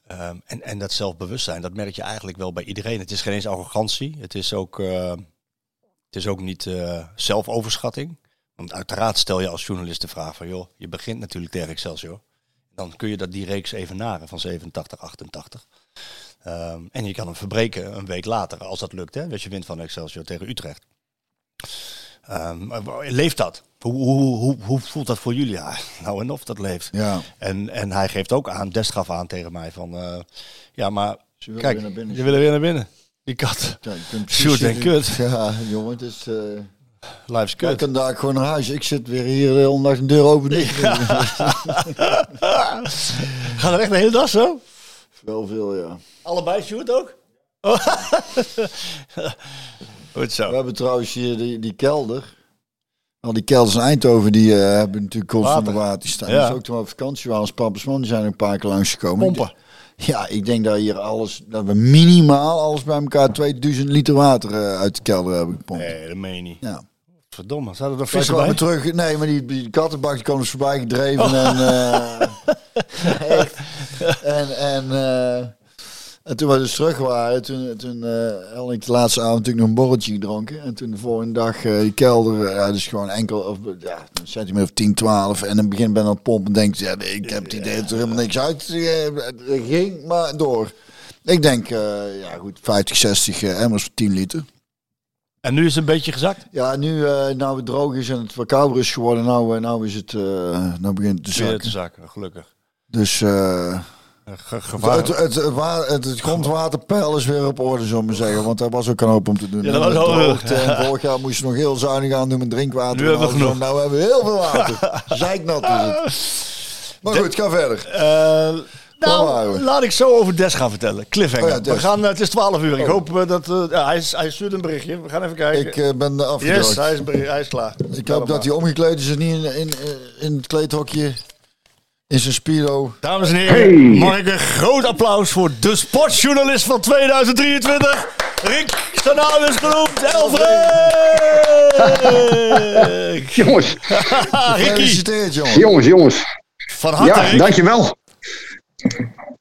Ehm, en, en dat zelfbewustzijn, dat merk je eigenlijk wel bij iedereen. Het is geen eens arrogantie. Het is ook, het is ook niet zelfoverschatting. Want uiteraard stel je als journalist de vraag van, joh, je begint natuurlijk tegen Excelsior. Dan kun je dat die reeks even naren van 87, 88. Ehm, en je kan hem verbreken een week later, als dat lukt, hè, als je wint van Excelsior tegen Utrecht. Ehm, leeft dat? Hoe, hoe, hoe, hoe, voelt dat voor jullie? Ja, nou en of dat leeft. Ja. En, en hij geeft ook aan, Des gaf aan tegen mij van, eh, ja maar Ze willen kijk, je wil er weer naar binnen. Die kat, Ja, Sjoerd en kut. Ja, jongen, het is... eh life's ik kut. kan daar gewoon naar huis. Ik zit weer hier eh, ondanks een deur open. Gaat er echt de hele dag zo? Wel veel, ja. Allebei, Sjoerd ook? Goed zo. We hebben trouwens hier die, die kelder. Al die kelders in Eindhoven, die eh, hebben natuurlijk constant Water. water staan. Ja. Dus ook toen we op vakantie waren als papasman, die zijn een paar keer langsgekomen. Pompen. Ja, ik denk dat hier alles, dat we minimaal alles bij elkaar 2000 liter water eh, uit de kelder hebben gepompt. Nee, dat meen je niet. Ja. Verdomme, zaten er Wij vissen kwamen bij? terug, nee, maar die, die kattenbak die kwam dus voorbij gedreven en, eh, echt. en, en, eh, en toen we dus terug waren, toen, toen eh had ik de laatste avond natuurlijk nog een borreltje gedronken. En toen de volgende dag eh, die kelder, ja, dus gewoon enkel, of, ja, een centimeter of 10, 12. En dan begin ben aan het pompen en denk je, ja, nee, ik heb het idee dat er helemaal niks uit er ging, maar door. Ik denk, eh, ja goed, 50, 60 eh, emmers voor 10 liter. En nu is het een beetje gezakt? Ja, nu eh, nou het droog is en het wat kouder is geworden, nou, eh, nou is het, eh, nou begint het te zakken. te zakken, gelukkig. Dus eh, Eh, ge- gevaar. het, het, het, het, het grondwaterpeil is weer op orde, zullen we zeggen. Want daar was ook een hoop om te doen. Ja, dat was droogte en vorig jaar moest je nog heel zuinig aan doen met drinkwater. Nu en hebben we genoeg. Nou hebben we heel veel water. Zeiknat is het. Maar goed, ga verder. Nou, laat ik zo over Des gaan vertellen. Cliffhanger. Oh ja, we gaan, eh, het is 12 uur. Ik Oh. hoop eh, dat... eh, hij, is- hij stuurt een berichtje. We gaan even kijken. Ik ben afgedroogd. yes, hij is, beri- hij is klaar. Ik hoop dat hij omgekleed is en niet in, in, in het kleedhokje. In zijn speedo. Dames en heren, mag ik een groot applaus voor de sportjournalist van 2023. Rick, zijn naam is genoemd. Elfrik! Jongens, Gefeliciteerd, jongen. jongens, jongens. van harte Ja, Rick. dankjewel.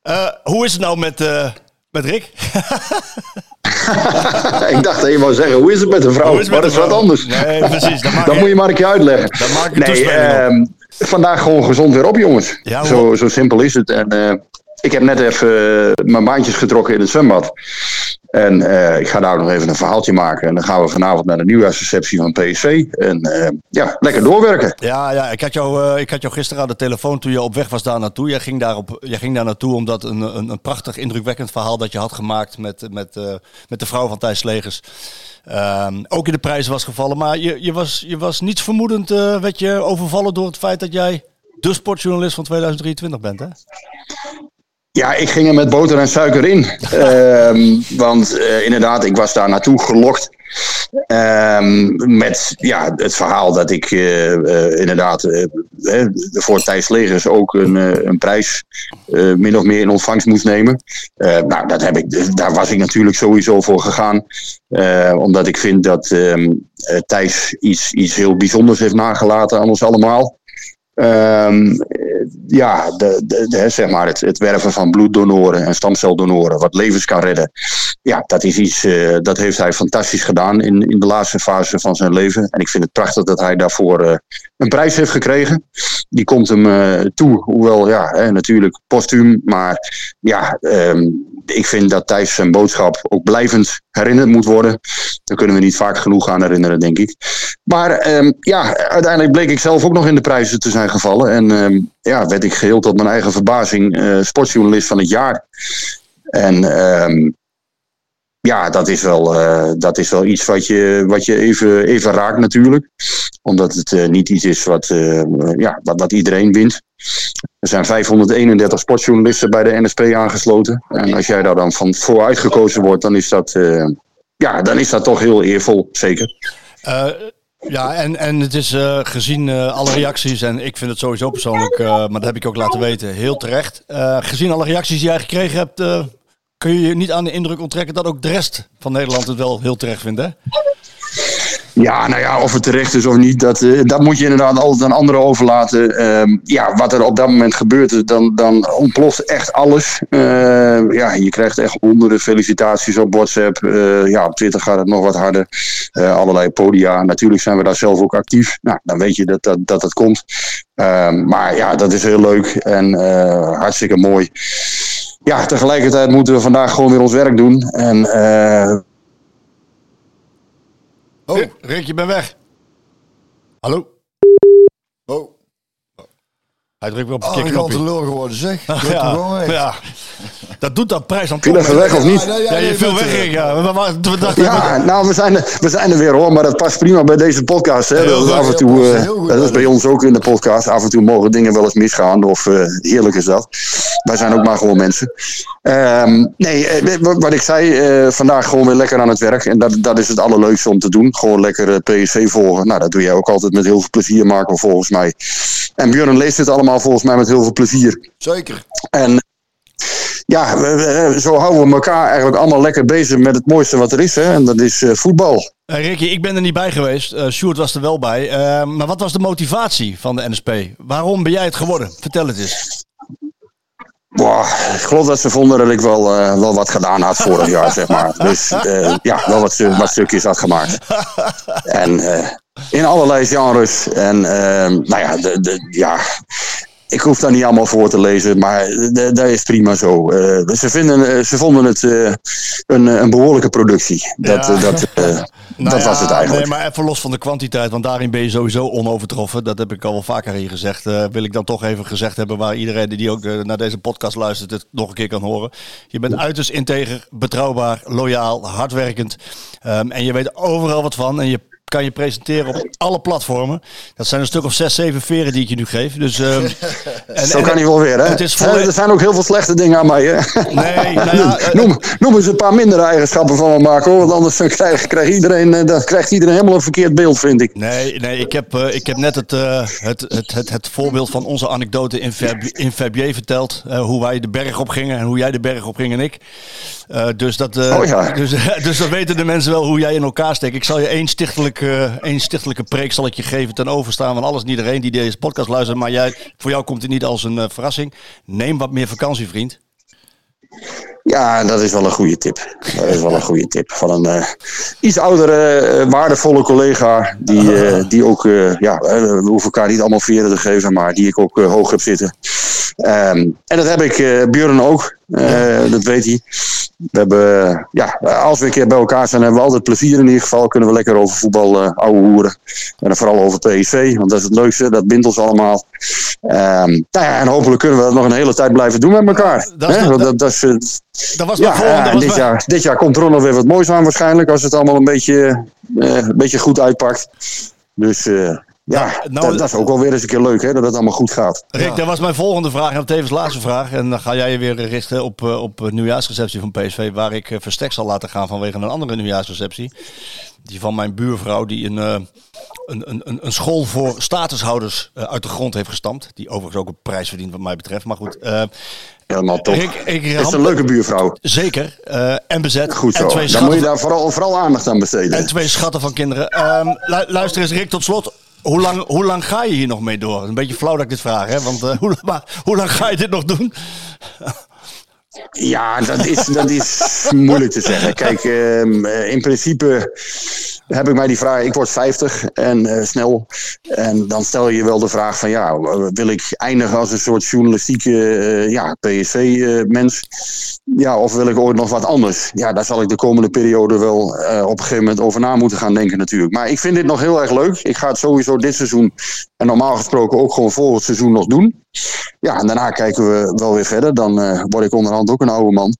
Eh, hoe is het nou met, eh, met Rick? ik dacht dat je wou zeggen, hoe is het met de vrouw? Het maar met dat is wat anders. Nee, precies. Dat Dat je- moet je maar een keer uitleggen. Maak ik nee, op. ehm, vandaag gewoon gezond weer op, jongens. Ja, zo, zo simpel is het. En eh, ik heb net even mijn baantjes getrokken in het zwembad. En eh, ik ga daar nog even een verhaaltje maken. En dan gaan we vanavond naar de nieuwjaarsreceptie van PSV. En eh, ja, lekker doorwerken. Ja, ja ik, had jou, eh, ik had jou gisteren aan de telefoon toen je op weg was daar naartoe. Jij ging, daarop, jij ging daar naartoe omdat een, een, een prachtig indrukwekkend verhaal dat je had gemaakt met, met, met de vrouw van Thijs Legers. Ehm, ook in de prijzen was gevallen. Maar je, je, was, je was niets vermoedend, werd je overvallen door het feit dat jij de sportjournalist van 2023 bent, hè? Ja, ik ging er met boter en suiker in. Ehm, want eh, inderdaad, ik was daar naartoe gelokt. Ehm, met ja, het verhaal dat ik eh, eh, inderdaad voor Thijs Legers ook een, een prijs min of meer in ontvangst moest nemen. Nou, dat heb ik, daar was ik natuurlijk sowieso voor gegaan. Omdat ik vind dat ehm, eh, Thijs iets, iets heel bijzonders heeft nagelaten aan ons allemaal. Eh, ja, de, de, zeg maar het, werven van bloeddonoren en stamceldonoren, wat levens kan redden. Ja, dat is iets, eh, dat heeft hij fantastisch gedaan in, in de laatste fase van zijn leven. En ik vind het prachtig dat hij daarvoor eh, een prijs heeft gekregen. Die komt hem eh, toe, hoewel ja, hè, natuurlijk postuum. Maar ja, ehm, ik vind dat Thijs zijn boodschap ook blijvend herinnerd moet worden. Daar kunnen we niet vaak genoeg aan herinneren, denk ik. Maar ehm, ja, uiteindelijk bleek ik zelf ook nog in de prijzen te zijn gevallen. En ehm, ja, werd ik geheel tot mijn eigen verbazing eh, sportjournalist van het jaar. En ehm, ja, dat is wel, eh, dat is wel iets wat je, wat je even, even raakt natuurlijk. Omdat het eh, niet iets is wat, ja, wat, wat iedereen wint. Er zijn 531 sportjournalisten bij de NSP aangesloten. En als jij daar dan van vooruit gekozen wordt, dan is dat, eh, ja, dan is dat toch heel eervol, zeker. Eh, ja, en, en het is eh, gezien alle reacties, en ik vind het sowieso persoonlijk, maar dat heb ik ook laten weten, heel terecht. Gezien alle reacties die jij gekregen hebt, kun je je niet aan de indruk onttrekken dat ook de rest van Nederland het wel heel terecht vindt, hè? Ja, nou ja, of het terecht is of niet, dat, uh, dat moet je inderdaad altijd aan anderen overlaten. Uh, ja, wat er op dat moment gebeurt, dan, dan ontploft echt alles. Uh, ja, je krijgt echt honderden felicitaties op WhatsApp. ja, op Twitter gaat het nog wat harder. allerlei podia. Natuurlijk zijn we daar zelf ook actief. Nou, dan weet je dat dat, dat het komt. Ehm, maar ja, dat is heel leuk en hartstikke mooi. Ja, tegelijkertijd moeten we vandaag gewoon weer ons werk doen. En Oh, Rick, je bent weg. Hallo? Hij drukt weer op de Oh, kikkernopje. een lul geworden, zeg. Ja, Druk ja, dat doet dat prijs aan Viel even weg of niet? Ja, Ja, je viel weg, eh, Rick. Ja. We, we, we dachten- Ja, nou, we zijn, er, we zijn er weer hoor, maar dat past prima bij deze podcast. Hè. Heel Dat is goed, af en toe, eh, goed dat is bij ons ook in de podcast. Af en toe mogen dingen wel eens misgaan, of eh, heerlijk is dat. Wij zijn ook maar gewoon mensen. Ehm, nee, wat- ik zei, eh, vandaag gewoon weer lekker aan het werk. En dat, dat is het allerleukste om te doen. Gewoon lekker PSV volgen. Nou, dat doe jij ook altijd met heel veel plezier, Marco, volgens mij. En Björn leest het allemaal volgens mij met heel veel plezier. Zeker. En ja, we- we- zo houden we elkaar eigenlijk allemaal lekker bezig met het mooiste wat er is. Hè? En dat is eh, voetbal. Eh, Ricky, ik ben er niet bij geweest. Eh Sjoerd was er wel bij. Maar wat was de motivatie van de NSP? Waarom ben jij het geworden? Vertel het eens. Boah, ik geloof dat ze vonden dat ik wel, eh, wel wat gedaan had vorig jaar, zeg maar. Dus eh, ja, wel wat, stu- wat stukjes had gemaakt. En eh, in allerlei genres. En eh, nou ja, de, de, ja, ik hoef daar niet allemaal voor te lezen, maar dat is prima zo. Eh, ze, vinden, eh, ze vonden het eh, een, een behoorlijke productie. Dat, Ja. dat, Nou dat ja, was het eigenlijk. Nee, maar even los van de kwantiteit, want daarin ben je sowieso onovertroffen. Dat heb ik al wel vaker hier gezegd. Wil ik dan toch even gezegd hebben waar iedereen die ook naar deze podcast luistert het nog een keer kan horen. Je bent uiterst integer, betrouwbaar, loyaal, hardwerkend. Ehm, en je weet overal wat van en je kan je presenteren op alle platformen. Dat zijn een stuk of zes, zeven veren die ik je nu geef. Dus, ehm, en, Zo en- kan hij wel weer, hè? Het is Eh, Er zijn ook heel veel slechte dingen aan mij, hè? Nee, nou ja, eh, noem, noem eens een paar mindere eigenschappen van me, Marco. Want anders krijgt, krijgt, iedereen, eh, dan krijgt iedereen helemaal een verkeerd beeld, vind ik. Nee, nee ik, heb, eh, ik heb net het, eh, het, het, het, het voorbeeld van onze anekdote in, in Verbier verteld. eh, hoe wij de berg op gingen en hoe jij de berg op ging en ik. Eh, dus, dat, eh, Oh ja. dus, dus dan weten de mensen wel hoe jij in elkaar steekt. Ik zal je één stichtelijke, één stichtelijke preek zal ik je geven ten overstaan van alles en iedereen die deze podcast luistert. Maar jij, voor jou komt het niet als een eh, verrassing. Neem wat meer vakantie, vriend. Ja, dat is wel een goede tip. Dat is wel een goede tip. Van een eh, iets oudere, eh, waardevolle collega. Die, eh, die ook, eh, ja, eh, we hoeven elkaar niet allemaal veren te geven, maar die ik ook eh, hoog heb zitten. Ehm, en dat heb ik eh Björn ook. Eh, dat weet hij. We hebben, ja, als we een keer bij elkaar zijn, hebben we altijd plezier in ieder geval. Kunnen we lekker over voetbal eh ouwe hoeren. En dan vooral over PSV, want dat is het leukste. Dat bindt ons allemaal. Ehm, nou ja, en hopelijk kunnen we dat nog een hele tijd blijven doen met elkaar. dat is, eh, Dat was ja, dat was dit, jaar, dit jaar komt er nog weer wat moois aan waarschijnlijk. Als het allemaal een beetje, een beetje goed uitpakt. Dus eh, ja, nou, dat, dat is ook wel weer eens een keer leuk hè, dat het allemaal goed gaat. Rick, dat was mijn volgende vraag en tevens laatste vraag. En dan ga jij je weer richten op, eh, op nieuwjaarsreceptie van PSV, waar ik eh, verstek zal laten gaan vanwege een andere nieuwjaarsreceptie. Die van mijn buurvrouw, die een, eh, een, een, een- school voor statushouders uit de grond heeft gestampt. Die overigens ook een prijs verdient wat mij betreft. Maar goed, eh, Helemaal top. Rick, ik is een leuke buurvrouw. zeker. eh, en bezet. Goed en zo. twee Dan moet je daar vooral, vooral aandacht aan besteden. en twee schatten van kinderen. Ehm, lu- luister eens, Rick, tot slot. Hoe lang, hoe lang ga je hier nog mee door? Een beetje flauw dat ik dit vraag, hè? Want eh, hoe, maar, hoe lang ga je dit nog doen? Ja, dat is, dat is moeilijk te zeggen. Kijk, ehm, eh, in principe heb ik mij die vraag. Ik word 50 en eh, snel. En dan stel je wel de vraag van ja, wil ik eindigen als een soort journalistieke eh, ja, PSV-mens? ja, of wil ik ooit nog wat anders? Ja, daar zal ik de komende periode wel op een gegeven moment over na moeten gaan denken natuurlijk. Maar ik vind dit nog heel erg leuk. Ik ga het sowieso dit seizoen en normaal gesproken ook gewoon volgend seizoen nog doen. Ja, en daarna kijken we wel weer verder. Dan word ik onderhand ook een oude man.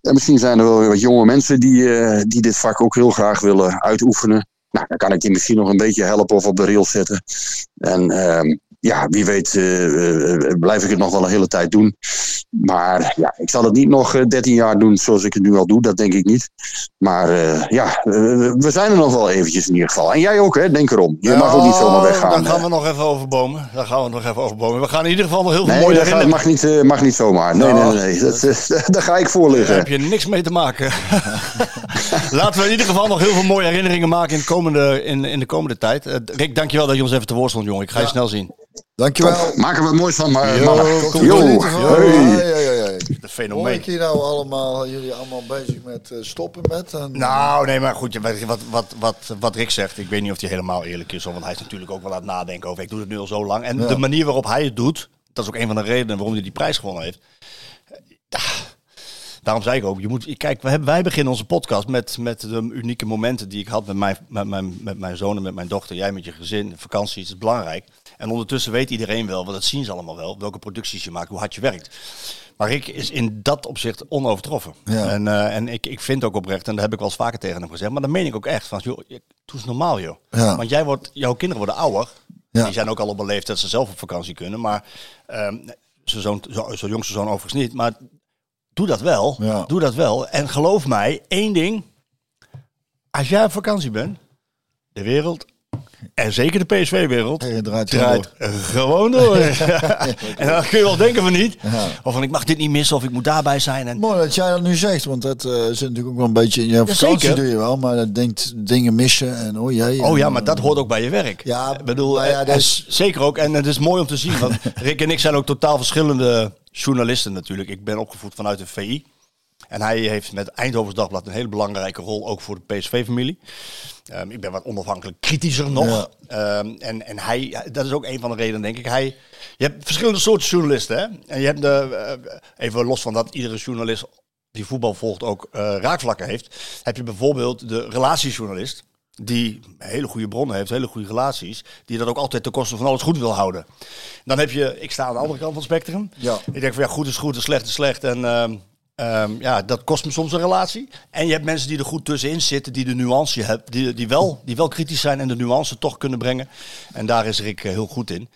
En misschien zijn er wel weer wat jonge mensen die, eh, die dit vak ook heel graag willen uitoefenen. Nou, dan kan ik die misschien nog een beetje helpen of op de rails zetten. En ehm, ja, wie weet eh, eh, blijf ik het nog wel een hele tijd doen. Maar ja, ik zal het niet nog eh, 13 jaar doen zoals ik het nu al doe. Dat denk ik niet. Maar eh, ja, eh, we zijn er nog wel eventjes in ieder geval. En jij ook, hè? Denk erom. Je mag ook niet zomaar weggaan. Daar gaan we nog even overbomen. Daar gaan we nog even overbomen. We gaan in ieder geval nog heel veel Nee, mooie dat herinneringen. mag niet, eh, mag niet zomaar. Nee, nee, nee. nee. Dat, eh, daar ga ik voor Daar liggen. heb je niks mee te maken. Laten we in ieder geval nog heel veel mooie herinneringen maken in de komende, in, in de komende tijd. Rick, dankjewel dat je ons even te woord stond, jongen. Ik ga je snel zien. Dankjewel. Maak er wat moois van, maar Yo, mannen. komt Yo. niet van. Hey. De Hoor fenomeen. ik hier nou allemaal, jullie allemaal bezig met eh, stoppen met? En, Nou, nee, maar goed, wat, wat, wat, wat Rick zegt, ik weet niet of hij helemaal eerlijk is, want hij is natuurlijk ook wel aan het nadenken over, ik doe het nu al zo lang. En Ja. de manier waarop hij het doet, dat is ook een van de redenen waarom hij die prijs gewonnen heeft. Daarom zei ik ook, je moet, kijk, we hebben, wij beginnen onze podcast met, met de unieke momenten die ik had met mijn, met, mijn, met mijn zoon en met mijn dochter. Jij met je gezin, vakanties, het is belangrijk. En ondertussen weet iedereen wel, want dat zien ze allemaal wel, welke producties je maakt, hoe hard je werkt. Maar Rick is in dat opzicht onovertroffen. Ja. En, eh, en ik, ik vind ook oprecht, en dat heb ik wel eens vaker tegen hem gezegd, maar dat meen ik ook echt. Van, joh, doe eens normaal, joh. Ja. Want jij wordt, jouw kinderen worden ouder. Ja. Die zijn ook al op een leeftijd dat ze zelf op vakantie kunnen. Maar zijn zoon, zo, zijn jongste zoon overigens niet. Maar doe dat wel. Ja. Doe dat wel. En geloof mij, één ding. Als jij op vakantie bent, de wereld, en zeker de PSV-wereld, Hey, het draait gewoon door. en dan kun je wel denken van niet. Of van ik mag dit niet missen of ik moet daarbij zijn. En, Mooi dat jij dat nu zegt, want dat eh, zit natuurlijk ook wel een beetje in je vakantie zeker. doe je wel, maar dat denkt dingen missen en oh jij. Oh ja, maar dat hoort ook bij je werk. Ja, ik bedoel, maar ja, en- dat is- zeker ook. En het is mooi om te zien. Want Rick en ik zijn ook totaal verschillende journalisten natuurlijk. Ik ben opgevoed vanuit de VI. En hij heeft met Eindhovens Dagblad een hele belangrijke rol, ook voor de PSV-familie. Ehm, ik ben wat onafhankelijk kritischer nog. Ja. Ehm, en, en hij, dat is ook een van de redenen, denk ik. Hij, je hebt verschillende soorten journalisten. Hè? En je hebt de, eh, even los van dat iedere journalist die voetbal volgt ook eh, raakvlakken heeft. Heb je bijvoorbeeld de relatiejournalist. Die hele goede bronnen heeft, hele goede relaties. Die dat ook altijd ten koste van alles goed wil houden. Dan heb je, ik sta aan de andere kant van het spectrum. Ja. Ik denk van ja, goed is goed en slecht is slecht. En ehm, ehm, ja, dat kost me soms een relatie. En je hebt mensen die er goed tussenin zitten, die de nuance hebben, die, die, wel, die wel kritisch zijn en de nuance toch kunnen brengen. En daar is Rick eh, heel goed in.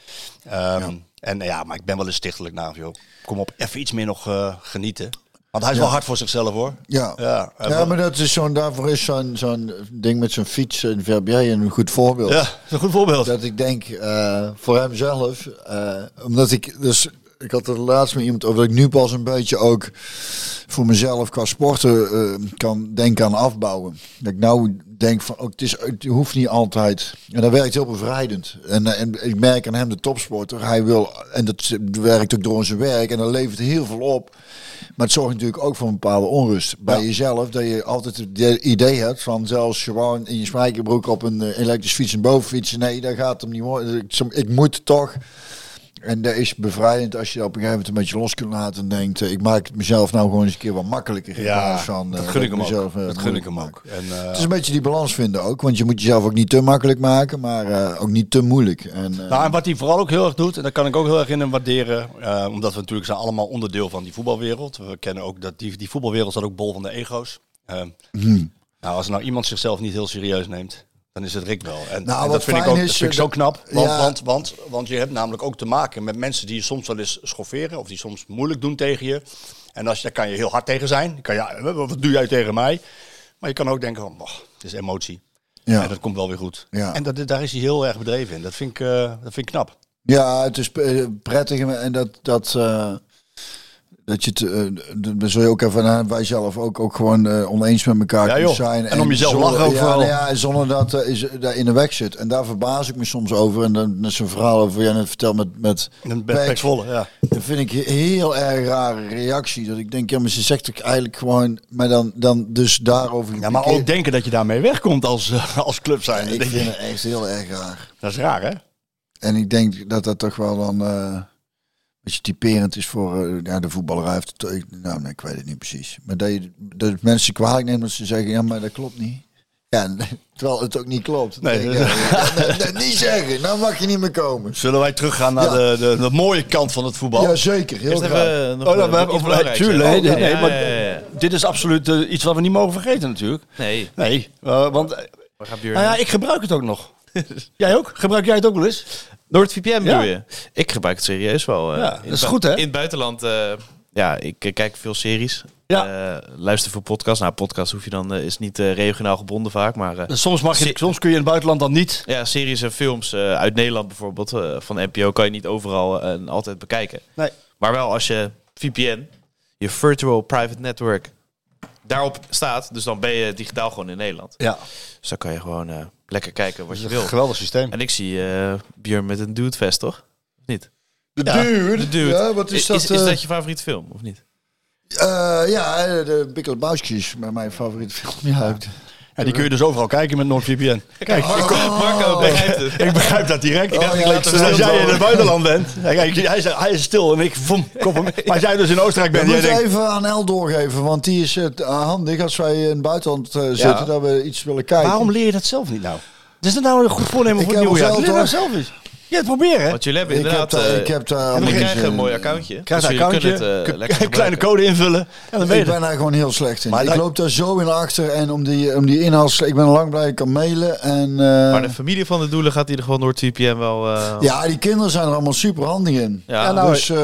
Ehm, En ja, maar ik ben wel eens stichtelijk naar, joh. Kom op, even iets meer nog eh, genieten. Want hij is Ja. wel hard voor zichzelf hoor. Ja. Ja, Ja, maar dat is zo'n, daarvoor is zo'n, zo'n ding met zijn fiets en Verbier een goed voorbeeld. ja, een goed voorbeeld. Dat ik denk, eh, voor hemzelf, omdat ik dus, ik had het laatst met iemand over dat ik nu pas een beetje ook voor mezelf qua sporten eh, kan denken aan afbouwen. Dat ik nou denk van, ook het, is, het hoeft niet altijd. En dat werkt heel bevrijdend. En, eh, en ik merk aan hem, de topsporter, hij wil, en dat werkt ook door zijn werk en dat levert heel veel op. Maar het zorgt natuurlijk ook voor een bepaalde onrust bij Ja. jezelf. Dat je altijd het idee hebt van zelfs gewoon in je spijkerbroek op een eh, elektrische fiets en boven fietsen. Nee, dat gaat hem niet worden. Ik moet toch. En dat is bevrijdend als je op een gegeven moment een beetje los kunt laten en denkt, eh, ik maak het mezelf nou gewoon eens een keer wat makkelijker. Ja, van, eh, dat gun ik hem ook. mezelf, eh, Dat gun ik hem ook. En, eh, Het is een beetje die balans vinden ook, want je moet jezelf ook niet te makkelijk maken, maar eh, ook niet te moeilijk. En, eh, Nou, en wat hij vooral ook heel erg doet, en daar kan ik ook heel erg in hem waarderen, eh, omdat we natuurlijk zijn allemaal onderdeel van die voetbalwereld. We kennen ook dat die, die voetbalwereld staat ook bol van de ego's. Eh, Hmm. Nou, als nou iemand zichzelf niet heel serieus neemt, dan is het Rick wel. En, Nou, en dat vind ik ook is, dat vind ik eh, zo knap, want, ja. want, want, want je hebt namelijk ook te maken met mensen die je soms wel eens schofferen of die soms moeilijk doen tegen je. En als, je- daar kan je heel hard tegen zijn. Dan Kan je, ja, wat doe jij tegen mij? Maar je kan ook denken van, "Boah, het is emotie. ja. En dat komt wel weer goed. Ja. En dat, daar is hij heel erg bedreven in. Dat vind ik, eh, dat vind ik knap. Ja, het is eh, prettig en dat dat eh, dat je het, eh, dan zul je ook even aan wij zelf ook, ook gewoon eh, oneens met elkaar Ja, kunnen zijn En om jezelf zonder, lachen ook ja, nou ja, zonder dat eh, is, daar in de weg zit. En daar verbaas ik me soms over. En dan is een verhaal over jij net vertelt met met. Pek Zwolle, ja. Dat vind ik heel erg rare reactie. Dat ik denk, ja, maar ze zegt ook eigenlijk gewoon, maar dan, dan dus daarover. Ja, maar ook denken dat je daarmee wegkomt als, als club zijn. ik vind het echt heel erg raar. Dat is raar, hè? En ik denk dat dat toch wel dan een beetje typerend is voor eh, ja, de voetballerij. Heeft het, ik- nou, nee, ik weet het niet precies. Maar dat, je, dat mensen kwalijk nemen dat ze zeggen, ja, maar dat klopt niet. Ja, terwijl het ook niet klopt. Nee, Nee, dat- ja, ja, nee, nee, niet zeggen, nou mag je niet meer komen. Zullen wij teruggaan naar Ja. de, de, de mooie kant van het voetbal? Ja, zeker. Heel graag. even eh, nog Oh, we hebben over tuurlijk. Nee, nee, maar dit is absoluut eh, iets wat we niet mogen vergeten natuurlijk. Nee, Nee, want nou ja, ik gebruik het ook nog. jij ook? Gebruik jij het ook wel eens? NordVPN bedoel Ja. je? Ik gebruik het serieus wel. eh, Ja, dat is goed, hè? In het buitenland, eh, ja, ik eh, kijk veel series. Ja. Luister veel podcasts. Nou, podcast hoef je dan, is niet regionaal gebonden vaak, maar... Dus soms, mag je, soms kun je in het buitenland dan niet. ja, series en films uit Nederland bijvoorbeeld, van NPO, kan je niet overal en altijd bekijken. Nee. Maar wel als je VPN, je Virtual Private Network, daarop staat. Dus dan ben je digitaal gewoon in Nederland. Ja, Dus dan kan je gewoon lekker kijken wat je wil. geweldig systeem. En ik zie eh Björn met een dude vest, toch? Of niet? De Ja, dude. De dude. Ja, wat is, is, dat? is, is eh, dat je favoriete film, of niet? eh, ja, de Big mijn favoriete film. Ja, Ja, die kun je dus overal kijken met NordVPN. Kijk, Oh. Marco begrijpt het. ik begrijp dat direct. Oh, ja, ik dus snap als jij in het buitenland bent, ja, kijk, hij, is, hij is stil en ik vom, kop hem. Maar als jij dus in Oostenrijk bent, en jij moeten denkt, even aan El doorgeven, want die is het eh, handig als wij in het buitenland eh, zitten, dat we iets willen kijken. waarom leer je dat zelf niet nou? Is dat nou een goed voornemen Ik voor het heb nieuwe wel jaar? Leer zelf dat zelf eens. Ja, het proberen. Want jullie hebben ik heb, inderdaad... daar, eh, ik heb daar jullie allemaal krijgen een mooi eh, accountje. Krijg dus een accountje, het eh, kun- lekker een kleine gebruiken. code invullen en dan weet Ik je ben daar gewoon heel slecht in. Maar ik loop daar zo in achter en om die, om die inhals... Ik ben al lang blij ik kan mailen. En, eh, Maar de familie van de doelen gaat hier gewoon door het VPN wel... eh, ja, die kinderen zijn er allemaal super handig in. Ja, Ja, nou, dus, eh,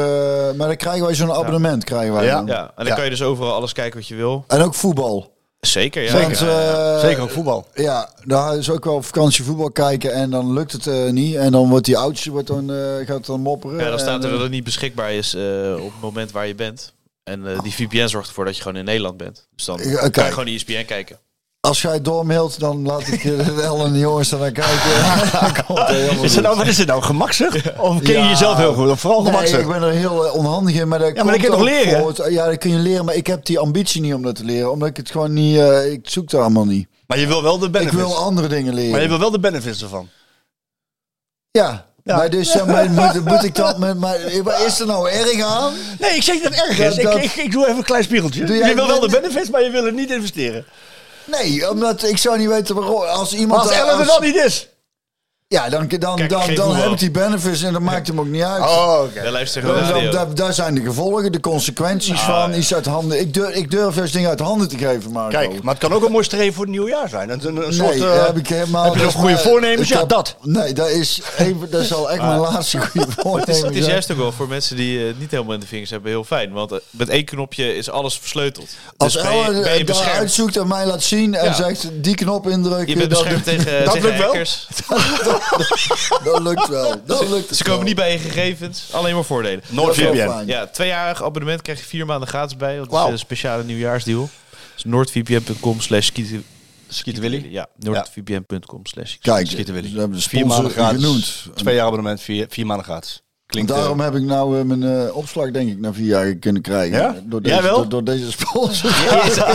maar dan krijgen wij zo'n abonnement. Krijgen wij Ja. dan. ja, en dan Ja. kan je dus overal alles kijken wat je wil. En ook voetbal. Zeker, ja. Want, Ja. eh, Zeker ook voetbal. Ja, daar is ook wel op vakantie voetbal kijken en dan lukt het eh, niet. En dan wordt die oudste wordt dan, eh, gaat dan mopperen. Ja, dan staat er dat het niet beschikbaar is eh, op het moment waar je bent. En eh, die VPN zorgt ervoor dat je gewoon in Nederland bent. Dus dan kan je gewoon die ESPN kijken. Als jij doormailt, dan laat ik eh, de El en de jongens er naar kijken. Helemaal Is het nou, wat is het nou, gemaksig? Of ken je Ja. jezelf heel goed? Of vooral Nee, gemaksig? ik ben er heel eh, onhandig in. Maar dat Ja, maar dat kun je toch leren? voort. Ja, dat kun je leren. Maar ik heb die ambitie niet om dat te leren. Omdat ik het gewoon niet... eh, ik zoek daar allemaal niet. Maar je wil wel de Ik benefits. wil andere dingen leren. maar je wil wel de benefits ervan. Ja. Ja. Maar dus ja, maar moet, moet ik dat met... Maar, wat is er nou erg aan? Nee, ik zeg niet dat het erg is. Ik, dat- ik, ik doe even een klein spiegeltje. Je wil wel de benefits, maar je wil het niet investeren. Nee, omdat ik zou niet weten waarom. Als iemand... als Ellen er dan niet is. Ja, dan, dan, Kijk, dan, dan heb ik die benefits en dat maakt hem ook niet uit. Oh, radio. daar, daar zijn de gevolgen, de consequenties Nou, van. ja. Iets uit handen. Ik durf, ik durf juist dingen uit handen te geven, Marco. Kijk, maar het kan ook een mooi streven voor het nieuwe jaar zijn. Een, een, een soort, nee, eh, heb ik helemaal. heb je nog is goede maar- voornemens? Ja, heb- dat. Nee, dat is, even, dat zal echt mijn laatste goede Het is, voornemen het is juist ook wel voor mensen die eh, het niet helemaal in de vingers hebben heel fijn. Want eh, met één knopje is alles versleuteld. Als Dus ben je, ben daar uitzoekt en mij laat zien en Ja. zegt die knop indrukken, Je bent dan- beschermd tegen, dat tegen lukt wel. dat lukt wel. Dat lukt Ze komen wel. niet bij je gegevens. Alleen maar voordelen. NordVPN. Ja, tweejarig abonnement krijg je vier maanden gratis bij. Dat Wauw. is een speciale nieuwjaarsdeal. Dus noordvpn.com slash skieten- Schieten Willy. Ja, noordvpn.com slash Kijk, Willy. we hebben de Vier maanden gratis. genoemd. Twee jaar abonnement, vier, vier maanden gratis. Klinkt, Daarom eh, heb ik nou eh, mijn eh, opslag denk ik na vier jaar kunnen krijgen. Ja? Door deze, wel? Door, door deze sponsor.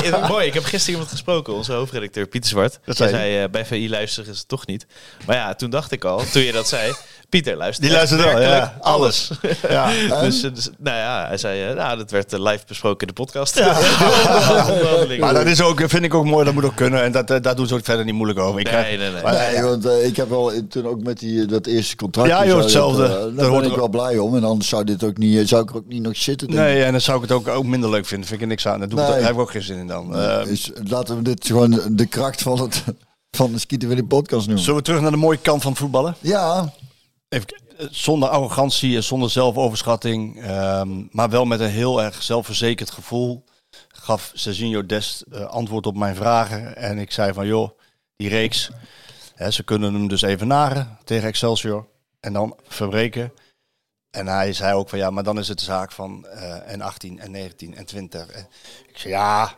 Ja, mooi, ik heb gisteren iemand gesproken, onze hoofdredacteur Pieter Zwart. Dat Hij zei bij VI luisteren is het toch niet. Maar ja, toen dacht ik al, toen je dat zei, Pieter luistert Die luistert wel, ja. alles. ja. dus, eh, dus, nou ja, hij zei, eh, nou, dat werd eh, live besproken in de podcast. Maar dat is ook, vind ik ook mooi, dat moet ook kunnen. En dat, daar doen ze ook verder niet moeilijk over. Ik Nee, krijg- nee, nee. Maar- Nee, want ik heb wel toen ook met die, dat eerste contract. Ja, joh, hetzelfde. Dat, Dat daar ben ik wel blij om. En anders zou, dit ook niet, zou ik er ook niet nog zitten. denk Nee, ik. en dan zou ik het ook, ook minder leuk vinden. Vind ik er niks aan. Dat doe ik, daar heb ik ook geen zin in dan. Eh, Dus laten we dit gewoon de kracht van, het, van de Skieten Willy podcast noemen. zullen we terug naar de mooie kant van het voetballen? Ja, Eh, zonder arrogantie en zonder zelfoverschatting. ehm, maar wel met een heel erg zelfverzekerd gevoel. Gaf Serginho Dest eh, antwoord op mijn vragen. En ik zei van joh, die reeks. Hè, ze kunnen hem dus even naren tegen Excelsior. En dan verbreken. En hij zei ook van ja, maar dan is het de zaak van eh, en 18 en 19 en 20. En ik zei ja.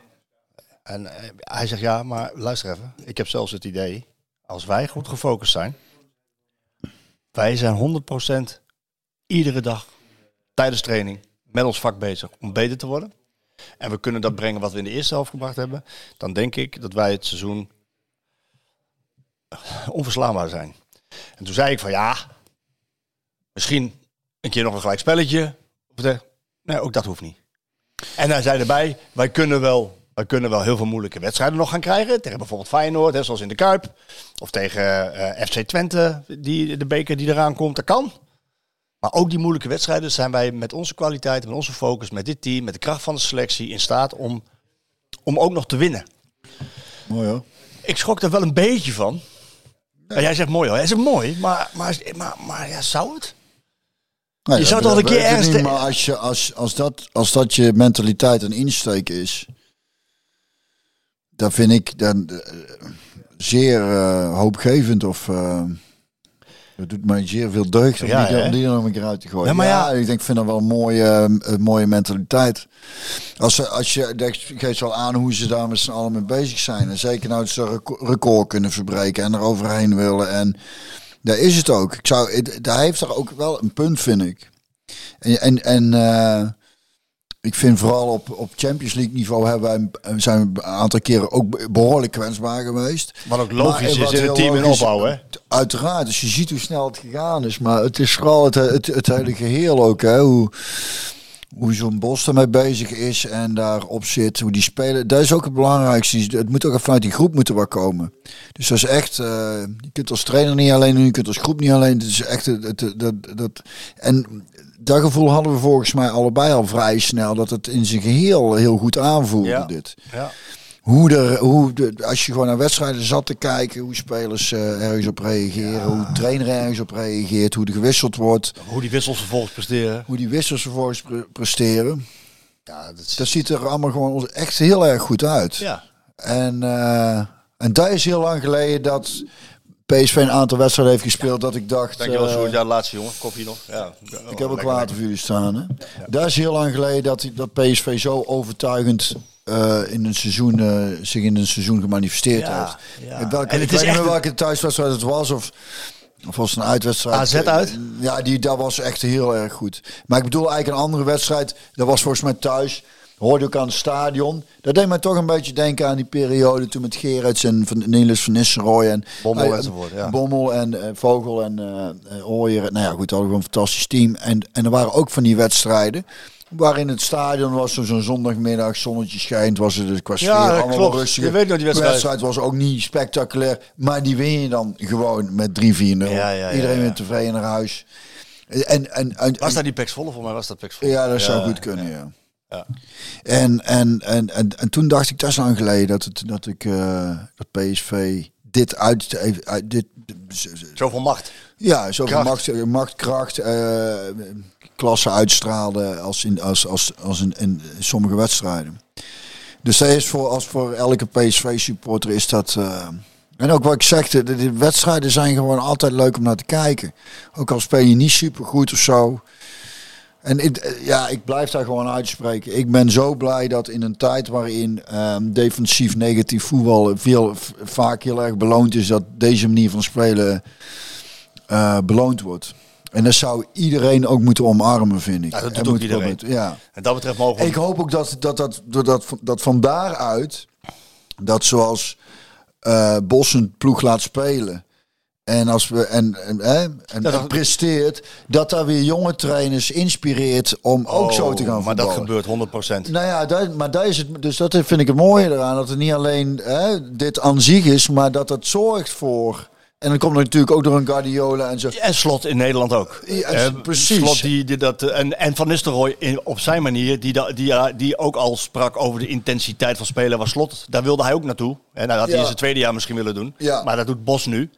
En hij zegt ja, maar luister even. Ik heb zelfs het idee, als wij goed gefocust zijn. Wij zijn 100% iedere dag tijdens training met ons vak bezig om beter te worden. En we kunnen dat brengen wat we in de eerste helft gebracht hebben. Dan denk ik dat wij het seizoen onverslaanbaar zijn. En toen zei ik van ja, misschien een keer nog een gelijk spelletje. Nee, ook dat hoeft niet. En hij zei erbij, wij kunnen wel, wij kunnen wel heel veel moeilijke wedstrijden nog gaan krijgen. Tegen bijvoorbeeld Feyenoord, hè, zoals in de Kuip. Of tegen eh, FC Twente, die, de beker die eraan komt. Dat kan. Maar ook die moeilijke wedstrijden zijn wij met onze kwaliteit, met onze focus, met dit team, met de kracht van de selectie in staat om, om ook nog te winnen. mooi hoor. Ik schrok er wel een beetje van. Maar jij zegt mooi hoor. Hij zegt mooi, maar, maar, maar, maar ja, zou het? Nee, Je zou toch een keer ergens niet, Maar als, je, als, als, dat, als dat je mentaliteit en insteek is, dan vind ik dan, eh, zeer eh, hoopgevend. Of, eh, Dat doet mij zeer veel deugd om Ja, die, hè? om die er nog een keer uit te gooien. Ja, maar ja. ik denk, ik vind dat wel een mooie, eh, een mooie mentaliteit. Als, ze- als je dat geeft wel aan hoe ze daar met z'n allen mee bezig zijn. En zeker nou dat ze record kunnen verbreken en er overheen willen. En daar is het ook. Ik zou, hij heeft er ook wel een punt, vind ik. En, en, en eh, ik vind vooral op, op Champions League niveau hebben wij, zijn we een aantal keren ook behoorlijk kwetsbaar geweest. Wat ook Maar logisch is in een team in opbouw, hè? Uiteraard, dus je ziet hoe snel het gegaan is. Maar het is vooral het, het, het hele geheel ook. Hè? Hoe, hoe zo'n Bos ermee bezig is en daarop zit. Hoe die spelen. Dat is ook het belangrijkste. Het moet ook vanuit die groep moeten wel komen. Dus dat is echt... eh, je kunt als trainer niet alleen doen. Je kunt als groep niet alleen. Het is echt... Het, het, dat, dat, en dat gevoel hadden we volgens mij allebei al vrij snel. Dat het in zijn geheel heel goed aanvoelde Ja. dit Ja. hoe er, hoe de, als je gewoon naar wedstrijden zat te kijken, hoe spelers eh, ergens op reageren, hoe de trainer ergens op reageert, hoe er gewisseld wordt, Hoe die wissels vervolgens presteren. hoe die wissels vervolgens pre- presteren. Ja, dat is... Dat ziet er allemaal gewoon echt heel erg goed uit. Ja. En, eh, en dat is heel lang geleden dat PSV een aantal wedstrijden heeft gespeeld dat ik dacht... Dankjewel, eh, Sjoerd. Ja, laatste jongen. Koffie nog. Ja. ik heb ook water voor jullie staan. Hè? Dat is heel lang geleden dat, dat PSV zo overtuigend eh, in een seizoen, eh, zich in een seizoen gemanifesteerd Ja, heeft. ja. En welke, En het ik weet niet meer welke thuiswedstrijd het was of, of was het een uitwedstrijd. AZ uit? Ja, die, dat was echt heel erg goed. Maar ik bedoel eigenlijk een andere wedstrijd. Dat was volgens mij thuis. Hoorde ook aan het stadion. Dat deed mij toch een beetje denken aan die periode toen met Gerrits en van Niels van Nistelrooy en Bommel enzovoort, ja. Bommel en eh, Vogel en eh, Ooyer. Nou ja, goed, hadden we een fantastisch team. En, en er waren ook van die wedstrijden. Waarin het stadion was zo zo'n zondagmiddag, zonnetje schijnt, was het dus qua sfeer Ja, allemaal klopt. rustig. Je weet nog die wedstrijd. De wedstrijd was ook niet spectaculair, maar die win je dan gewoon met 3-4-0. Ja, ja, ja, Iedereen weer tevreden naar huis. En, en, en, Was dat die Pex Volle? Voor mij was dat Pex Volle. ja, dat zou goed kunnen, ja. Ja. En, en, en, en, en toen dacht ik, dat is lang geleden, dat, het, dat ik eh, dat PSV dit uit, uit, dit, Zoveel macht. ja, zoveel Kracht. macht, macht, kracht, eh, klasse uitstraalde als in, als, als, als in, in sommige wedstrijden. Dus dat is voor, als voor elke PSV-supporter is dat... eh, en ook wat ik zeg, de, de wedstrijden zijn gewoon altijd leuk om naar te kijken. Ook al speel je niet super goed of zo. En ik, eh, ja, ik blijf daar gewoon uitspreken. Ik ben zo blij dat in een tijd waarin ehm, defensief negatief voetbal veel, vaak heel erg beloond is, dat deze manier van spelen eh, beloond wordt. En dat zou iedereen ook moeten omarmen, vind ik. Ja, dat doet En ook moet iedereen. Ja. En dat betreft mogen. Ik hoop ook dat, dat, dat, dat, dat, dat van daaruit, dat zoals eh Bos een ploeg laat spelen. En als we en, en, en, en dat- presteert, dat daar weer jonge trainers inspireert om ook zo te gaan Oh, Maar dat voetballen. gebeurt 100%. Nou ja, maar dat is het, dus dat vind ik het mooie eraan. Dat het niet alleen hè, dit aan zich is, maar dat het zorgt voor... En dan komt er natuurlijk ook door een Guardiola en zo. En Slot in Nederland ook. Ja, Eh, precies. Slot die, die dat, eh, en, en Van Nistelrooy in, op zijn manier, die, da- die, die ook al sprak over de intensiteit van spelen was Slot. Daar wilde hij ook naartoe. En dat had hij in zijn tweede jaar misschien willen doen. Ja. Maar dat doet Bos nu.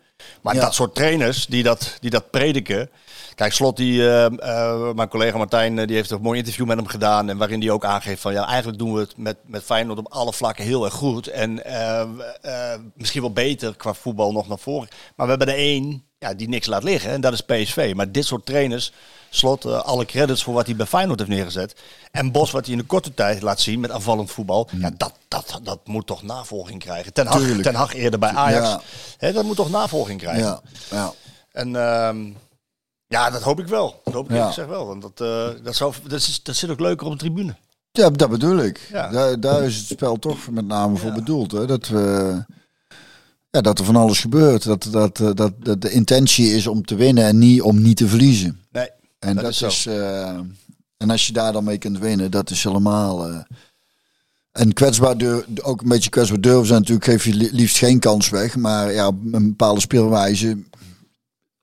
Maar Ja. dat soort trainers die dat, die dat prediken. Kijk, Slot, die, eh, eh, mijn collega Martijn, eh, die heeft een mooi interview met hem gedaan. En waarin hij ook aangeeft van ja, eigenlijk doen we het met, met Feyenoord op alle vlakken heel erg goed. En misschien wel beter qua voetbal nog naar voren. Maar we hebben er één ja, die niks laat liggen. En dat is PSV. Maar dit soort trainers, Slot, eh, alle credits voor wat hij bij Feyenoord heeft neergezet. En Bos, wat hij in de korte tijd laat zien met aanvallend voetbal. Ja, dat, dat, dat moet toch navolging krijgen. Ten Hag, ten Hag eerder bij Ajax. Ja. Hè, dat moet toch navolging krijgen. Ja, ja. En ehm, ja, dat hoop ik wel. Dat hoop ik Ja. gezegd wel. Want dat, eh, dat, zou, dat, is, dat zit ook leuker op de tribune. Ja, dat bedoel ik. Ja. Daar, daar is het spel toch met name voor bedoeld. Hè? Dat, we, ja, dat er van alles gebeurt. Dat, dat, eh, dat, dat de intentie is om te winnen en niet om niet te verliezen. Nee, En dat dat, is eh, en als je daar dan mee kunt winnen, dat is helemaal. eh, en kwetsbaar durf, ook een beetje kwetsbaar durven zijn natuurlijk, geef je li- liefst geen kans weg. Maar ja, op een bepaalde speelwijze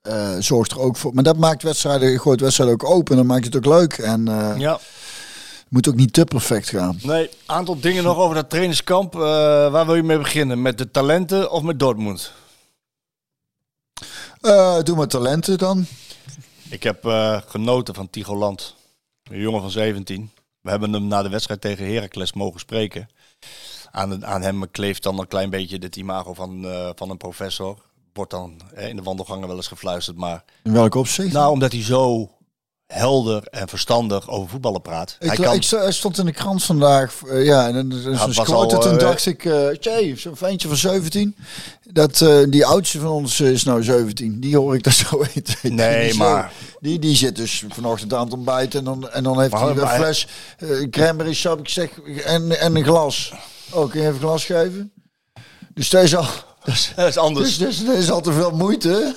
eh, zorgt er ook voor. Maar dat maakt wedstrijden, gooit wedstrijden ook open. Dan maakt het ook leuk. En ja. het moet ook niet te perfect gaan. Nee, aantal dingen nog over dat trainingskamp. Waar wil je mee beginnen? Met de talenten of met Dortmund? Eh, doe maar talenten dan. Ik heb eh, genoten van Tigoland. Een jongen van 17. We hebben hem na de wedstrijd tegen Heracles mogen spreken. Aan, aan hem kleeft dan een klein beetje dit imago van, eh, van een professor. wordt dan in de wandelgangen wel eens gefluisterd, maar... In welke opzicht? Nou, omdat hij zo helder en verstandig over voetballen praat. Ik, hij kan... ik, hij stond in de krant vandaag. eh, ja, en een was quote. al, toen eh, dacht ik, tjee, zo'n ventje van 17. Dat, die oudste van ons is nou 17. Die hoor ik dat zo weten. Nee, die, maar- zo- Die, die zit dus vanochtend aan het ontbijten. En dan, en dan heeft Maar- hij een maar- fles eh cranberry sap. Ik zeg, en, en een glas. Oh, kun je even een glas geven? Dus deze al... Dus, Dat is anders. dus, dus er is al te veel moeite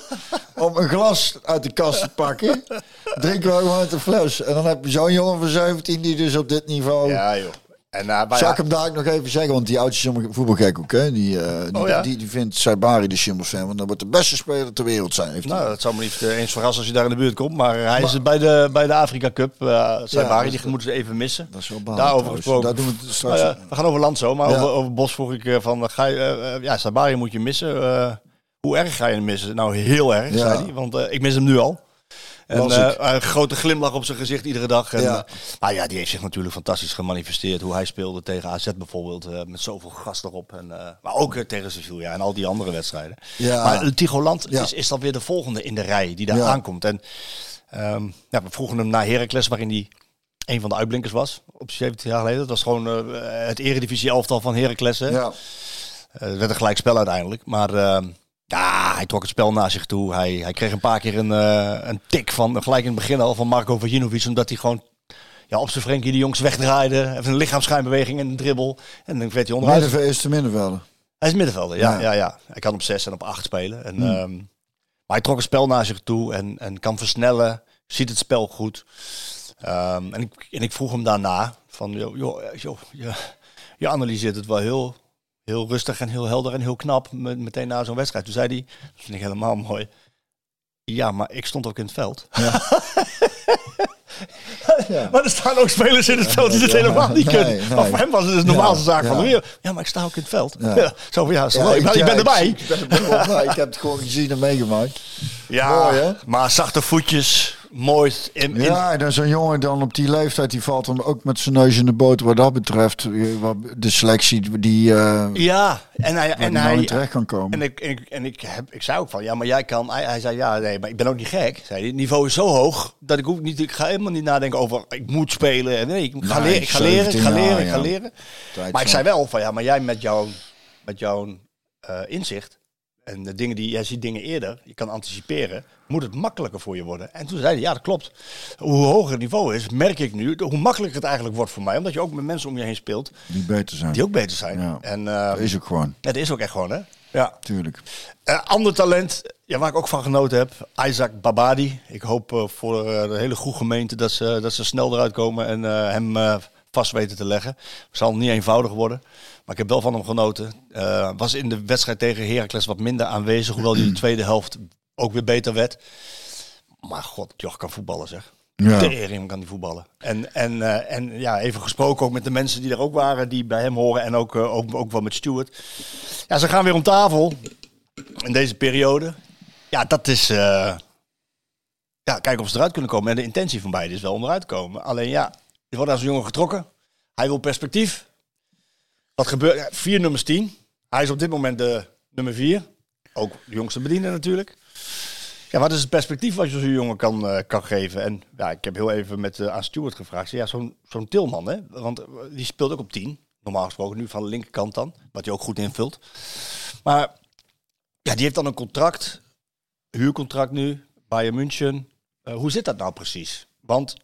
om een glas uit de kast te pakken. Drinken we gewoon uit de fles. En dan heb je zo'n jongen van 17 die dus op dit niveau... Ja, joh. En, uh, maar Zal ja, ik hem daar ook nog even zeggen? Want die oudste voetbalgek ook, hè? Die, eh, die, Oh, ja? die, die vindt Saibari de Schimmel fan. Want dat wordt de beste speler ter wereld zijn. Heeft hij. nou, dat zou me niet eh, eens verrassen als je daar in de buurt komt. Maar hij is bij de, bij de Afrika Cup. uh, Saibari, die moeten ze even missen. dat is wel Daarover trouwens. gesproken. Daar doen we straks. Nou we gaan over land zo, maar over, over Bos vroeg ik eh, van, ga je, eh, eh, ja, Sabari moet je missen. Eh, hoe erg ga je hem missen? Nou, heel erg, zei hij, want eh, ik mis hem nu al. En eh, een grote glimlach op zijn gezicht iedere dag. En, Ja. ja. nou ja, die heeft zich natuurlijk fantastisch gemanifesteerd. Hoe hij speelde tegen AZ bijvoorbeeld, eh, met zoveel gas erop. En, eh, maar ook eh, tegen Sevilla en al die andere wedstrijden. Ja. Maar Tigoland Ja. is, is dan weer de volgende in de rij die daar Ja. aankomt. En ehm, ja, we vroegen hem naar Heracles, waarin hij een van de uitblinkers was. Op 17 jaar geleden. Dat was gewoon eh, het eredivisie elftal van Heracles. Hè? ja. Eh, het werd een gelijk spel uiteindelijk. Maar ehm, ja, hij trok het spel naar zich toe. Hij, hij kreeg een paar keer een, eh, een tik van, gelijk in het begin al, van Marco Vajinovic. Omdat hij gewoon ja, op zijn Frenkie de Jongs wegdraaide. Even een lichaamsschijnbeweging en een dribbel. En dan werd hij onderuit. Middenveld is de middenvelder. Hij is middenvelder, ja, Ja. ja. Ja, Hij kan op 6 en op 8 spelen. En, Hmm. ehm, maar hij trok het spel naar zich toe en, en kan versnellen. Ziet het spel goed. Ehm, en, ik, en ik vroeg hem daarna van, joh, joh, eh, joh, je, je analyseert het wel heel, heel rustig en heel helder en heel knap met, meteen na zo'n wedstrijd. Toen zei hij, dat vind ik helemaal mooi. Ja, maar ik stond ook in het veld. Ja. Maar er staan ook spelers in het veld die dit Ja, helemaal niet kunnen. nee. Maar voor hem was het dus de normaalste Ja, zaak van ja. de wereld. Ja, maar ik sta ook in het veld. Ja. Ja. Zo van, ja, Ja, leuk? ik, ben, ik ben ja, erbij. Ik, ben ik heb het gewoon gezien en meegemaakt. Ja, Mooi, hè? maar zachte voetjes, mooi. In, in- Ja, en dan zo'n jongen dan op die leeftijd, die valt dan ook met zijn neus in de boter wat dat betreft. eh, wat De selectie die, eh ja, en hij... En nou hij terecht kan komen. en ik, en, ik, en ik, heb, ik zei ook van, ja, maar jij kan... Hij, hij zei, ja, nee, maar ik ben ook niet gek. Zei. Het niveau is zo hoog, dat ik ook niet... Ik ga helemaal niet nadenken over, ik moet spelen. En nee, ik ga, Nee, leren, ik ga leren, ik 17 ga leren, jaar, ik ga leren. Maar ik zei wel van, ja, maar jij met jouw, met jouw eh, inzicht... En de dingen die, jij ziet dingen eerder, je kan anticiperen, moet het makkelijker voor je worden. En toen zei hij, ja dat klopt. Hoe hoger het niveau is, merk ik nu, hoe makkelijker het eigenlijk wordt voor mij. Omdat je ook met mensen om je heen speelt, Die beter zijn. die ook beter zijn. Ja. En eh, Dat is ook gewoon, ja, dat is ook echt gewoon, hè? Ja. tuurlijk. Eh, ander talent, ja, waar ik ook van genoten heb, Isaac Babadi. Ik hoop eh, voor de hele goede gemeente dat ze, dat ze snel eruit komen en hem vast weten te leggen. Het zal niet eenvoudig worden, maar ik heb wel van hem genoten. Was in de wedstrijd tegen Heracles wat minder aanwezig, hoewel die de tweede helft ook weer beter werd. Maar god, Joch kan voetballen zeg. Ja. Tering kan die voetballen. En, en, eh, en ja, even gesproken ook met de mensen die er ook waren, die bij hem horen. En ook, eh, ook, ook wel met Stuart. Ja, ze gaan weer om tafel in deze periode. Ja, dat is... eh, ja, kijken of ze eruit kunnen komen. En de intentie van beiden is wel om eruit te komen. Alleen ja, er wordt zo'n jongen getrokken. Hij wil perspectief. Wat gebeurt? Ja, vier nummers tien. Hij is op dit moment de nummer vier. Ook de jongste bediener natuurlijk. Ja, wat is het perspectief wat je zo'n jongen kan, eh, kan geven? En ja, ik heb heel even met uh, aan Stuart gevraagd. Ja, zo'n zo'n Tilman, hè? Want eh, die speelt ook op 10. Normaal gesproken nu van de linkerkant dan. Wat hij ook goed invult. Maar ja, die heeft dan een contract. Huurcontract nu. Bayern München. Hoe zit dat nou precies? Want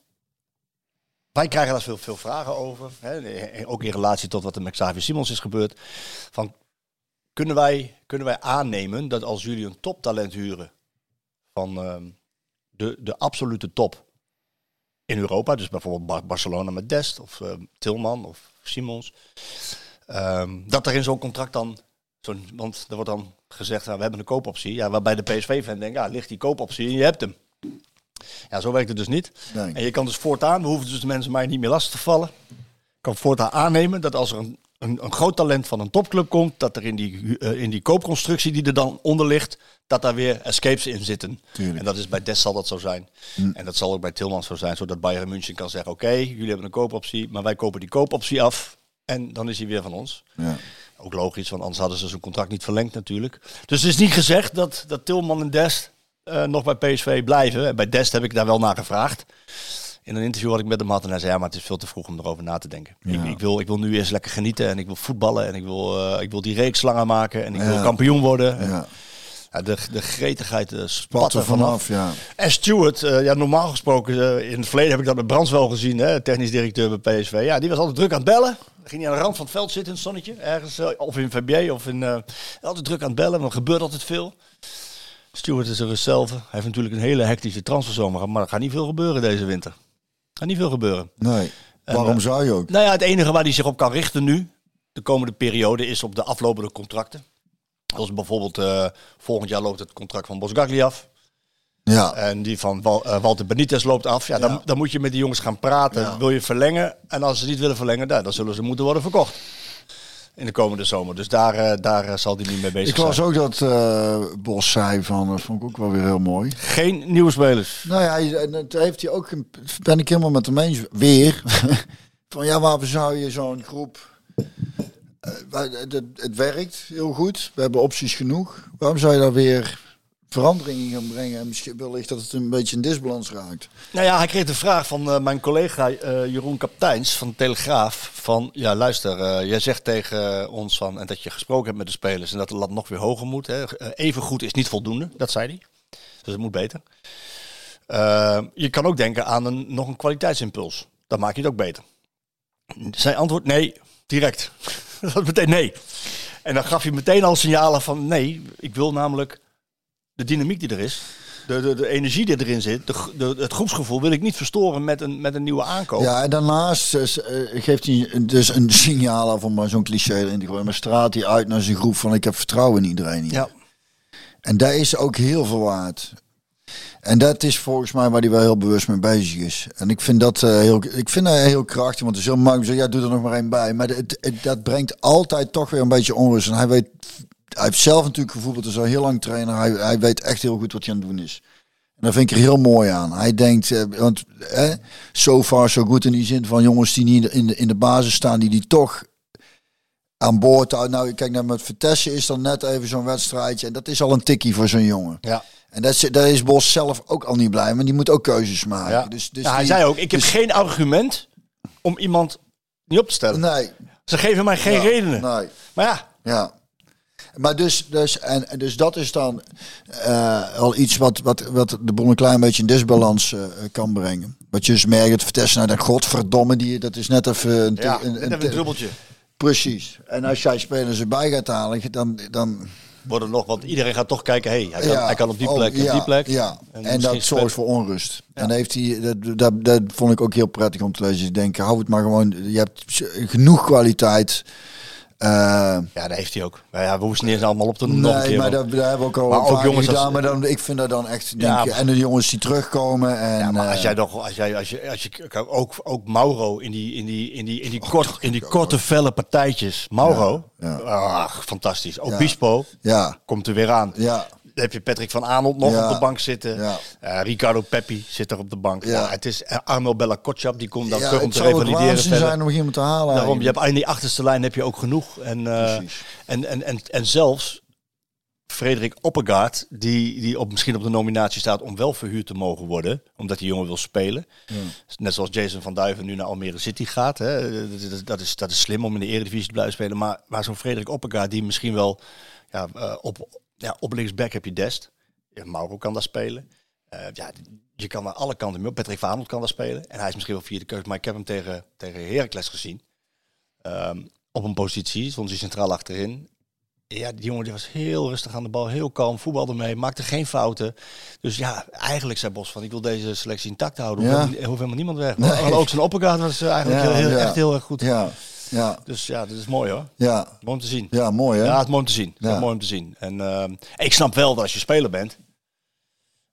wij krijgen daar veel, veel vragen over. Hè? Ook in relatie tot wat er met Xavier Simons is gebeurd. Van, kunnen, wij, kunnen wij aannemen dat als jullie een toptalent huren van uh, de, de absolute top in Europa, dus bijvoorbeeld Bar Barcelona met Dest of uh, Tilman of Simons, um, dat er in zo'n contract dan, zo'n, want er wordt dan gezegd, nou, we hebben een koopoptie, ja, waarbij de PSV-fan denkt, ja, ligt die koopoptie en je hebt hem. Ja, zo werkt het dus niet. Nee. En je kan dus voortaan, we hoeven dus de mensen mij niet meer lastig te vallen, kan voortaan aannemen dat als er een, een, een groot talent van een topclub komt, dat er in die, uh, in die koopconstructie die er dan onder ligt, dat daar weer escapes in zitten. Tuurlijk. En dat is bij Des zal dat zo zijn. Hm. En dat zal ook bij Tilman zo zijn, zodat Bayern München kan zeggen, oké, okay, jullie hebben een koopoptie, maar wij kopen die koopoptie af en dan is hij weer van ons. Ja. Ook logisch, want anders hadden ze zijn contract niet verlengd natuurlijk. Dus het is niet gezegd dat, dat Tilman en Dest eh, nog bij PSV blijven. En bij Dest heb ik daar wel naar gevraagd. In een interview wat ik met hem had en hij zei, ja, maar het is veel te vroeg om erover na te denken. Ik, ik, wil, ik wil nu eerst lekker genieten en ik wil voetballen en ik wil, eh, ik wil die reeks langer maken en ik wil kampioen worden. Ja. Ja, de, de gretigheid uh, Spat er vanaf. vanaf, ja. En Stewart, eh, ja, normaal gesproken, eh, in het verleden heb ik dat met Brands wel gezien, hè, technisch directeur bij PSV. Ja, die was altijd druk aan het bellen. Dan ging hij aan de rand van het veld zitten in het zonnetje, ergens, of in VBA, of in, altijd druk aan het bellen, want er gebeurt altijd veel. Stewart is er zelf. Hij heeft natuurlijk een hele hectische transferzomer, gehad, maar er gaat niet veel gebeuren deze winter. Gaat niet veel gebeuren. Nee. En, Waarom eh, zou je ook? Nou ja, het enige waar hij zich op kan richten nu, de komende periode, is op de aflopende contracten. Zoals bijvoorbeeld eh, volgend jaar loopt het contract van Bosgagli af. Ja. En die van Wal- eh, Walter Benitez loopt af. Ja, dan, Ja. dan moet je met die jongens gaan praten. Ja. Wil je verlengen? En als ze niet willen verlengen, nou, dan zullen ze moeten worden verkocht. In de komende zomer. Dus daar, eh, daar eh, zal hij nu mee bezig Ik las zijn. ook dat eh, Bos zei van, dat vond ik ook wel weer heel mooi. Geen nieuwe spelers. Nou ja, dat heeft hij ook, ben ik helemaal met hem eens, weer. van ja, waarom zou je zo'n groep, wij- het, het, het werkt heel goed, we hebben opties genoeg. Waarom zou je daar weer verandering in gaan brengen? En misschien wellicht dat het een beetje een disbalans raakt. Nou ja, hij kreeg de vraag van eh, mijn collega eh, Jeroen Kapteins van de Telegraaf. Van, ja luister, eh, jij zegt tegen ons van, en dat je gesproken hebt met de spelers en dat de lat nog weer hoger moet. Hè. Even goed is niet voldoende, dat zei hij. Dus het moet beter. Je kan ook denken aan een, nog een kwaliteitsimpuls. Dan maak je het ook beter. Zijn antwoord, nee, direct. dat meteen nee. En dan gaf je meteen al signalen van, nee, ik wil namelijk de dynamiek die er is, de, de, de energie die erin zit, de, de, het groepsgevoel wil ik niet verstoren met een, met een nieuwe aankoop. Ja, en daarnaast eh, eh, geeft hij dus een signaal af om maar zo'n cliché erin te gooien. Maar straalt hij uit naar zijn groep van ik heb vertrouwen in iedereen hier. Ja. En daar is ook heel veel waard. En dat is volgens mij waar hij wel heel bewust mee bezig is. En ik vind dat, eh, heel, ik vind dat heel krachtig, want het is heel makkelijk ja, doe er nog maar één bij. Maar het, het- dat brengt altijd toch weer een beetje onrust. En hij weet, hij heeft zelf natuurlijk gevoetbald, is al heel lang trainer. Hij, hij weet echt heel goed wat hij aan het doen is. En dat vind ik er heel mooi aan. Hij denkt, eh, want eh, so far so good in die zin van jongens die niet in de, in de basis staan, die die toch aan boord houden. Nou, kijk, nou, met Vitesse is dan net even zo'n wedstrijdje. En dat is al een tikkie voor zo'n jongen. Ja. En dat is, daar is Bos zelf ook al niet blij, maar die moet ook keuzes maken. Ja. Dus, dus Ja, hij die- zei ook, ik heb dus- geen argument om iemand niet op te stellen. Nee. Ze geven mij geen Ja, redenen. Nee. Maar ja, Ja. Maar dus, dus, en, dus dat is dan eh, al iets wat, wat, wat de boel een klein beetje in disbalans eh, kan brengen. Wat je dus merkt, het Vitesse, nou, dat godverdomme, die, dat is net even een, ja een, een dubbeltje. Precies. En als jij spelers erbij gaat halen, dan... dan Worden nog, want iedereen gaat toch kijken, hey, hij, kan, ja, hij kan op die oh, plek, ja, op die plek. Ja, en, dat zorgt voor onrust. En heeft hij, dat, dat, dat vond ik ook heel prettig om te lezen. Ik denk, hou het maar gewoon, je hebt genoeg kwaliteit. Eh, Ja, dat heeft hij ook. Maar ja, we hoeven ze niet eens allemaal op te noemen. Nee, keer, maar dat, dat hebben we ook al Maar ook jongens als- gedaan. Maar dan, ik vind dat dan echt... Ja, Denk, maar- en de jongens die terugkomen. En, Ja, maar als eh, jij nog, als jij, als je, als je, ook, ook Mauro in die, in die, in die, in die, kort, in die korte, felle partijtjes. Mauro, Ja, Ach, fantastisch. Ook Ja. Bispo Ja, komt er weer aan. ja, heb je Patrick van Aanholt nog Ja. op de bank zitten. Ja. Eh, Ricardo Peppi zit er op de bank. Ja. Ja. het is eh, Arno Bella Kotschap, die komt dan terug om te revalideren. zijn om iemand te halen. Daarom, je hebt in die achterste lijn heb je ook genoeg. En, eh, en, en, en, en zelfs Frederik Oppegaard, die, die op, misschien op de nominatie staat om wel verhuurd te mogen worden, omdat die jongen wil spelen. Net zoals Jason van Duiven nu naar Almere City gaat. Hè. Dat, is, dat is slim om in de Eredivisie te blijven spelen. Maar, maar zo'n Frederik Oppegaard, die misschien wel ja, op, ja, op linksback heb je Dest. Mauro kan daar spelen. Eh, ja, je kan naar alle kanten mee op. Patrick van Aanholt kan daar spelen. En hij is misschien wel vierde keuze, maar ik heb hem tegen, tegen Heracles gezien. Ehm, op een positie, stond hij centraal achterin. Ja, die jongen die was heel rustig aan de bal, heel kalm, voetbalde mee, maakte geen fouten. Dus ja, eigenlijk zei Bos van, ik wil deze selectie intact houden. Ja. Hoeft helemaal- niemand weg. Nee. Ook zijn oppergaard was eh, eigenlijk Ja, heel, heel- ja. echt heel erg goed. Ja, ja, Dus ja, dat is mooi hoor. ja, Mooi om te zien. ja, mooi hè? Ja, het is mooi om te zien. Ja. Mooi om te zien. En ehm, ik snap wel dat als je speler bent.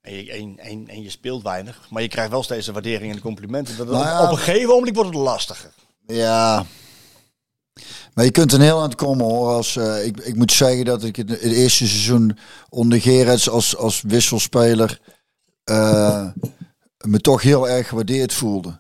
En je, en, en, en je speelt weinig. Maar je krijgt wel steeds de waardering en de complimenten. Dat, Nou ja. Op een gegeven moment wordt het lastiger. Ja. Maar je kunt er heel aan het komen hoor. Als, eh, ik, ik moet zeggen dat ik het, het eerste seizoen onder Gerets als, als wisselspeler eh, me toch heel erg gewaardeerd voelde.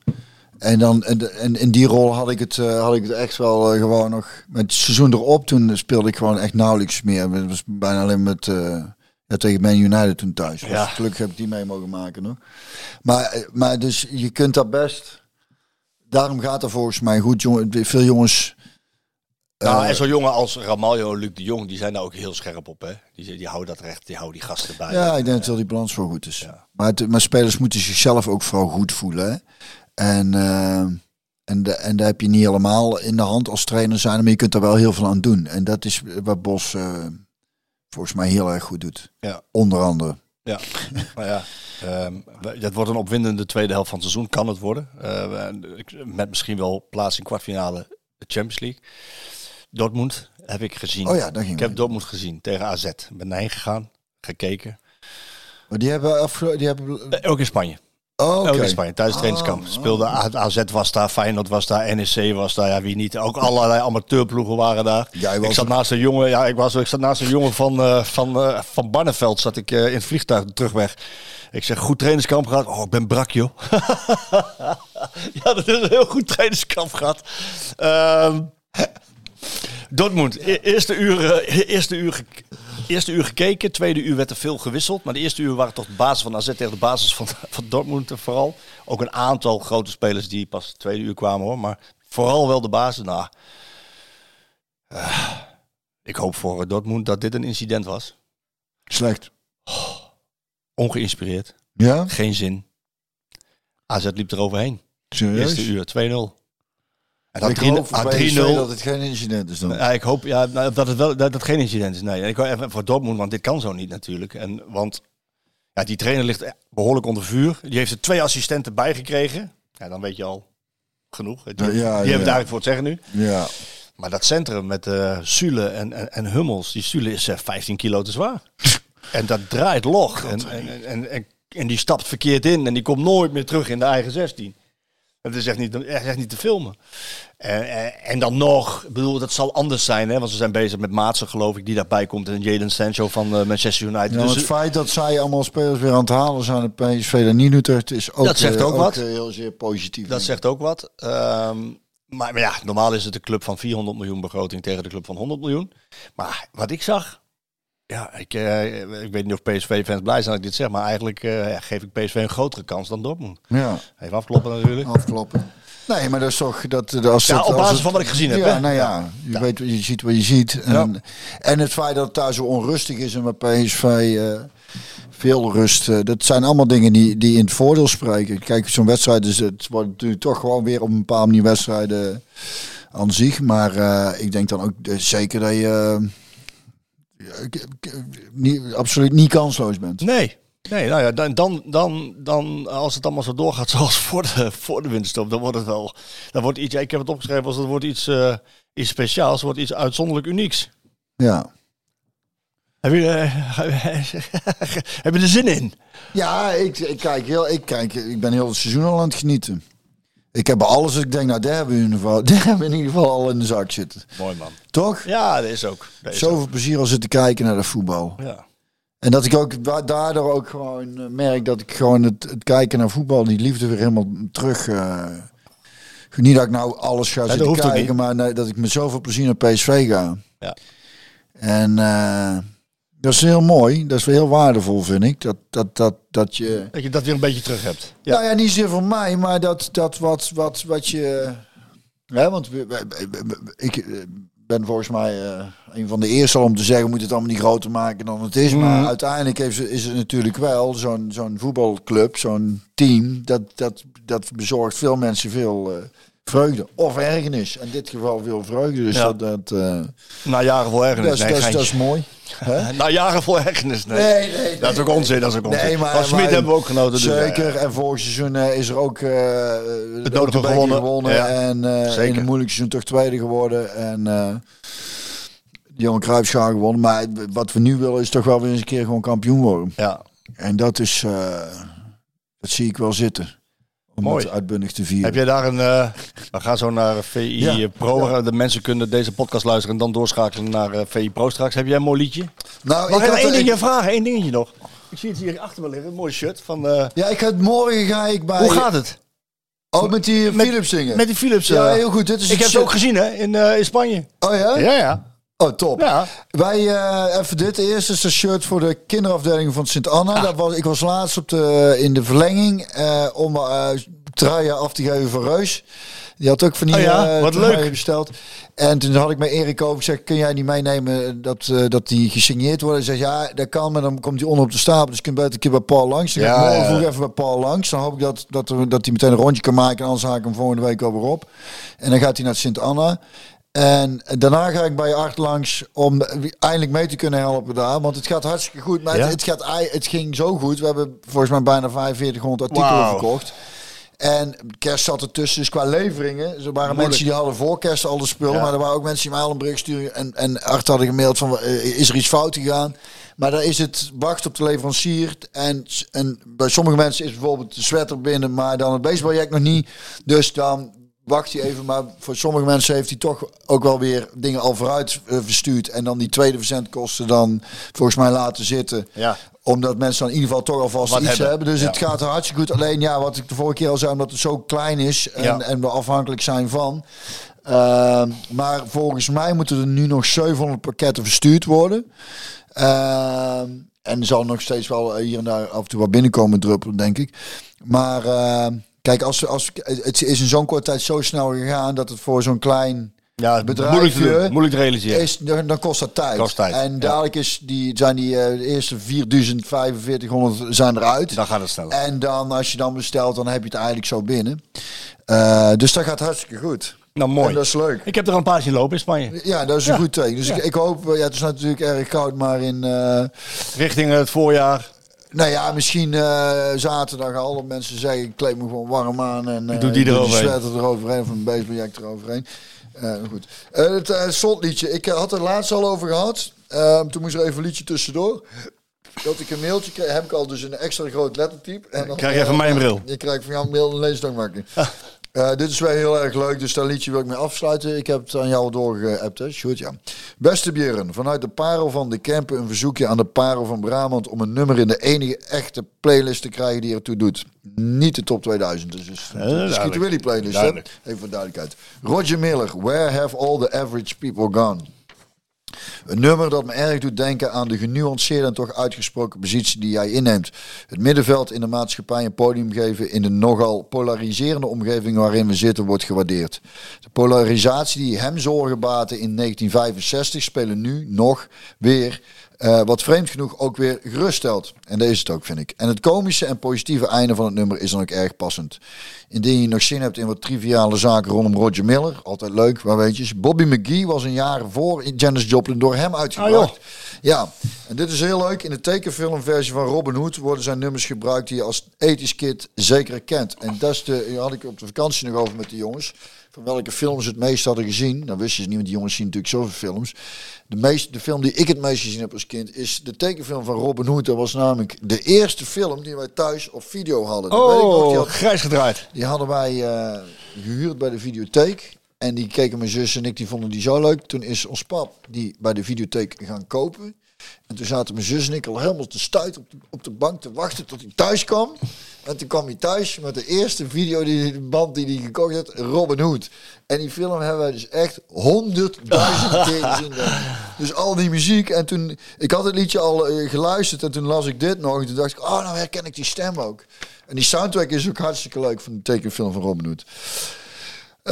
En, dan, en, in die rol had ik het, eh, had ik het echt wel eh, gewoon nog... Met het seizoen erop, toen speelde ik gewoon echt nauwelijks meer. Het was bijna alleen met... eh, ja, tegen Man United toen thuis. Ja. Gelukkig heb ik die mee mogen maken nog. Maar, maar dus je kunt dat best... Daarom gaat er volgens mij goed. Jongen, veel jongens... Nou, en zo'n jongen als Ramaljo en Luc de Jong, die zijn daar ook heel scherp op. Hè? Die, die houden dat recht, die houden die gasten bij. Ja, ik denk dat wel die balans wel goed is. Ja. Maar, het, maar spelers moeten zichzelf ook vooral goed voelen. Hè? En, eh, en, de, en daar heb je niet helemaal in de hand als trainer zijn, maar je kunt er wel heel veel aan doen. En dat is wat Bos eh, volgens mij heel erg goed doet. Ja. Onder andere. Ja, maar ja, ehm, we- dat wordt een opwindende tweede helft van het seizoen, kan het worden. Ik- met misschien wel plaats in kwartfinale Champions League. Dortmund heb ik gezien. Oh ja, daar ging ik heb. Dortmund gezien tegen AZ. Ben heen gegaan, gekeken. Maar die hebben, die hebben Eh, ook in Spanje. Oh. Ook in Spanje, tijdens het trainingskamp. Speelde A- AZ was daar, Feyenoord was daar, NEC was daar, ja wie niet. Ook allerlei amateurploegen waren daar. Jij was ik zat naast een jongen, ja, ik, was, ik zat naast een jongen van, eh, van, eh, van Barneveld, zat ik eh, in het vliegtuig terugweg. Ik zeg, goed trainingskamp gehad? Oh, ik ben brak, joh. ja, dat is een heel goed trainingskamp gehad. Ehm Dortmund, e- eerste uur, eerste, uur eerste uur gekeken, tweede uur werd er veel gewisseld. Maar de eerste uur waren toch de basis van AZ tegen de basis van, van Dortmund vooral. Ook een aantal grote spelers die pas tweede uur kwamen hoor. Maar vooral wel de basis. Nou, eh, ik hoop voor Dortmund dat dit een incident was. Slecht. Ongeïnspireerd, Ja? geen zin. AZ liep er overheen. Serieus? Eerste uur, 2-0. En ik 3 hoop voor PSV 3-0. dat het geen incident is dan. Ja, ik hoop ja, nou, dat het wel dat het geen incident is. Nee, ik wou even voor Dortmund, want dit kan zo niet natuurlijk. En want ja, die trainer ligt behoorlijk onder vuur. Die heeft er twee assistenten bij gekregen. Ja, dan weet je al genoeg. Die, Ja, ja, die hebben het eigenlijk voor het zeggen nu. Ja. Maar dat centrum met eh Sule en, en, en Hummels, die Sule is eh, 15 kilo te zwaar. en dat draait log. En, en, en, en die stapt verkeerd in en die komt nooit meer terug in de eigen 16. Dat is echt niet, echt niet te filmen. En, en, en dan nog, ik bedoel, dat zal anders zijn, hè? want ze zijn bezig met Maatsen, geloof ik, die daarbij komt. En Jadon Sancho van eh, Manchester United. Ja, maar dus het feit dat zij allemaal spelers weer aan het halen zijn en PSV dat niet het is ook, Dat zegt eh, ook wat. eh, heel zeer positief. dat zegt ook wat. Ehm, maar, maar ja, normaal is het een club van 400 miljoen begroting tegen de club van 100 miljoen. Maar wat ik zag, ja, ik, eh, ik weet niet of PSV-fans blij zijn dat ik dit zeg, maar eigenlijk eh, geef ik PSV een grotere kans dan Dortmund. Ja, Even afkloppen natuurlijk. afkloppen. Nee, maar dat is toch dat als Ja, het- op basis het- van wat ik gezien heb, Ja, nou ja, je Ja. weet je ziet wat je ziet. En, en het feit dat het daar zo onrustig is en met PSV eh, veel rust. dat zijn allemaal dingen die, die in het voordeel spreken. Kijk, zo'n wedstrijd is het wordt natuurlijk toch gewoon weer op een bepaalde manier wedstrijden aan zich. Maar ik denk dan ook zeker dat je niet, absoluut niet kansloos bent. Nee. Nee, nou ja, dan, dan, dan, dan als het allemaal zo doorgaat zoals voor de, voor de winterstop, dan wordt het wel, dan wordt iets, ik heb het opgeschreven als het wordt iets, eh, iets speciaals, wordt iets uitzonderlijk unieks. Ja. Heb je, eh, heb je er zin in? Ja, ik, ik, kijk heel, ik, kijk, ik ben heel het seizoen al aan het genieten. Ik heb alles, ik denk, nou, daar hebben we in ieder geval, daar hebben we in ieder geval al in de zak zitten. Mooi man. Toch? Ja, dat is ook. Dat is Zoveel plezier al zitten kijken naar de voetbal. Ja. En dat ik ook da- daardoor ook gewoon eh, merk dat ik gewoon het, het kijken naar voetbal, die liefde weer helemaal terug. eh, niet dat ik nou alles ga zitten kijken, maar nee, dat ik met zoveel plezier naar PSV ga. Ja. En eh, dat is heel mooi, dat is wel heel waardevol, vind ik. Dat, dat, dat, dat je. Dat je dat weer een beetje terug hebt. Ja. Nou ja, niet zozeer voor mij, maar dat, dat wat, wat, wat je. Hè, want ik eh, ben volgens mij eh, een van de eerste om te zeggen: we moeten het allemaal niet groter maken dan het is. Maar Mhm. uiteindelijk heeft, ze- is het natuurlijk wel zo'n zo'n voetbalclub, zo'n team. Dat, dat, dat bezorgt veel mensen veel eh, vreugde of ergernis. In dit geval veel vreugde. Dus Ja. dat, dat, Na jaren vol ergernis. dat, nee, dat, is mooi. Na jaren vol ergernis. Nee. Nee, nee, Dat is ook onzin, dat is ook onzin. Nee, maar, Van Smit hebben we ook genoten. dus, Zeker. ja. En vorig seizoen eh, is er ook eh het nodige gewonnen. Ja, En eh, zeker. in een moeilijk seizoen toch tweede geworden. En eh Johan Cruijffschaal gewonnen. Maar wat we nu willen is toch wel weer eens een keer gewoon kampioen worden. Ja. En dat is, eh, dat zie ik wel zitten. Om Mooi. het uitbundig te vieren. Heb jij daar een... eh we gaan zo naar VI Ja. Pro. De mensen kunnen deze podcast luisteren en dan doorschakelen naar eh, VI Pro straks. Heb jij een mooi liedje? nou, Mag ik één dingetje vragen? Eén dingetje nog. Ik zie het hier achter me liggen. Een mooi shirt van... eh, Ja, ik ga het morgen ga ik bij... Hoe gaat het? Oh, met die eh, Philips dingen? Met die Philips. Ja, eh, heel goed. Dit is ik het heb ze set- ook gezien hè, in, eh, in Spanje. Oh ja? Ja, ja. Oh, top. Ja. Wij, eh, even dit. Eerst is een shirt voor de kinderafdeling van Sint Anna. Dat was, ik was laatst op de, in de verlenging eh, om truien af te geven voor Reus. Die had ook van die Oh ja, wat truien leuk. besteld. En toen had ik met Erik over gezegd, kun jij niet meenemen dat, dat die gesigneerd worden? Hij zegt, ja, dat kan, maar dan komt hij onder op de stapel. Dus je kunt beter een keer bij Paul langs. Dan ga ik Ja, morgen ja. vroeg even bij Paul langs. Dan hoop ik dat, dat, dat hij meteen een rondje kan maken. En anders haak ik hem volgende week alweer op. En dan gaat hij naar Sint Anna. En daarna ga ik bij Art langs om eindelijk mee te kunnen helpen daar. Want het gaat hartstikke goed. Maar Ja? het, het, gaat, het ging zo goed. We hebben volgens mij bijna 4500 artikelen Wauw. verkocht. En kerst zat ertussen, dus qua leveringen. Er waren mensen die hadden voor kerst al de spullen. Ja. Maar er waren ook mensen die mij al een bericht sturen. En, en Art hadden gemaild van, eh, is er iets fout gegaan? Maar daar is het wacht op de leverancier. En, en bij sommige mensen is bijvoorbeeld de sweater binnen, maar dan het baseballjack nog niet. Dus dan wacht hij even. Maar voor sommige mensen heeft hij toch ook wel weer dingen al vooruit eh, verstuurd. En dan die tweede verzendkosten dan volgens mij laten zitten. Ja. Omdat mensen dan in ieder geval toch alvast Wat iets hebben. hebben. Dus Ja. het gaat hartstikke goed. Alleen ja, wat ik de vorige keer al zei, omdat het zo klein is en, Ja. en we afhankelijk zijn van. Ehm, maar volgens mij moeten er nu nog 700 pakketten verstuurd worden. Ehm, en er zal nog steeds wel hier en daar af en toe wat binnenkomen druppelen, denk ik. Maar ehm, kijk, als, als, het is in zo'n korte tijd zo snel gegaan dat het voor zo'n klein Ja, bedrijfje moeilijk te doen, moeilijk te realiseren. is, dan, dan kost dat tijd. Kost tijd, En ja. dadelijk is die, zijn die eh, de eerste 4500 zijn eruit. Dan gaat het sneller. En dan als je dan bestelt, dan heb je het eigenlijk zo binnen. Eh, dus dat gaat hartstikke goed. Nou, mooi. En dat is leuk. Ik heb er al een paar zien lopen in Spanje. Ja, dat is een Ja. goed teken. Dus ik, ik hoop, eh, ja, het is natuurlijk erg koud, maar in, eh, Richting het voorjaar. Nou ja, misschien eh, zaterdag al. Dat mensen zeggen, ik kleed me gewoon warm aan en eh, doe die ik doe eroverheen. eroverheen of een baseballjack eroverheen. Eh, goed. Het uh, slotliedje. Ik had het laatst al over gehad. Ehm, toen moest er even een liedje tussendoor. Dat ik een mailtje kreeg, heb ik al dus een extra groot lettertype. En dan, Krijg je van mij een bril. Je krijgt van jou een mail en lees het ook makkelijk. Eh, dit is wel heel erg leuk, dus dat liedje wil ik mee afsluiten. Ik heb het aan jou doorgeappt, hè? Goed, ja. Beste Björn, vanuit de Parel van de Kempen een verzoekje aan de Parel van Brabant om een nummer in de enige echte playlist te krijgen die ertoe doet. Niet de top 2000, dus dus de duidelijk. Skeeter Willy playlist. Even voor duidelijkheid. Roger Miller, Where Have All the Average People Gone? Een nummer dat me erg doet denken aan de genuanceerde en toch uitgesproken positie die jij inneemt. Het middenveld in de maatschappij een podium geven in de nogal polariserende omgeving waarin we zitten wordt gewaardeerd. De polarisatie die hem zorgen baten in 1965 spelen nu nog weer eh, wat vreemd genoeg ook weer geruststelt. En deze is het ook, vind ik. En het komische en positieve einde van het nummer is dan ook erg passend. Indien je nog zin hebt in wat triviale zaken rondom Roger Miller, altijd leuk, waar weet je. Bobby McGee was een jaar voor Janis Joplin door hem uitgebracht. ja, en dit is heel leuk. In de tekenfilmversie van Robin Hood worden zijn nummers gebruikt die je als ethisch kid zeker herkent. En dat is de, had ik op de vakantie nog over met de jongens. Van welke films ze het meest hadden gezien. Dan wisten ze niet, want die jongens zien natuurlijk zoveel films. De, meest, de film die ik het meest gezien heb als kind is de tekenfilm van Robin Hood. Dat was namelijk de eerste film die wij thuis op video hadden. Dat weet ik nog. Die, Oh, had- grijs gedraaid. die hadden wij eh, gehuurd bij de videotheek. En die keken mijn zus en ik, die vonden die zo leuk. Toen is ons pap die bij de videotheek gaan kopen. En toen zaten mijn zus en ik al helemaal te stuiten op de, op de bank te wachten tot hij thuis kwam. En toen kwam hij thuis met de eerste video, die, de band die hij gekocht had, Robin Hood. En die film hebben wij dus echt honderdduizend keer gezien. Dus al die muziek. En toen, ik had het liedje al eh, geluisterd en toen las ik dit nog. En toen dacht ik, oh nou herken ik die stem ook. En die soundtrack is ook hartstikke leuk van de tekenfilm van Robin Hood.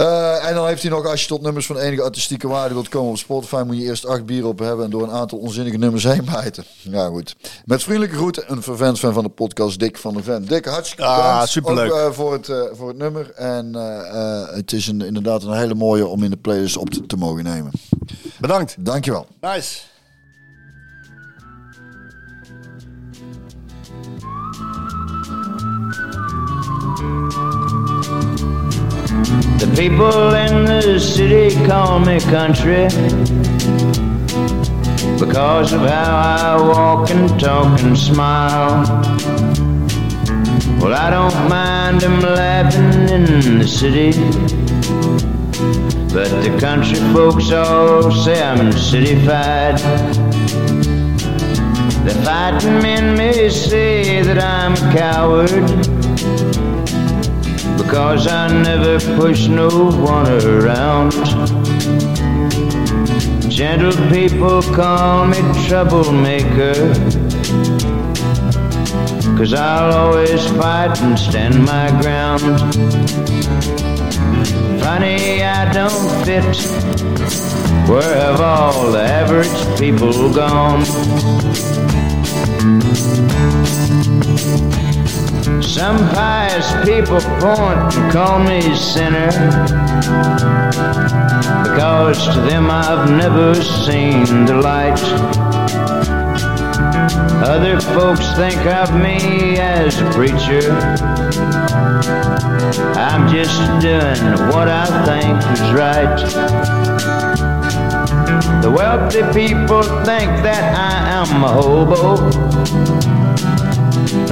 Eh, en dan heeft hij nog, als je tot nummers van enige artistieke waarde wilt komen op Spotify, moet je eerst acht bier op hebben en door een aantal onzinnige nummers heen bijten. Ja, goed. Met vriendelijke groeten, een vervent fan van de podcast, Dick van de Ven. Dick, hartstikke Ah, bedankt. superleuk. Ook, eh, voor, het, eh, voor het nummer. En het is een, inderdaad een hele mooie om in de playlist op te, te mogen nemen. Bedankt. Dankjewel. Nice. The people in the city call me country because of how I walk and talk and smile. Well, I don't mind them laughing in the city, but the country folks all say I'm cityfied. The fighting men may say that I'm a coward. Because I never push no one around. Gentle people call me troublemaker. Cause I'll always fight and stand my ground. Funny, I don't fit. Where have all the average people gone? Some pious people point and call me sinner Because to them I've never seen the light. Other folks think of me as a preacher. I'm just doing what I think is right The wealthy people think that I am a hobo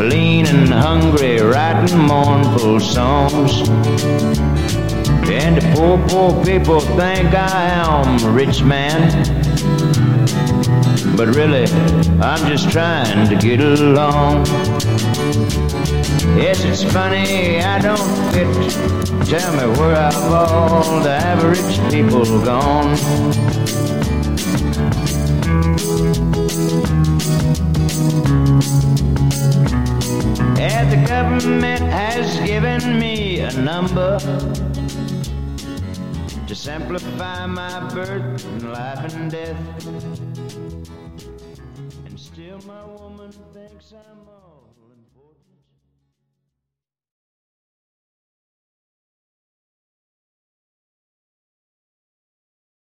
lean and hungry, writing mournful songs. And the poor, poor people think I am a rich man. But really, I'm just trying to get along. Yes, it's funny, I don't fit. Tell me where have all the average people gone? And the government has given me a number to simplify my birth and life and death. And still my woman thinks I'm.